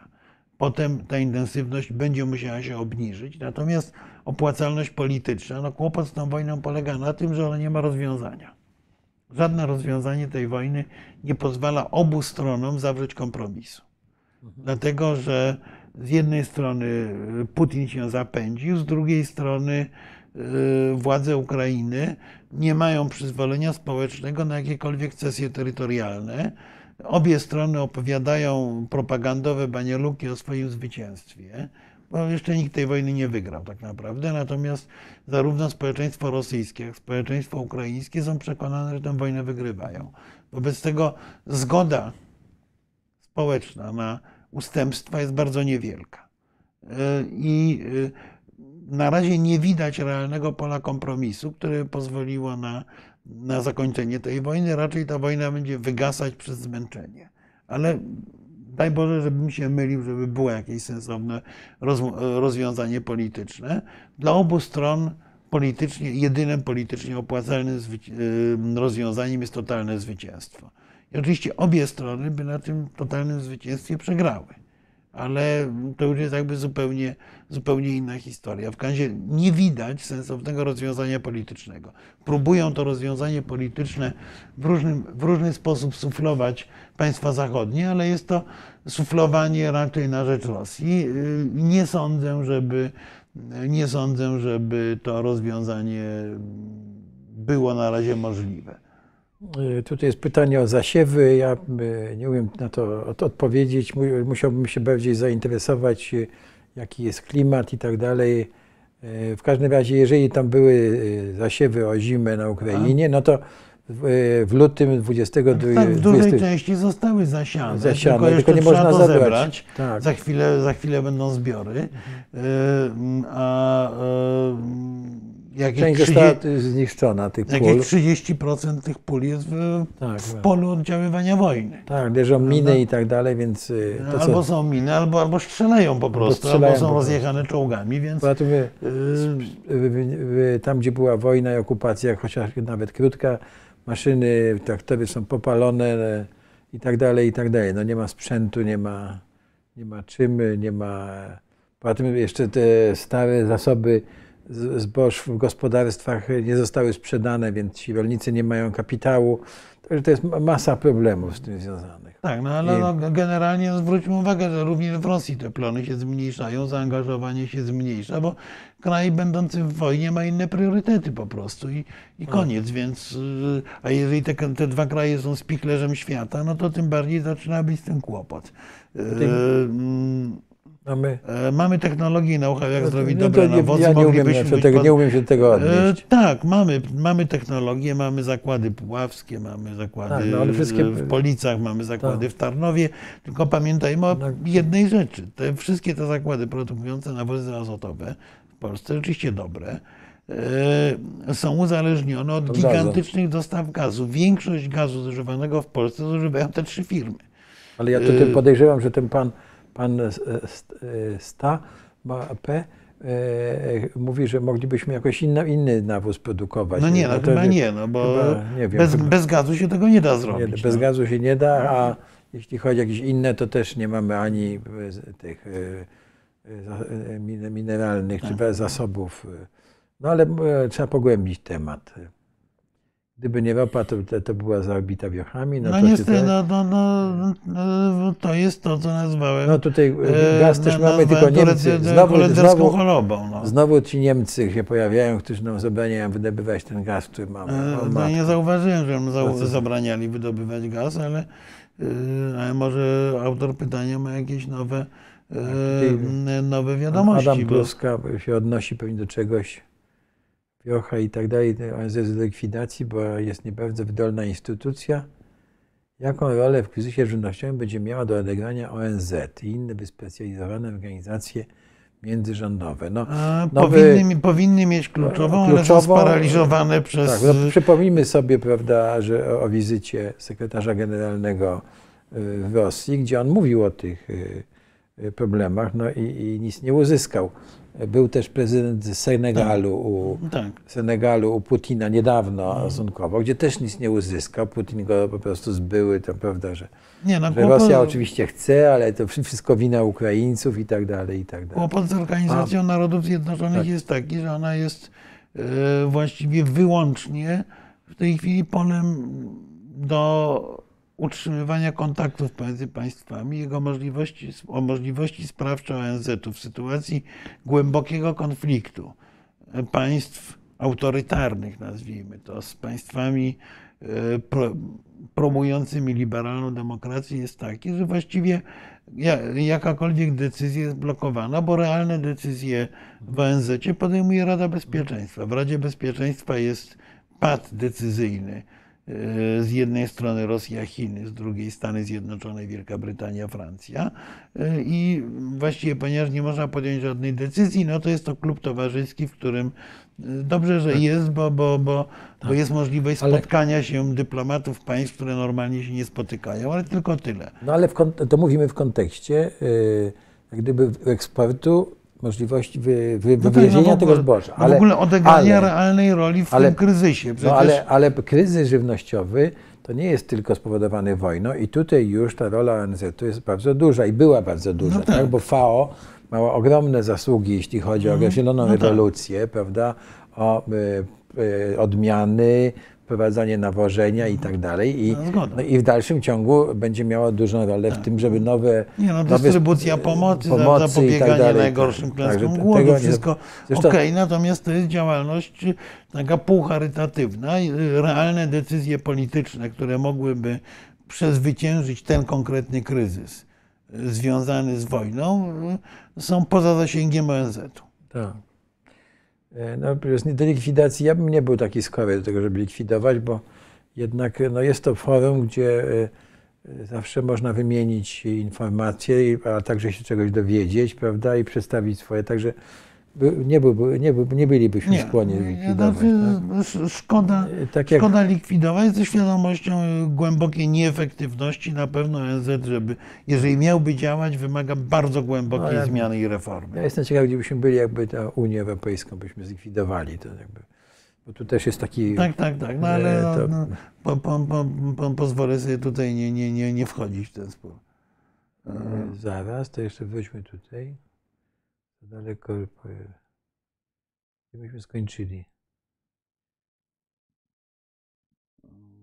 Potem ta intensywność będzie musiała się obniżyć. Natomiast opłacalność polityczna, no kłopot z tą wojną polega na tym, że ona nie ma rozwiązania. Żadne rozwiązanie tej wojny nie pozwala obu stronom zawrzeć kompromisu. Dlatego, że z jednej strony Putin się zapędził, z drugiej strony y, władze Ukrainy nie mają przyzwolenia społecznego na jakiekolwiek cesje terytorialne. Obie strony opowiadają propagandowe banieluki o swoim zwycięstwie, bo jeszcze nikt tej wojny nie wygrał tak naprawdę. Natomiast zarówno społeczeństwo rosyjskie, jak i społeczeństwo ukraińskie są przekonane, że tę wojnę wygrywają. Wobec tego zgoda społeczna na ustępstwa jest bardzo niewielka. Y, I y, na razie nie widać realnego pola kompromisu, które pozwoliło na, na zakończenie tej wojny. Raczej ta wojna będzie wygasać przez zmęczenie. Ale daj Boże, żebym się mylił, żeby było jakieś sensowne roz, rozwiązanie polityczne. Dla obu stron politycznie, jedynym politycznie opłacalnym rozwiązaniem jest totalne zwycięstwo. I oczywiście obie strony by na tym totalnym zwycięstwie przegrały. Ale to już jest jakby zupełnie, zupełnie inna historia. W razie nie widać sensownego rozwiązania politycznego. Próbują to rozwiązanie polityczne w, różnym, w różny sposób suflować państwa zachodnie, ale jest to suflowanie raczej na rzecz Rosji. Y, Nie sądzę, żeby, nie sądzę, żeby to rozwiązanie było na razie możliwe. Y, Tutaj jest pytanie o zasiewy. Ja y, nie umiem na to od- odpowiedzieć. Mu- Musiałbym się bardziej zainteresować, y, jaki jest klimat i tak dalej. W każdym razie, jeżeli tam były zasiewy o zimę na Ukrainie, no to w, w lutym 22 Tak, w dużej 20 części zostały zasiane, Zasiane, tylko, tylko nie można to zebrać. Tak. Za, chwilę, za chwilę będą zbiory. Y, A y, jakieś, część 30, została zniszczona, tych jakieś pól. 30% tych pól jest w, Tak, w tak. polu oddziaływania wojny. Tak, leżą miny i tak dalej, więc y, to albo co... są miny, albo, albo strzelają po prostu, albo, strzelają są rozjechane czołgami, więc Poza tym y, y, tam, gdzie była wojna i okupacja, chociaż nawet krótka, maszyny, traktory są popalone e, i tak dalej, i tak dalej. No nie ma sprzętu, nie ma, nie ma czym, nie ma... Poza tym jeszcze te stare zasoby zboż w gospodarstwach nie zostały sprzedane, więc ci rolnicy nie mają kapitału. Także to jest ma- masa problemów z tym związanych. Tak, no ale I- no, generalnie zwróćmy uwagę, że również w Rosji te plony się zmniejszają, zaangażowanie się zmniejsza, bo kraj będący w wojnie ma inne priorytety po prostu i, i koniec, więc y, a jeżeli te, te dwa kraje są spichlerzem świata, no to tym bardziej zaczyna być tym kłopot. Y, mm, Mamy... e, Mamy technologię i know-how, jak zrobić No to dobre nawozy. ja nie umiem, się tego, pod- nie umiem się tego E, odnieść. Tak, mamy, mamy technologię, mamy zakłady puławskie, mamy zakłady Tak, no wszystkie- w Policach, mamy zakłady Tak. w Tarnowie, tylko pamiętajmy o No. jednej rzeczy. Te, wszystkie te zakłady produkujące nawozy azotowe w Polsce, oczywiście dobre, e, są uzależnione od gigantycznych dostaw gazu. Większość gazu zużywanego w Polsce zużywają te trzy firmy. Ale ja tutaj podejrzewam, że ten pan, pan e, e, Sta, P, e, mówi, że moglibyśmy jakoś inna, inny nawóz produkować. No nie, no to chyba nie- nie, no bo chyba, nie wiem, bez, chyba- bez gazu się tego nie da nie, zrobić. bez no. gazu się nie da, a jeśli chodzi o jakieś inne, to też nie mamy ani tych mineralnych Tak. czy zasobów. e. No ale trzeba pogłębić temat. Gdyby nie ropa, to, to, była zaobita wiochami. No, No to niestety, no, no, no, no, to jest to, co nazwałem no tutaj e, e, gaz też mamy, tylko Niemcy. Znowu, znowu, chorobą. No. Znowu ci Niemcy się pojawiają, którzy nam zabraniają wydobywać ten gaz, który mamy. E, O, No, nie zauważyłem, że nam za, zabraniali wydobywać gaz, ale, e, ale może autor pytania ma jakieś nowe, e, nowe wiadomości. Adam bo- Kluska się odnosi pewnie do czegoś, Wiocha i tak dalej, ONZ do likwidacji, bo jest niebawem wydolna instytucja. Jaką rolę w kryzysie żywnościowym będzie miała do odegrania ONZ i inne wyspecjalizowane organizacje międzyrządowe? No, A, nowy- powinny, powinny mieć kluczową, ale są kluczową- sparaliżowane przez. Tak, no, przypomnijmy sobie, prawda, że o, o wizycie sekretarza generalnego y, w Rosji, gdzie on mówił o tych y, y, problemach, no i, i nic nie uzyskał. Był też prezydent Senegalu u, tak. Senegalu u Putina niedawno stosunkowo, gdzie też nic nie uzyskał. Putin go po prostu zbyły, to prawda, że, Nie, no, że kłopot, Rosja oczywiście chce, ale to wszystko wina Ukraińców i tak dalej, i tak dalej. kłopot z Organizacją Narodów Zjednoczonych Tak. jest taki, że ona jest e, właściwie wyłącznie w tej chwili polem do utrzymywania kontaktów pomiędzy państwami, jego możliwości, o możliwości sprawcze ONZ-u w sytuacji głębokiego konfliktu państw autorytarnych, nazwijmy to, z państwami e, pro, promującymi liberalną demokrację jest taki, że właściwie ja- jakakolwiek decyzja jest blokowana, bo realne decyzje w ONZ podejmuje Rada Bezpieczeństwa. W Radzie Bezpieczeństwa jest pad decyzyjny. E, Z jednej strony Rosja, Chiny, z drugiej Stany Zjednoczone, Wielka Brytania, Francja. E, I właściwie, ponieważ nie można podjąć żadnej decyzji, no to jest to klub towarzyski, w którym e, dobrze, że jest, bo, bo, bo, bo jest możliwość Ale- spotkania się dyplomatów państw, które normalnie się nie spotykają, ale tylko tyle. No ale to mówimy w kontekście y, jak gdyby eksportu, możliwości wy, wy, No tak, wywiezienia no tego zboża. no w ogóle odegrania ale- realnej roli w ale- tym kryzysie. Przecież No ale, ale kryzys żywnościowy to nie jest tylko spowodowany wojną i tutaj już ta rola ONZ-u jest bardzo duża i była bardzo duża, No tak. tak. bo FAO miała ogromne zasługi, jeśli chodzi o zieloną no tak. rewolucję, prawda, o y, y, odmiany, wprowadzanie nawożenia i tak dalej. I, No, no i w dalszym ciągu będzie miała dużą rolę w tym, żeby nowe... Nie no, nowe dystrybucja sp- pomocy, pomocy i tak zapobieganie dalej, najgorszym tak. klęskom te- głodu, wszystko okej, natomiast to jest działalność taka półcharytatywna. i, Realne decyzje polityczne, które mogłyby przezwyciężyć ten konkretny kryzys y, związany z wojną, y, są poza zasięgiem ONZ-u. Tak. E, No, do likwidacji, ja bym nie był taki skory do tego, żeby likwidować, bo jednak no, jest to forum, gdzie e, e, zawsze można wymienić informacje, a także się czegoś dowiedzieć, prawda, i przedstawić swoje. Także by- nie, byłby, nie, byłby, nie bylibyśmy skłonni nie, likwidować. znaczy, tak? sz- Szkoda, E, Tak jak, Szkoda likwidować ze świadomością y, głębokiej nieefektywności. Na pewno ONZ, żeby, jeżeli miałby działać, wymaga bardzo głębokiej No, ja- zmiany i ja reformy. jestem ciekaw, gdzie byśmy byli, jakby tę Unię Europejską byśmy zlikwidowali. To jakby, bo tu też jest taki... Tak, tak, tak. No, ale e, no, to- no, po, po, po, po, pozwolę sobie tutaj nie, nie, nie, nie wchodzić w ten spór. E, Zaraz, to jeszcze wróćmy tutaj. Daleko. Gdzie myśmy skończyli?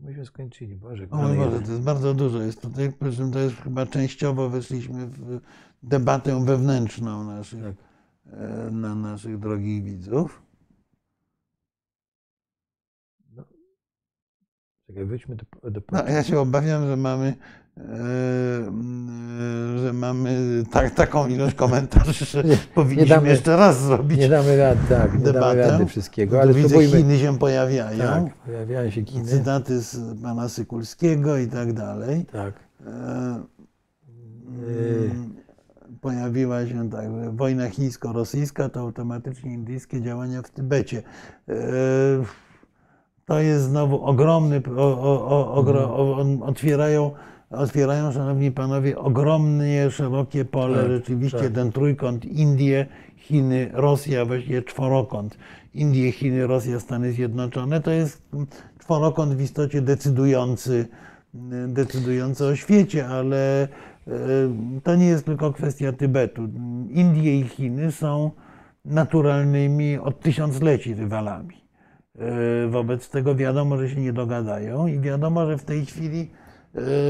Myśmy skończyli, Boże. O Boże, to jest bardzo dużo. Jest tutaj, przy czym to jest chyba częściowo weszliśmy w debatę wewnętrzną naszych, Tak. e, na naszych drogich widzów. Czekaj, wróćmy do, do No, ja się obawiam, że mamy, że mamy tak, taką ilość komentarzy, że Nie- powinniśmy nie damy- jeszcze raz zrobić Nie damy rady, tak, nie damy debatę. rady wszystkiego, Tu ale widzę, spróbujmy. Chiny się pojawiają, Tak, pojawiają się Chiny. cytaty z pana Sykulskiego i tak dalej. Tak. E, Yy, mm, Pojawiła się tak, że wojna chińsko-rosyjska to automatycznie indyjskie działania w Tybecie. E, To jest znowu ogromny, o, o, o, on- otwierają, otwierają, szanowni panowie, ogromnie szerokie pole, Tak, rzeczywiście tak. ten trójkąt Indie, Chiny, Rosja, właściwie czworokąt. Indie, Chiny, Rosja, Stany Zjednoczone to jest czworokąt w istocie decydujący, decydujący o świecie, ale e, to nie jest tylko kwestia Tybetu. Indie i Chiny są naturalnymi od tysiącleci rywalami. E, Wobec tego wiadomo, że się nie dogadają i wiadomo, że w tej chwili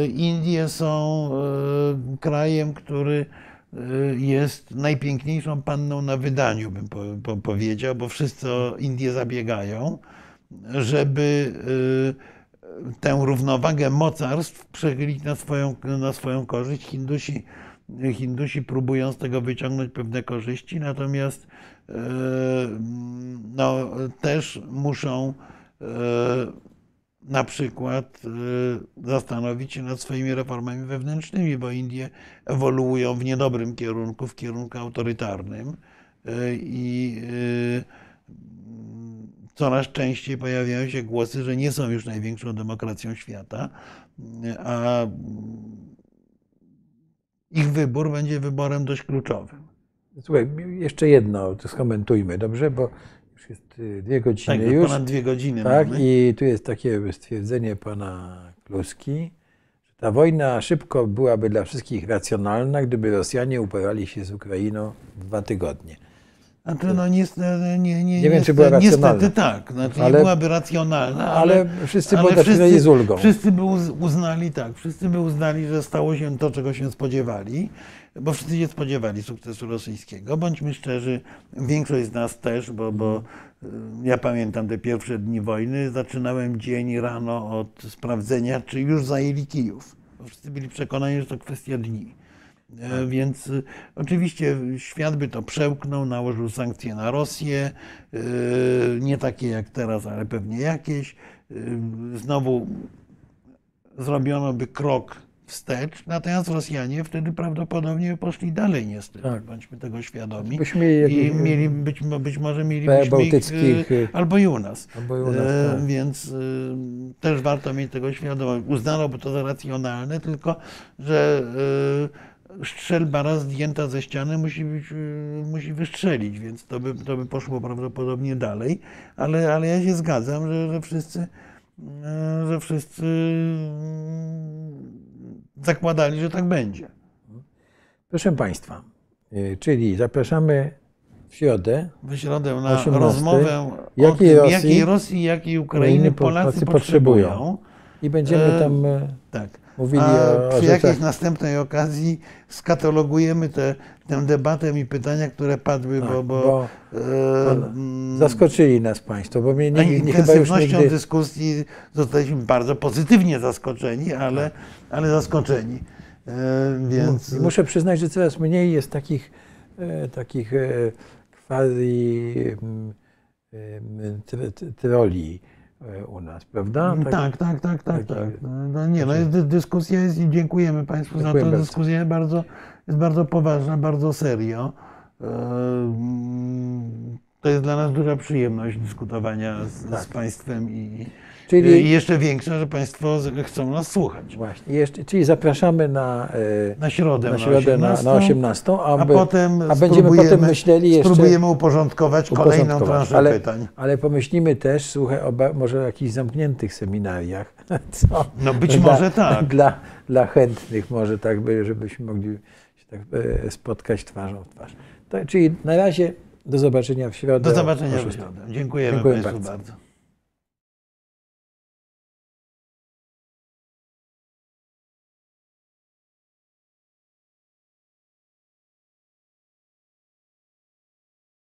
Indie są e, krajem, który e, jest najpiękniejszą panną na wydaniu, bym po, po, powiedział, bo wszyscy o Indie zabiegają, żeby e, tę równowagę mocarstw przechylić na swoją, na swoją korzyść. Hindusi Hindusi próbują z tego wyciągnąć pewne korzyści, natomiast e, no, też muszą e, na przykład e, zastanowić się nad swoimi reformami wewnętrznymi, bo Indie ewoluują w niedobrym kierunku, w kierunku autorytarnym e, i e, coraz częściej pojawiają się głosy, że nie są już największą demokracją świata, a ich wybór będzie wyborem dość kluczowym. Słuchaj, jeszcze jedno, to skomentujmy, dobrze? Bo już jest y, dwie godziny Tak, już. ponad dwie godziny Tak, mamy. i tu jest takie stwierdzenie pana Kluski, że ta wojna szybko byłaby dla wszystkich racjonalna, gdyby Rosjanie uporali się z Ukrainą w dwa tygodnie. Znaczy, no niestety, nie, nie, Nie wiem, czy była racjonalna. niestety tak. Znaczy, Ale- nie byłaby racjonalna, ale, Ale wszyscy odebrali z ulgą. Wszyscy by uz- uznali, tak, wszyscy by uznali, że stało się to, czego się spodziewali, bo wszyscy się spodziewali sukcesu rosyjskiego. Bądźmy szczerzy, większość z nas też, bo, bo y, ja pamiętam te pierwsze dni wojny, zaczynałem dzień rano od sprawdzenia, czy już zajęli Kijów. Bo wszyscy byli przekonani, że to kwestia dni. E, Więc y, oczywiście świat by to przełknął, nałożył sankcje na Rosję, y, nie takie jak teraz, ale pewnie jakieś. Y, Znowu zrobiono by krok wstecz, natomiast Rosjanie wtedy prawdopodobnie poszli dalej niestety, Tak. bądźmy tego świadomi. Byśmy I jakieś- mieli być, być może mielibyśmy ich, bałtyckich, y, y, albo i u nas. albo i u nas, E, tak. Więc y, też warto mieć tego świadomość. Uznano by to za racjonalne, tylko że strzelba raz zdjęta ze ściany musi, być, y, musi wystrzelić, więc to by, to by poszło prawdopodobnie dalej. Ale, ale ja się zgadzam, że, że wszyscy, y, że wszyscy y, zakładali, że tak będzie. Proszę Państwa, czyli zapraszamy w środę. W środę na 18. rozmowę o Jakiej tym, Rosji- jakiej Rosji, jakiej Ukrainy Ukrainy Polacy Polacy potrzebują. potrzebują. I będziemy E, tam e, Tak. Mówili A o, przy jakiejś następnej okazji skatalogujemy tę tę debatę i pytania, które padły, Tak, bo, bo, bo e, mm, Zaskoczyli nas Państwo, bo mnie nie, nie, chyba intensywnością nigdy... dyskusji zostaliśmy bardzo pozytywnie zaskoczeni, ale, ale zaskoczeni. E, Więc Muszę przyznać, że coraz mniej jest takich, e, takich e, quasi mm, tr- troli e, u nas, prawda? tak, tak, tak, tak, taki- tak. No nie, no jest, dy- dyskusja jest i dziękujemy Państwu Dziękuję za. Dyskusja jest bardzo, jest bardzo poważna, bardzo serio. E, mm, To jest dla nas duża przyjemność dyskutowania z, Tak. z Państwem i, Czyli- i jeszcze większa, że Państwo chcą nas słuchać. Właśnie. Jeszcze, czyli zapraszamy na, e, Na środę, na środę na, na 18, a aby, potem a będziemy potem myśleli jeszcze Spróbujemy uporządkować kolejną uporządkować. transzę ale, pytań. ale pomyślmy też, słuchaj, może o jakichś zamkniętych seminariach. Co? No być dla, może tak. Dla, dla chętnych może tak, by, żebyśmy mogli się tak e, spotkać twarzą w twarz. To, czyli na razie do zobaczenia w środę. Do zobaczenia w środę. Dziękujemy Dziękuję Państwu bardzo. bardzo.